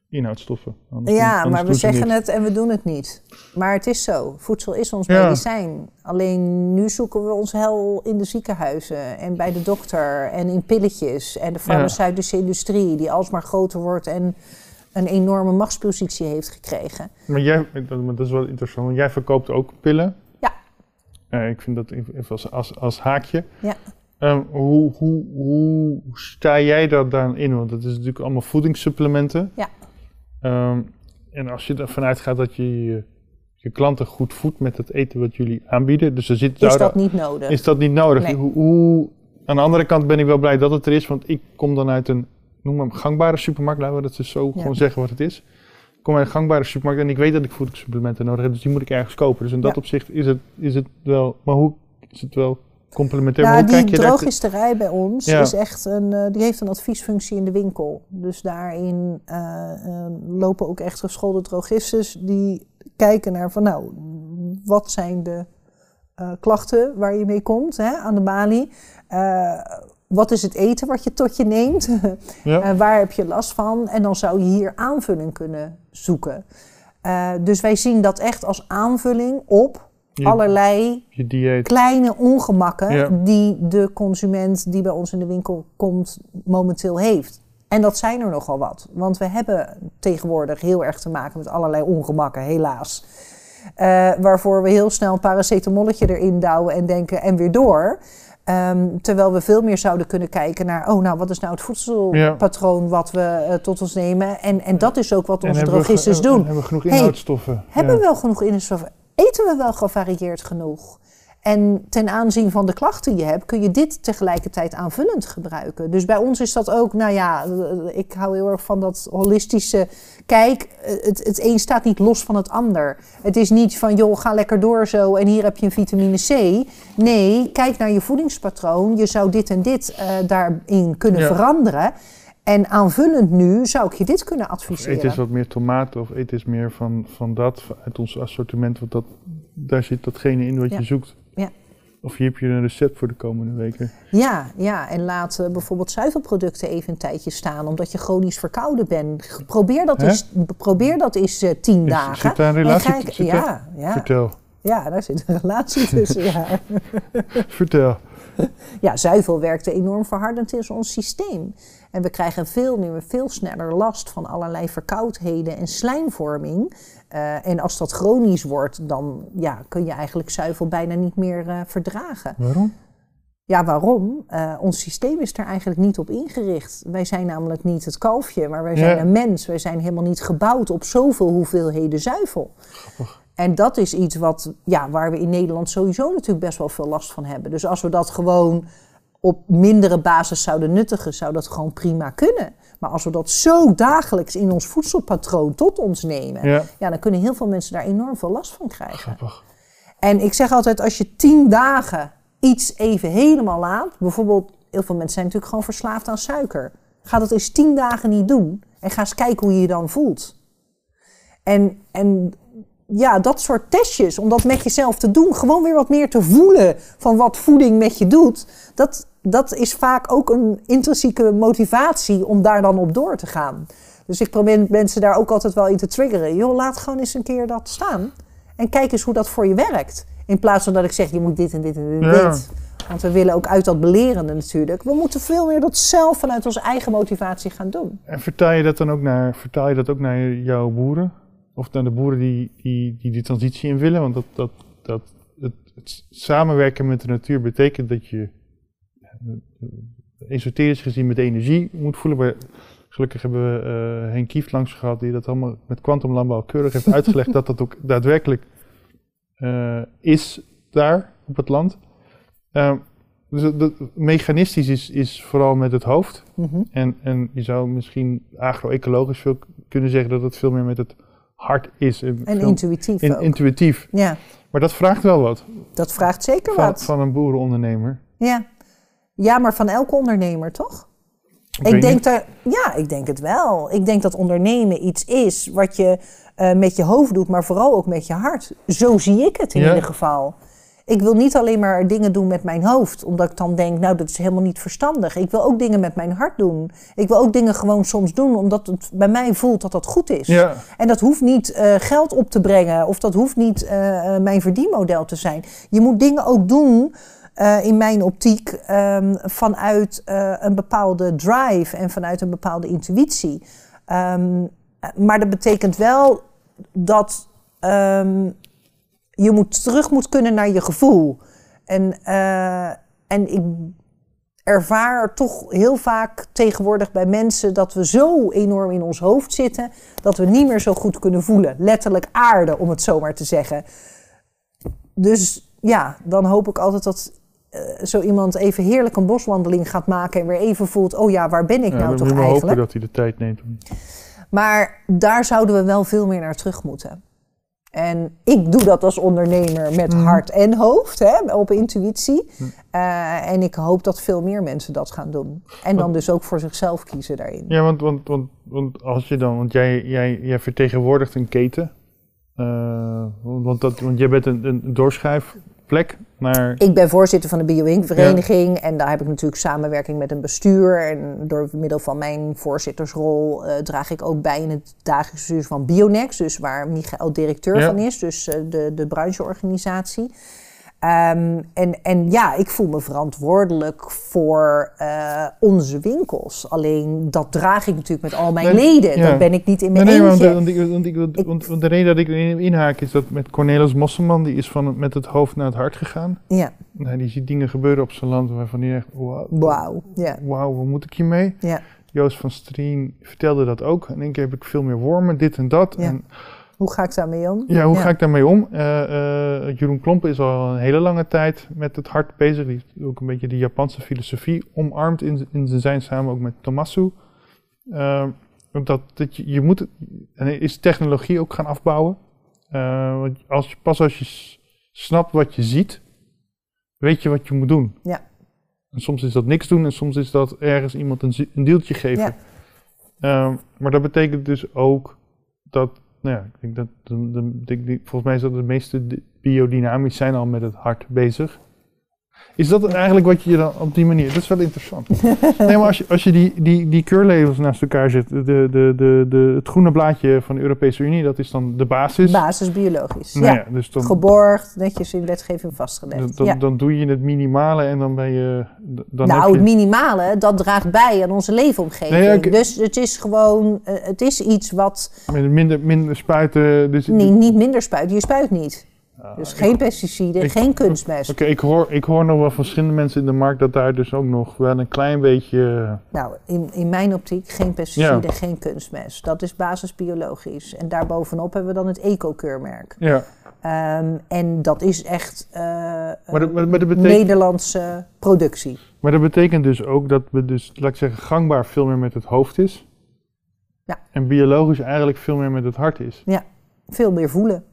S1: inhoudstoffen. Anders
S2: Ja,
S1: anders
S2: maar we zeggen
S1: niks.
S2: het en we doen het niet. Maar het is zo. Voedsel is ons
S1: Ja.
S2: medicijn. Alleen nu zoeken we ons hel in de ziekenhuizen en bij de dokter en in pilletjes. En de farmaceutische industrie die alsmaar groter wordt en een enorme machtspositie heeft gekregen.
S1: Maar jij, dat is wel interessant, want jij verkoopt ook pillen. Eh, ik vind dat even als, als, als haakje.
S2: Ja.
S1: Ehm, hoe, hoe, hoe sta jij daar dan in? Want het is natuurlijk allemaal voedingssupplementen.
S2: Ja.
S1: Ehm, en als je ervan uitgaat dat je, je je klanten goed voedt met het eten wat jullie aanbieden, dus er zit
S2: Is
S1: daar-
S2: dat niet nodig?
S1: is dat niet nodig.
S2: Nee.
S1: Hoe, hoe- aan de andere kant ben ik wel blij dat het er is, want ik kom dan uit een, noem maar gangbare supermarkt, laten we dat dus zo
S2: Ja.
S1: gewoon zeggen wat het is. Ik kom uit een gangbare supermarkt en ik weet dat ik voedingssupplementen nodig heb, dus die moet ik ergens kopen. Dus in dat
S2: Ja.
S1: opzicht is het, is het wel, maar hoe is het wel complementair? maar hoe
S2: die
S1: kijk je
S2: drogisterij bij ons
S1: Ja.
S2: is echt een, eh, die heeft een adviesfunctie in de winkel. Dus daarin eh, eh, lopen ook echt geschoolde drogistes die kijken naar van nou, wat zijn de eh, klachten waar je mee komt hè, aan de balie? Wat is het eten wat je tot je neemt?
S1: Ja.
S2: Eh, waar heb je last van? En dan zou je hier aanvulling kunnen zoeken. Eh, dus wij zien dat echt als aanvulling op
S1: je,
S2: allerlei
S1: je
S2: kleine ongemakken
S1: Ja.
S2: die de consument die bij ons in de winkel komt momenteel heeft. En dat zijn er nogal wat. Want we hebben tegenwoordig heel erg te maken met allerlei ongemakken, helaas. Eh, waarvoor we heel snel een paracetamolletje erin douwen en denken en weer door. Ehm, terwijl we veel meer zouden kunnen kijken naar, oh nou, wat is nou het voedselpatroon wat we eh, tot ons nemen? En, en dat is ook wat onze
S1: hebben we ge-
S2: drogistes
S1: en
S2: doen.
S1: Hebben we genoeg
S2: Hey,
S1: inhoudstoffen?
S2: Hebben we wel genoeg inhoudstoffen? Eten we wel gevarieerd genoeg? En ten aanzien van de klachten die je hebt, kun je dit tegelijkertijd aanvullend gebruiken. Dus bij ons is dat ook, nou ja, eh, ik hou heel erg van dat holistische kijk. eh, Het, het een staat niet los van het ander. Het is niet van, joh, ga lekker door zo en hier heb je een vitamine C. Nee, kijk naar je voedingspatroon. Je zou dit en dit eh, daarin kunnen
S1: Ja.
S2: veranderen. En aanvullend nu zou ik je dit kunnen
S1: Of
S2: adviseren.
S1: eet eens wat meer tomaten of eet eens meer van, van dat uit ons assortiment. Want dat, daar zit datgene in wat
S2: Ja.
S1: je zoekt. Of hier heb je een recept voor de komende weken.
S2: Ja, ja, en laat eh, bijvoorbeeld zuivelproducten even een tijdje staan, omdat je chronisch verkouden bent. Probeer dat
S1: Hè?
S2: eens, probeer dat eens eh, tien
S1: Is-
S2: dagen.
S1: zit daar een
S2: En
S1: relatie zit
S2: ja, ja,
S1: Vertel.
S2: ja, daar zit een relatie tussen. ja.
S1: Vertel.
S2: ja, zuivel werkte enorm verhardend in ons systeem. En we krijgen veel meer, veel sneller last van allerlei verkoudheden en slijmvorming. Eh, en als dat chronisch wordt, dan ja, kun je eigenlijk zuivel bijna niet meer eh, verdragen.
S1: Waarom?
S2: Ja, waarom? Eh, ons systeem is er eigenlijk niet op ingericht. Wij zijn namelijk niet het kalfje, maar wij zijn
S1: Ja.
S2: een mens. Wij zijn helemaal niet gebouwd op zoveel hoeveelheden zuivel. En dat is iets wat, ja, waar we in Nederland sowieso natuurlijk best wel veel last van hebben. Dus als we dat gewoon op mindere basis zouden nuttigen, zou dat gewoon prima kunnen. Maar als we dat zo dagelijks in ons voedselpatroon tot ons nemen,
S1: Ja.
S2: ja, dan kunnen heel veel mensen daar enorm veel last van krijgen.
S1: Grappig.
S2: En ik zeg altijd, als je tien dagen iets even helemaal laat, bijvoorbeeld, heel veel mensen zijn natuurlijk gewoon verslaafd aan suiker. Ga dat eens tien dagen niet doen en ga eens kijken hoe je je dan voelt. En, en ja, dat soort testjes, om dat met jezelf te doen, gewoon weer wat meer te voelen van wat voeding met je doet, dat, dat is vaak ook een intrinsieke motivatie om daar dan op door te gaan. Dus ik probeer mensen daar ook altijd wel in te triggeren. Joh, laat gewoon eens een keer dat staan. En kijk eens hoe dat voor je werkt. In plaats van dat ik zeg, je moet dit en dit en dit.
S1: Ja.
S2: Want we willen ook uit dat belerende natuurlijk. We moeten veel meer dat zelf vanuit onze eigen motivatie gaan doen.
S1: En vertaal je dat dan ook naar, vertaal je dat ook naar jouw boeren? Of naar de boeren die die, die, die transitie in willen? Want dat, dat, dat, het, het samenwerken met de natuur betekent dat je eh, esoterisch gezien met energie moet voelen. Maar gelukkig hebben we eh Henk Kieft langs gehad die dat allemaal met kwantumlandbouw keurig heeft uitgelegd dat dat ook daadwerkelijk eh, is daar op het land. Ehm, Dus het- dat- mechanistisch is, is vooral met het hoofd.
S2: Mhm.
S1: En, en je zou misschien agro-ecologisch veel kunnen zeggen dat het veel meer met het hart is. En,
S2: intuïtief
S1: in- intuïtief.
S2: ja,
S1: Maar dat vraagt wel wat
S2: dat vraagt zeker
S1: van,
S2: wat.
S1: van een boerenondernemer.
S2: Ja. ja, maar van elke ondernemer, toch?
S1: Ik
S2: denk dat, ja, ik denk het wel. Ik denk dat ondernemen iets is wat je eh, met je hoofd doet, maar vooral ook met je hart. Zo zie ik het in
S1: Ja.
S2: ieder geval. Ik wil niet alleen maar dingen doen met mijn hoofd, omdat ik dan denk, nou, dat is helemaal niet verstandig. Ik wil ook dingen met mijn hart doen. Ik wil ook dingen gewoon soms doen, omdat het bij mij voelt dat dat goed is.
S1: Ja,
S2: En dat hoeft niet eh, geld op te brengen of dat hoeft niet eh, eh, mijn verdienmodel te zijn. Je moet dingen ook doen, in mijn optiek, ehm, vanuit een bepaalde drive en vanuit een bepaalde intuïtie. Ehm, eh, maar dat betekent wel dat ehm, je moet terug moet kunnen naar je gevoel. En, eh, en ik ervaar toch heel vaak tegenwoordig bij mensen dat we zo enorm in ons hoofd zitten dat we niet meer zo goed kunnen voelen. Letterlijk aarde, om het zo maar te zeggen. Dus ja, dan hoop ik altijd dat eh, zo iemand even heerlijk een boswandeling gaat maken en weer even voelt, oh ja, waar ben ik
S1: ja,
S2: nou toch
S1: je maar hopen
S2: eigenlijk?
S1: dat hij de tijd neemt.
S2: Maar daar zouden we wel veel meer naar terug moeten. En ik doe dat als ondernemer met
S1: Mhm.
S2: hart en hoofd, hè, op intuïtie.
S1: Mhm.
S2: Eh, en ik hoop dat veel meer mensen dat gaan doen. En dan dus ook voor zichzelf kiezen daarin.
S1: Ja, want, want, want, want als je dan, want jij, jij, jij vertegenwoordigt een keten. Eh, want, dat, want jij bent een, een naar.
S2: Ik ben voorzitter van de Bio-Ink-vereniging en daar heb ik natuurlijk samenwerking met een bestuur. En door middel van mijn voorzittersrol eh, draag ik ook bij in het dagelijks bestuur van Bionex, dus waar Michael directeur
S1: Ja.
S2: van is, dus eh, de, de brancheorganisatie. Ehm, en, en ja, ik voel me verantwoordelijk voor eh, onze winkels. Alleen dat draag ik natuurlijk met al mijn
S1: Nee,
S2: leden.
S1: ja.
S2: Dat ben ik niet in mijn
S1: nee,
S2: eentje.
S1: want, want, ik, want,
S2: Ik-
S1: want- want de reden dat ik erin inhaak is dat met Cornelis Mosselman, die is van het- met het hoofd naar het hart gegaan.
S2: Ja,
S1: Nou, die ziet dingen gebeuren op zijn land waarvan hij echt, wauw,
S2: wauw. Ja,
S1: wauw, wat moet ik hiermee?
S2: ja.
S1: Joost van Strien vertelde dat ook. In één keer heb ik veel meer wormen, dit en dat.
S2: Ja.
S1: En
S2: Hoe ga ik daarmee om?
S1: Ja, hoe
S2: Ja.
S1: ga ik daarmee om? Eh, eh, Jeroen Klompen is al een hele lange tijd met het hart bezig. Die heeft ook een beetje de Japanse filosofie omarmd in, in zijn zijn samen ook met Tomasu. Eh, dat, dat je, je moet, en is technologie ook gaan afbouwen. Eh, want als je, pas als je snapt wat je ziet, weet je wat je moet doen.
S2: Ja.
S1: En soms is dat niks doen en soms is dat ergens iemand een, een deeltje geven.
S2: Ja.
S1: Ehm, maar dat betekent dus ook dat, nou ja, ik denk dat de, de, de- volgens mij dat de meeste biodynamisch zijn al met het hart bezig. Is dat eigenlijk wat je dan op die manier, dat is wel interessant. nee, maar als je, als je die, die, die keurlabels naast elkaar zet, de, de, de, de, het groene blaadje van de Europese Unie, dat is dan de basis.
S2: Basis biologisch.
S1: Nou
S2: ja.
S1: ja, dus dan,
S2: Geborgd, netjes in wetgeving vastgelegd.
S1: dan,
S2: ja.
S1: dan doe je het minimale en dan ben je, dan
S2: nou, het minimale, dat draagt bij aan onze leefomgeving.
S1: Nee,
S2: Dus het is gewoon, eh, het is iets wat
S1: met minder, minder spuiten. Dus,
S2: niet, niet minder spuit. Je spuit niet. Dus geen pesticiden,
S1: ik-
S2: geen kunstmest.
S1: Oké, ik, hoor, ik hoor nog wel van verschillende mensen in de markt dat daar dus ook nog wel een klein beetje.
S2: Nou, in, in mijn optiek geen pesticiden, geen kunstmest. Dat is basisbiologisch. En daarbovenop hebben we dan het eco-keurmerk.
S1: Ja,
S2: Ehm, en dat is echt eh,
S1: maar dat, maar, maar dat betekent,
S2: Nederlandse productie.
S1: maar dat betekent dus ook dat we dus, laat ik zeggen, gangbaar veel meer met het hoofd is.
S2: Ja.
S1: En biologisch eigenlijk veel meer met het hart is.
S2: Veel meer voelen.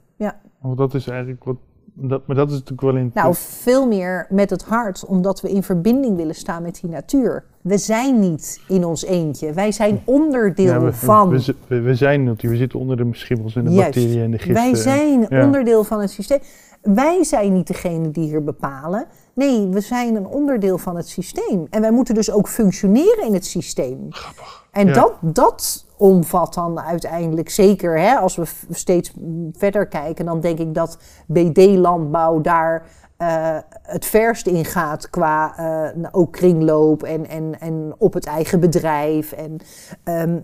S1: Want dat is eigenlijk wat. Dat, maar dat is natuurlijk wel in.
S2: Nou, veel meer met het hart, omdat we in verbinding willen staan met die natuur. We zijn niet in ons eentje. Wij zijn onderdeel
S1: Ja, we,
S2: van.
S1: we, we, we zijn natuurlijk, we zitten onder de schimmels en de
S2: Juist.
S1: bacteriën en de giften.
S2: Wij zijn
S1: ja.
S2: onderdeel van het systeem. Wij zijn niet degene die hier bepalen. Nee, we zijn een onderdeel van het systeem. En wij moeten dus ook functioneren in het systeem.
S1: Grappig.
S2: En
S1: Ja.
S2: dat, dat omvat dan uiteindelijk zeker, hè, als we steeds verder kijken, dan denk ik dat BD-landbouw daar eh, het verst in gaat qua eh, nou, ook kringloop en, en, en op het eigen bedrijf. En ehm,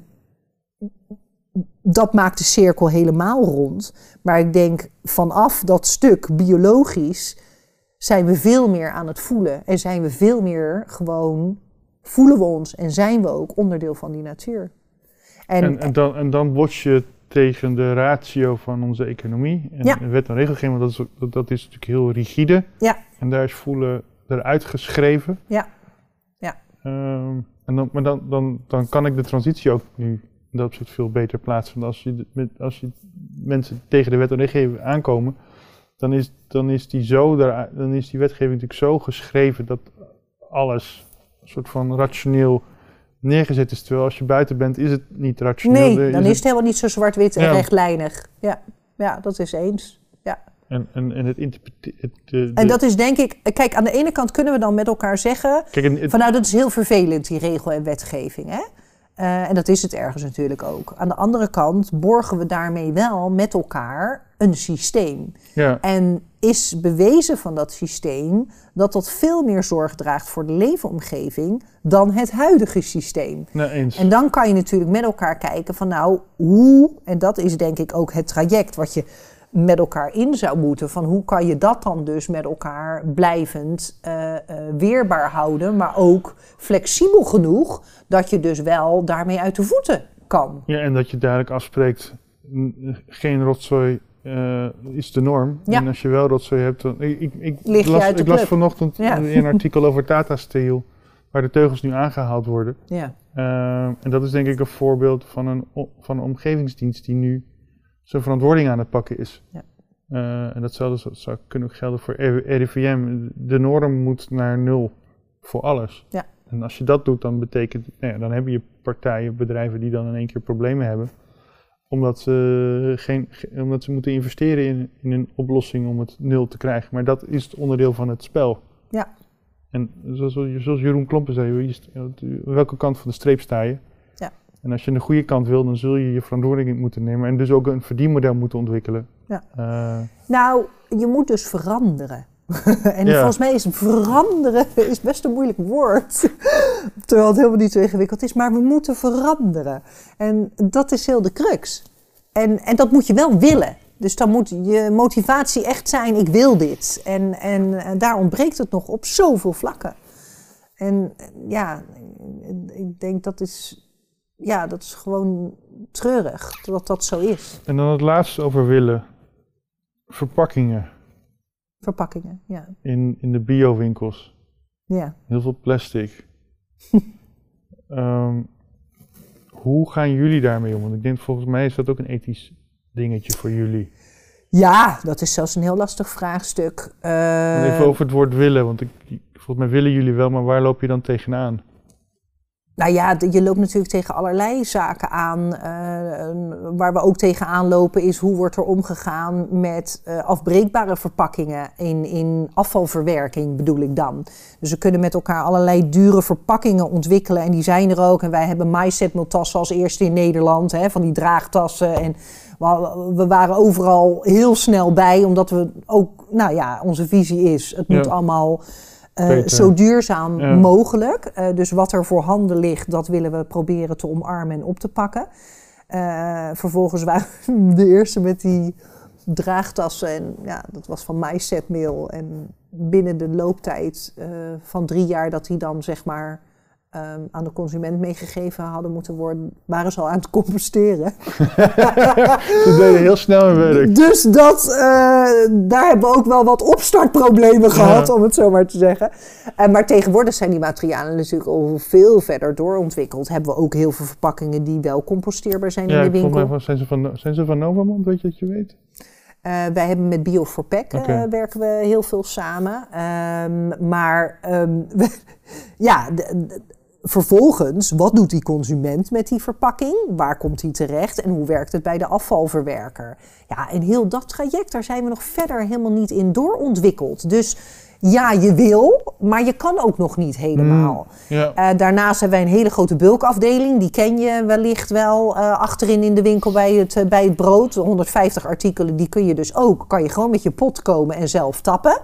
S2: dat maakt de cirkel helemaal rond. Maar ik denk vanaf dat stuk biologisch zijn we veel meer aan het voelen. En zijn we veel meer gewoon, voelen we ons en zijn we ook onderdeel van die natuur. En,
S1: En, en, dan, en dan bots je tegen de ratio van onze economie. En
S2: Ja.
S1: wet en regelgeving, want dat is, dat, dat is natuurlijk heel rigide.
S2: Ja.
S1: En daar is voelen, eruit geschreven.
S2: Ja. Ja.
S1: Ehm, en dan, maar dan, dan, dan kan ik de transitie ook nu in dat opzicht veel beter plaatsen. Want als je, met, als je mensen tegen de wet en regelgeving aankomen, dan is, dan, is die zo, dan is die wetgeving natuurlijk zo geschreven dat alles een soort van rationeel neergezet is. Terwijl als je buiten bent, is het niet rationeel.
S2: Nee, dan is het helemaal niet zo zwart-wit en
S1: Ja.
S2: rechtlijnig. Ja. ja, dat is eens.
S1: En, en, en het. Het, de-
S2: En dat is denk ik... Kijk, aan de ene kant kunnen we dan met elkaar zeggen...
S1: Kijk, en het-
S2: Van nou, dat is heel vervelend, die regel en wetgeving. Hè? Eh, en dat is het ergens natuurlijk ook. Aan de andere kant borgen we daarmee wel met elkaar een systeem.
S1: ja,
S2: En is bewezen van dat systeem dat dat veel meer zorg draagt voor de leefomgeving dan het huidige systeem.
S1: nee, eens.
S2: En dan kan je natuurlijk met elkaar kijken van nou, hoe, en dat is denk ik ook het traject wat je met elkaar in zou moeten, van hoe kan je dat dan dus met elkaar blijvend eh, eh, weerbaar houden, maar ook flexibel genoeg dat je dus wel daarmee uit de voeten kan.
S1: Ja, en dat je duidelijk afspreekt, geen rotzooi eh, is de norm.
S2: Ja.
S1: En als je wel rotzooi hebt, dan... Ik, ik, ik
S2: Lig
S1: las, ik vanochtend
S2: Ja.
S1: een artikel over Tata Steel, waar de teugels nu aangehaald worden.
S2: Ja,
S1: Eh, en dat is denk ik een voorbeeld van een, van een omgevingsdienst die nu zijn verantwoording aan het pakken is.
S2: Ja.
S1: Eh, en datzelfde zou, zou kunnen ook gelden voor RIVM. De norm moet naar nul voor alles.
S2: Ja.
S1: En als je dat doet, dan betekent, nou ja, dan heb je partijen, bedrijven die dan in één keer problemen hebben. Omdat ze, geen, ge- omdat ze moeten investeren in, in een oplossing om het nul te krijgen. Maar dat is het onderdeel van het spel.
S2: Ja.
S1: En zoals, zoals Jeroen Klompen zei, welke kant van de streep sta je? En als je aan de goede kant wil, dan zul je je verantwoording moeten nemen. En dus ook een verdienmodel moeten ontwikkelen.
S2: Ja.
S1: Eh,
S2: Nou, je moet dus veranderen. en
S1: Ja.
S2: volgens mij is veranderen is best een moeilijk woord. Terwijl het helemaal niet zo ingewikkeld is. Maar we moeten veranderen. En dat is heel de crux. En, en dat moet je wel willen. Dus dan moet je motivatie echt zijn, ik wil dit. En, en, en daar ontbreekt het nog op zoveel vlakken. En ja, ik denk dat is, ja, dat is gewoon treurig dat dat zo is.
S1: en dan het laatste over willen. Verpakkingen
S2: Verpakkingen, ja.
S1: in, in de biowinkels.
S2: ja.
S1: Heel veel plastic. Ehm, hoe gaan jullie daarmee om? Want ik denk volgens mij is dat ook een ethisch dingetje voor jullie.
S2: Ja, dat is zelfs een heel lastig vraagstuk. Eh,
S1: Even over het woord willen, want ik, volgens mij willen jullie wel, maar waar loop je dan tegenaan?
S2: Nou ja, je loopt natuurlijk tegen allerlei zaken aan. Eh, waar we ook tegenaan lopen is hoe wordt er omgegaan met eh, afbreekbare verpakkingen in, in afvalverwerking bedoel ik dan. Dus we kunnen met elkaar allerlei dure verpakkingen ontwikkelen en die zijn er ook. En wij hebben MySetMill-tassen als eerste in Nederland, hè, van die draagtassen. En we, we waren overal heel snel bij, omdat we ook, nou ja, onze visie is, het moet
S1: Ja.
S2: allemaal eh, zo duurzaam
S1: Ja.
S2: mogelijk. Eh, dus wat er voor handen ligt, dat willen we proberen te omarmen en op te pakken. Eh, vervolgens waren we de eerste met die draagtassen. En ja, dat was van MySetMail. En binnen de looptijd van drie jaar dat die dan zeg maar ehm, aan de consument meegegeven hadden moeten worden, waren ze al aan het composteren.
S1: Ze deden heel snel hun werk.
S2: Dus dat, eh, daar hebben we ook wel wat opstartproblemen gehad, om het zo maar te zeggen. Eh, maar tegenwoordig zijn die materialen natuurlijk al veel verder doorontwikkeld. Hebben we ook heel veel verpakkingen die wel composteerbaar zijn
S1: Ja,
S2: in de
S1: volgens
S2: winkel.
S1: mij zijn ze van, zijn ze van Novamond, weet je dat je weet?
S2: Eh, wij hebben met bio for Pack
S1: Oké.
S2: werken we heel veel samen. Ehm, maar we- ja, vervolgens, wat doet die consument met die verpakking? Waar komt die terecht en hoe werkt het bij de afvalverwerker? Ja, en heel dat traject, daar zijn we nog verder helemaal niet in doorontwikkeld. Dus ja, je wil, maar je kan ook nog niet helemaal.
S1: Ja.
S2: Eh, daarnaast hebben wij een hele grote bulkafdeling. Die ken je wellicht wel eh, achterin in de winkel bij het, eh, bij het brood. 150 artikelen, die kun je dus ook. Kan je gewoon met je pot komen en zelf tappen.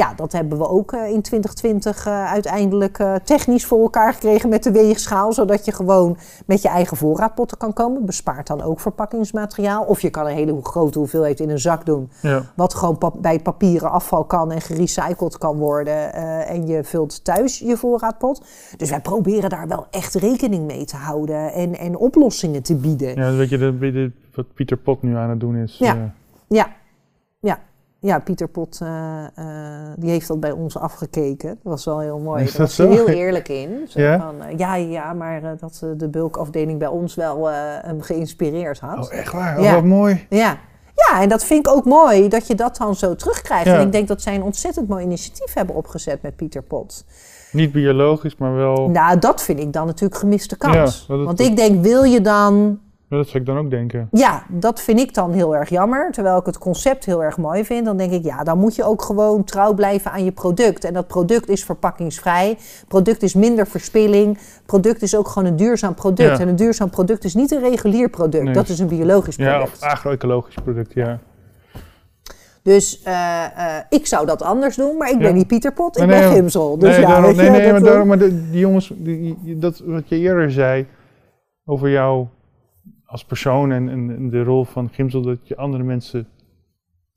S2: Ja, dat hebben we ook eh, in 2020 eh, uiteindelijk eh, technisch voor elkaar gekregen met de weegschaal. Zodat je gewoon met je eigen voorraadpotten kan komen. Bespaart dan ook verpakkingsmateriaal. Of je kan een hele grote hoeveelheid in een zak doen.
S1: ja.
S2: Wat gewoon bij papieren afval kan en gerecycled kan worden. en je vult thuis je voorraadpot. Dus wij proberen daar wel echt rekening mee te houden en, en oplossingen te bieden.
S1: Ja, weet je de, wat Pieter Pot nu aan het doen is?
S2: Ja. Ja, ja. Ja, Pieter Pot, eh, eh, die heeft dat bij ons afgekeken. Dat was wel heel mooi.
S1: Is
S2: Daar was heel eerlijk in. Zo
S1: Ja?
S2: Van, eh, ja, ja, maar dat de bulkafdeling bij ons wel hem geïnspireerd had.
S1: Oh, echt waar? Oh,
S2: Ja.
S1: wat mooi.
S2: Ja. ja, en dat vind ik ook mooi dat je dat dan zo terugkrijgt.
S1: Ja.
S2: En ik denk dat zij een ontzettend mooi initiatief hebben opgezet met Pieter Pot.
S1: Niet biologisch, maar wel...
S2: Nou, dat vind ik dan natuurlijk gemiste kans.
S1: Ja,
S2: Want ik denk, wil je dan
S1: Ja, Dat zou ik dan ook denken.
S2: Ja, dat vind ik dan heel erg jammer. Terwijl ik het concept heel erg mooi vind. Dan denk ik, ja, dan moet je ook gewoon trouw blijven aan je product. En dat product is verpakkingsvrij. Product is minder verspilling. Product is ook gewoon een duurzaam product.
S1: Ja.
S2: En een duurzaam product is niet een regulier product.
S1: Nee.
S2: Dat is een biologisch
S1: Ja,
S2: product.
S1: of agro-ecologisch product, ja.
S2: Dus eh, eh, ik zou dat anders doen. Maar ik ben
S1: Ja.
S2: niet Pieter Pot, ik
S1: Nee,
S2: ben
S1: nee,
S2: Gimsel. Dus
S1: nee,
S2: ja,
S1: daarom, nee, nee, maar, daarom, maar de- die jongens, die, die- dat wat je eerder zei over jou als persoon en, en, de rol van Gimsel, dat je andere mensen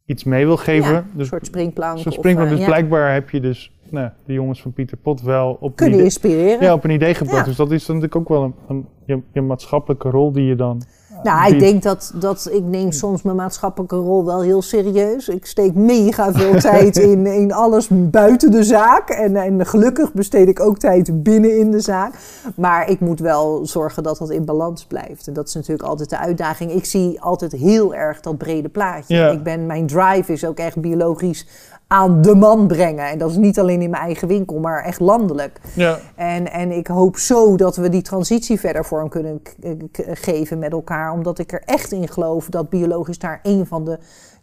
S1: iets mee wil geven.
S2: ja, een
S1: dus
S2: soort springplank.
S1: zo'n
S2: of, eh,
S1: Dus blijkbaar heb je dus nou, de jongens van Pieter Pot wel op een
S2: kunnen
S1: idee,
S2: inspireren.
S1: ja, op een idee gebracht.
S2: Ja.
S1: Dus dat is dan natuurlijk ook wel een, een je, je maatschappelijke rol die je dan.
S2: Nou, ik denk dat, dat ik neem soms mijn maatschappelijke rol wel heel serieus. Ik steek mega veel tijd in, in alles buiten de zaak. En, en gelukkig besteed ik ook tijd binnen in de zaak. Maar ik moet wel zorgen dat dat in balans blijft. En dat is natuurlijk altijd de uitdaging. Ik zie altijd heel erg dat brede plaatje.
S1: Ja.
S2: Ik ben, mijn drive is ook echt biologisch aan de man brengen. En dat is niet alleen in mijn eigen winkel, maar echt landelijk.
S1: Ja,
S2: En, en ik hoop zo dat we die transitie verder vorm kunnen k- k- geven met elkaar. Omdat ik er echt in geloof dat biologisch daar een van de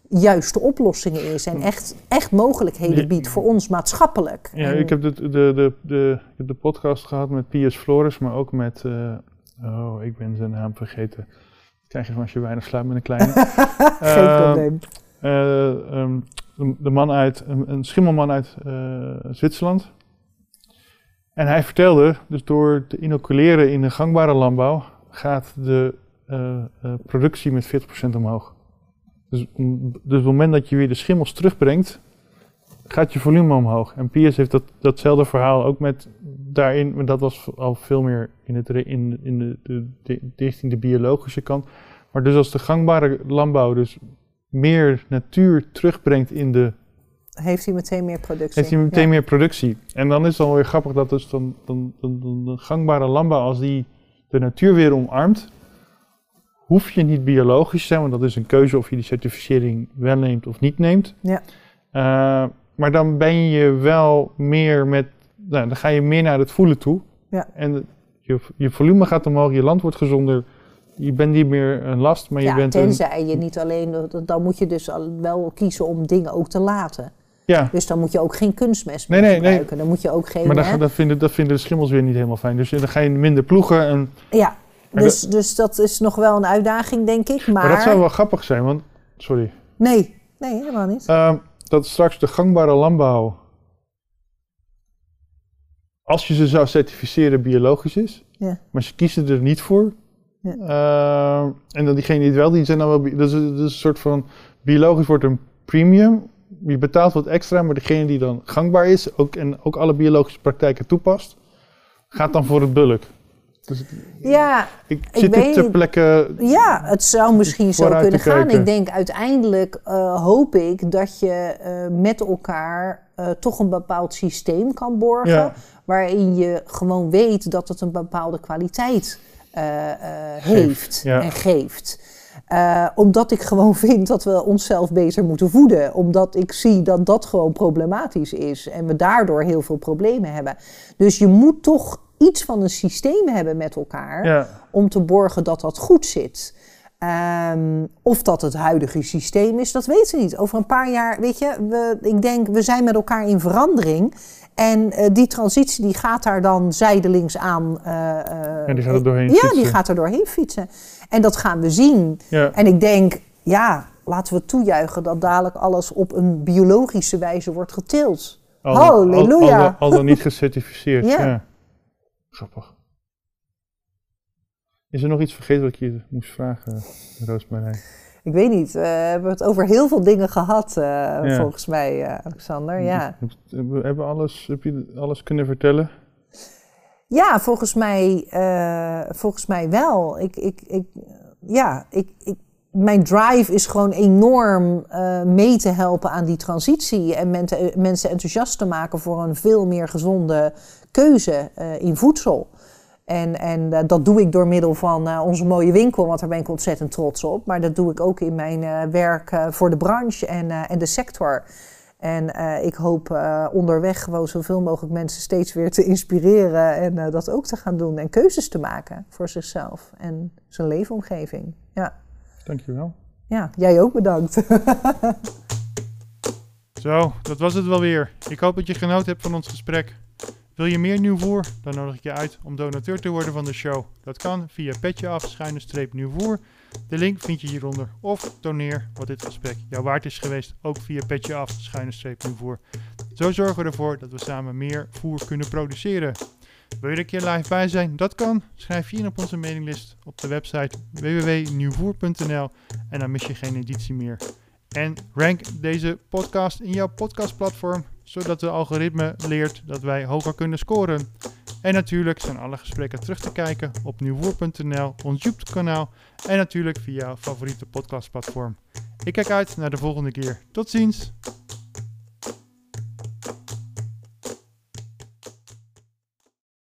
S2: juiste oplossingen is. En echt, echt mogelijkheden biedt voor ons maatschappelijk.
S1: ja
S2: En-
S1: ik heb de, de, de, de, de podcast gehad met Piers Flores, maar ook met. eh, oh, ik ben zijn naam vergeten. Dat krijg je van als je weinig slaapt met een kleine.
S2: Geen
S1: Eh,
S2: probleem.
S1: eh, ehm, de, man uit, een, schimmelman uit eh, Zwitserland. En hij vertelde, dus door te inoculeren in de gangbare landbouw, gaat de eh, eh, productie met 40% omhoog. Dus, dus op het moment dat je weer de schimmels terugbrengt, gaat je volume omhoog. En Piers heeft dat, datzelfde verhaal ook met daarin, maar dat was al veel meer in, het, in, in de, de, de, de biologische kant. Maar dus als de gangbare landbouw dus meer natuur terugbrengt in de,
S2: Heeft hij meteen meer productie?
S1: heeft hij meteen
S2: Ja.
S1: meer productie. En dan is het dan weer grappig dat dus dan, dan, dan, dan de gangbare landbouw, als die de natuur weer omarmt, hoef je niet biologisch te zijn, want dat is een keuze of je die certificering wel neemt of niet neemt.
S2: Ja.
S1: Eh, maar dan ben je wel meer met, nou, dan ga je meer naar het voelen toe.
S2: Ja.
S1: En je, je volume gaat omhoog, je land wordt gezonder. Je bent niet meer een last, maar je bent een,
S2: tenzij je niet alleen... Dan moet je dus wel kiezen om dingen ook te laten.
S1: ja,
S2: Dus dan moet je ook geen kunstmest
S1: Nee,
S2: meer
S1: nee, nee.
S2: gebruiken. Dan moet je ook geen...
S1: maar dan, dat, vinden, dat vinden de schimmels weer niet helemaal fijn. Dus dan ga je minder ploegen. En,
S2: Ja, dus, dus dat is nog wel een uitdaging, denk ik. Maar,
S1: maar, dat zou wel grappig zijn, want, sorry,
S2: Nee, nee, helemaal niet.
S1: Ehm, dat straks de gangbare landbouw, als je ze zou certificeren, biologisch is,
S2: Ja.
S1: maar ze kiezen er niet voor.
S2: Ja.
S1: Ehm, en dan diegenen die het wel, die zijn dan wel, dat is, een soort van, biologisch wordt een premium. Je betaalt wat extra, maar degene die dan gangbaar is, ook, en ook alle biologische praktijken toepast, gaat dan voor het bulk. Dus
S2: Ja,
S1: ik zit dit ter plekke,
S2: ja, het zou misschien zo kunnen gaan.
S1: kijken.
S2: Ik denk uiteindelijk eh, hoop ik dat je eh, met elkaar eh, toch een bepaald systeem kan borgen.
S1: Ja.
S2: Waarin je gewoon weet dat het een bepaalde kwaliteit heeft
S1: ja.
S2: en geeft. Eh, omdat ik gewoon vind dat we onszelf beter moeten voeden. Omdat ik zie dat dat gewoon problematisch is. En we daardoor heel veel problemen hebben. Dus je moet toch iets van een systeem hebben met elkaar.
S1: ja,
S2: Om te borgen dat dat goed zit. Ehm, of dat het huidige systeem is, dat weten we niet. Over een paar jaar, weet je, we, ik denk we zijn met elkaar in verandering. En eh, die transitie die gaat daar dan zijdelings aan. eh, eh,
S1: ja, die gaat er doorheen
S2: ja,
S1: fietsen.
S2: die gaat er doorheen fietsen. En dat gaan we zien.
S1: Ja.
S2: En ik denk, ja, laten we toejuichen dat dadelijk alles op een biologische wijze wordt geteeld.
S1: Al, al-
S2: Halleluja.
S1: Al, al, al dan niet gecertificeerd.
S2: Ja.
S1: ja. Grappig. Is er nog iets vergeten wat ik je moest vragen, Roosmarijn?
S2: Ik weet niet, we hebben het over heel veel dingen gehad, eh, volgens mij, eh, Alexander. Ja.
S1: Heb, hebben alles, heb je alles kunnen vertellen?
S2: Ja, volgens mij, eh, volgens mij wel. Ik, ik, ik, ja, ik, ik, mijn drive is gewoon enorm mee te helpen aan die transitie. En mensen, mensen enthousiast te maken voor een veel meer gezonde keuze in voedsel. En, en uh, dat doe ik door middel van onze mooie winkel, want daar ben ik ontzettend trots op. Maar dat doe ik ook in mijn werk voor de branche en, en de sector. En ik hoop onderweg gewoon zoveel mogelijk mensen steeds weer te inspireren en dat ook te gaan doen en keuzes te maken voor zichzelf en zijn leefomgeving. Ja.
S1: Dankjewel.
S2: Ja, jij ook bedankt.
S1: Zo, dat was het wel weer. Ik hoop dat je genoten hebt van ons gesprek. Wil je meer nieuw voer? Dan nodig ik je uit om donateur te worden van de show. Dat kan via petje af, schuine streep nieuw voer. De link vind je hieronder. Of doneer wat dit gesprek jou waard is geweest. Ook via petje af, schuine streep nieuw voer. Zo zorgen we ervoor dat we samen meer voer kunnen produceren. Wil je er een keer live bij zijn? Dat kan. Schrijf je in op onze mailinglist op de website www.nieuwvoer.nl en dan mis je geen editie meer. En rank deze podcast in jouw podcastplatform, zodat de algoritme leert dat wij hoger kunnen scoren. En natuurlijk zijn alle gesprekken terug te kijken op nieuwvoer.nl, ons YouTube-kanaal en natuurlijk via jouw favoriete podcastplatform. Ik kijk uit naar de volgende keer. Tot ziens!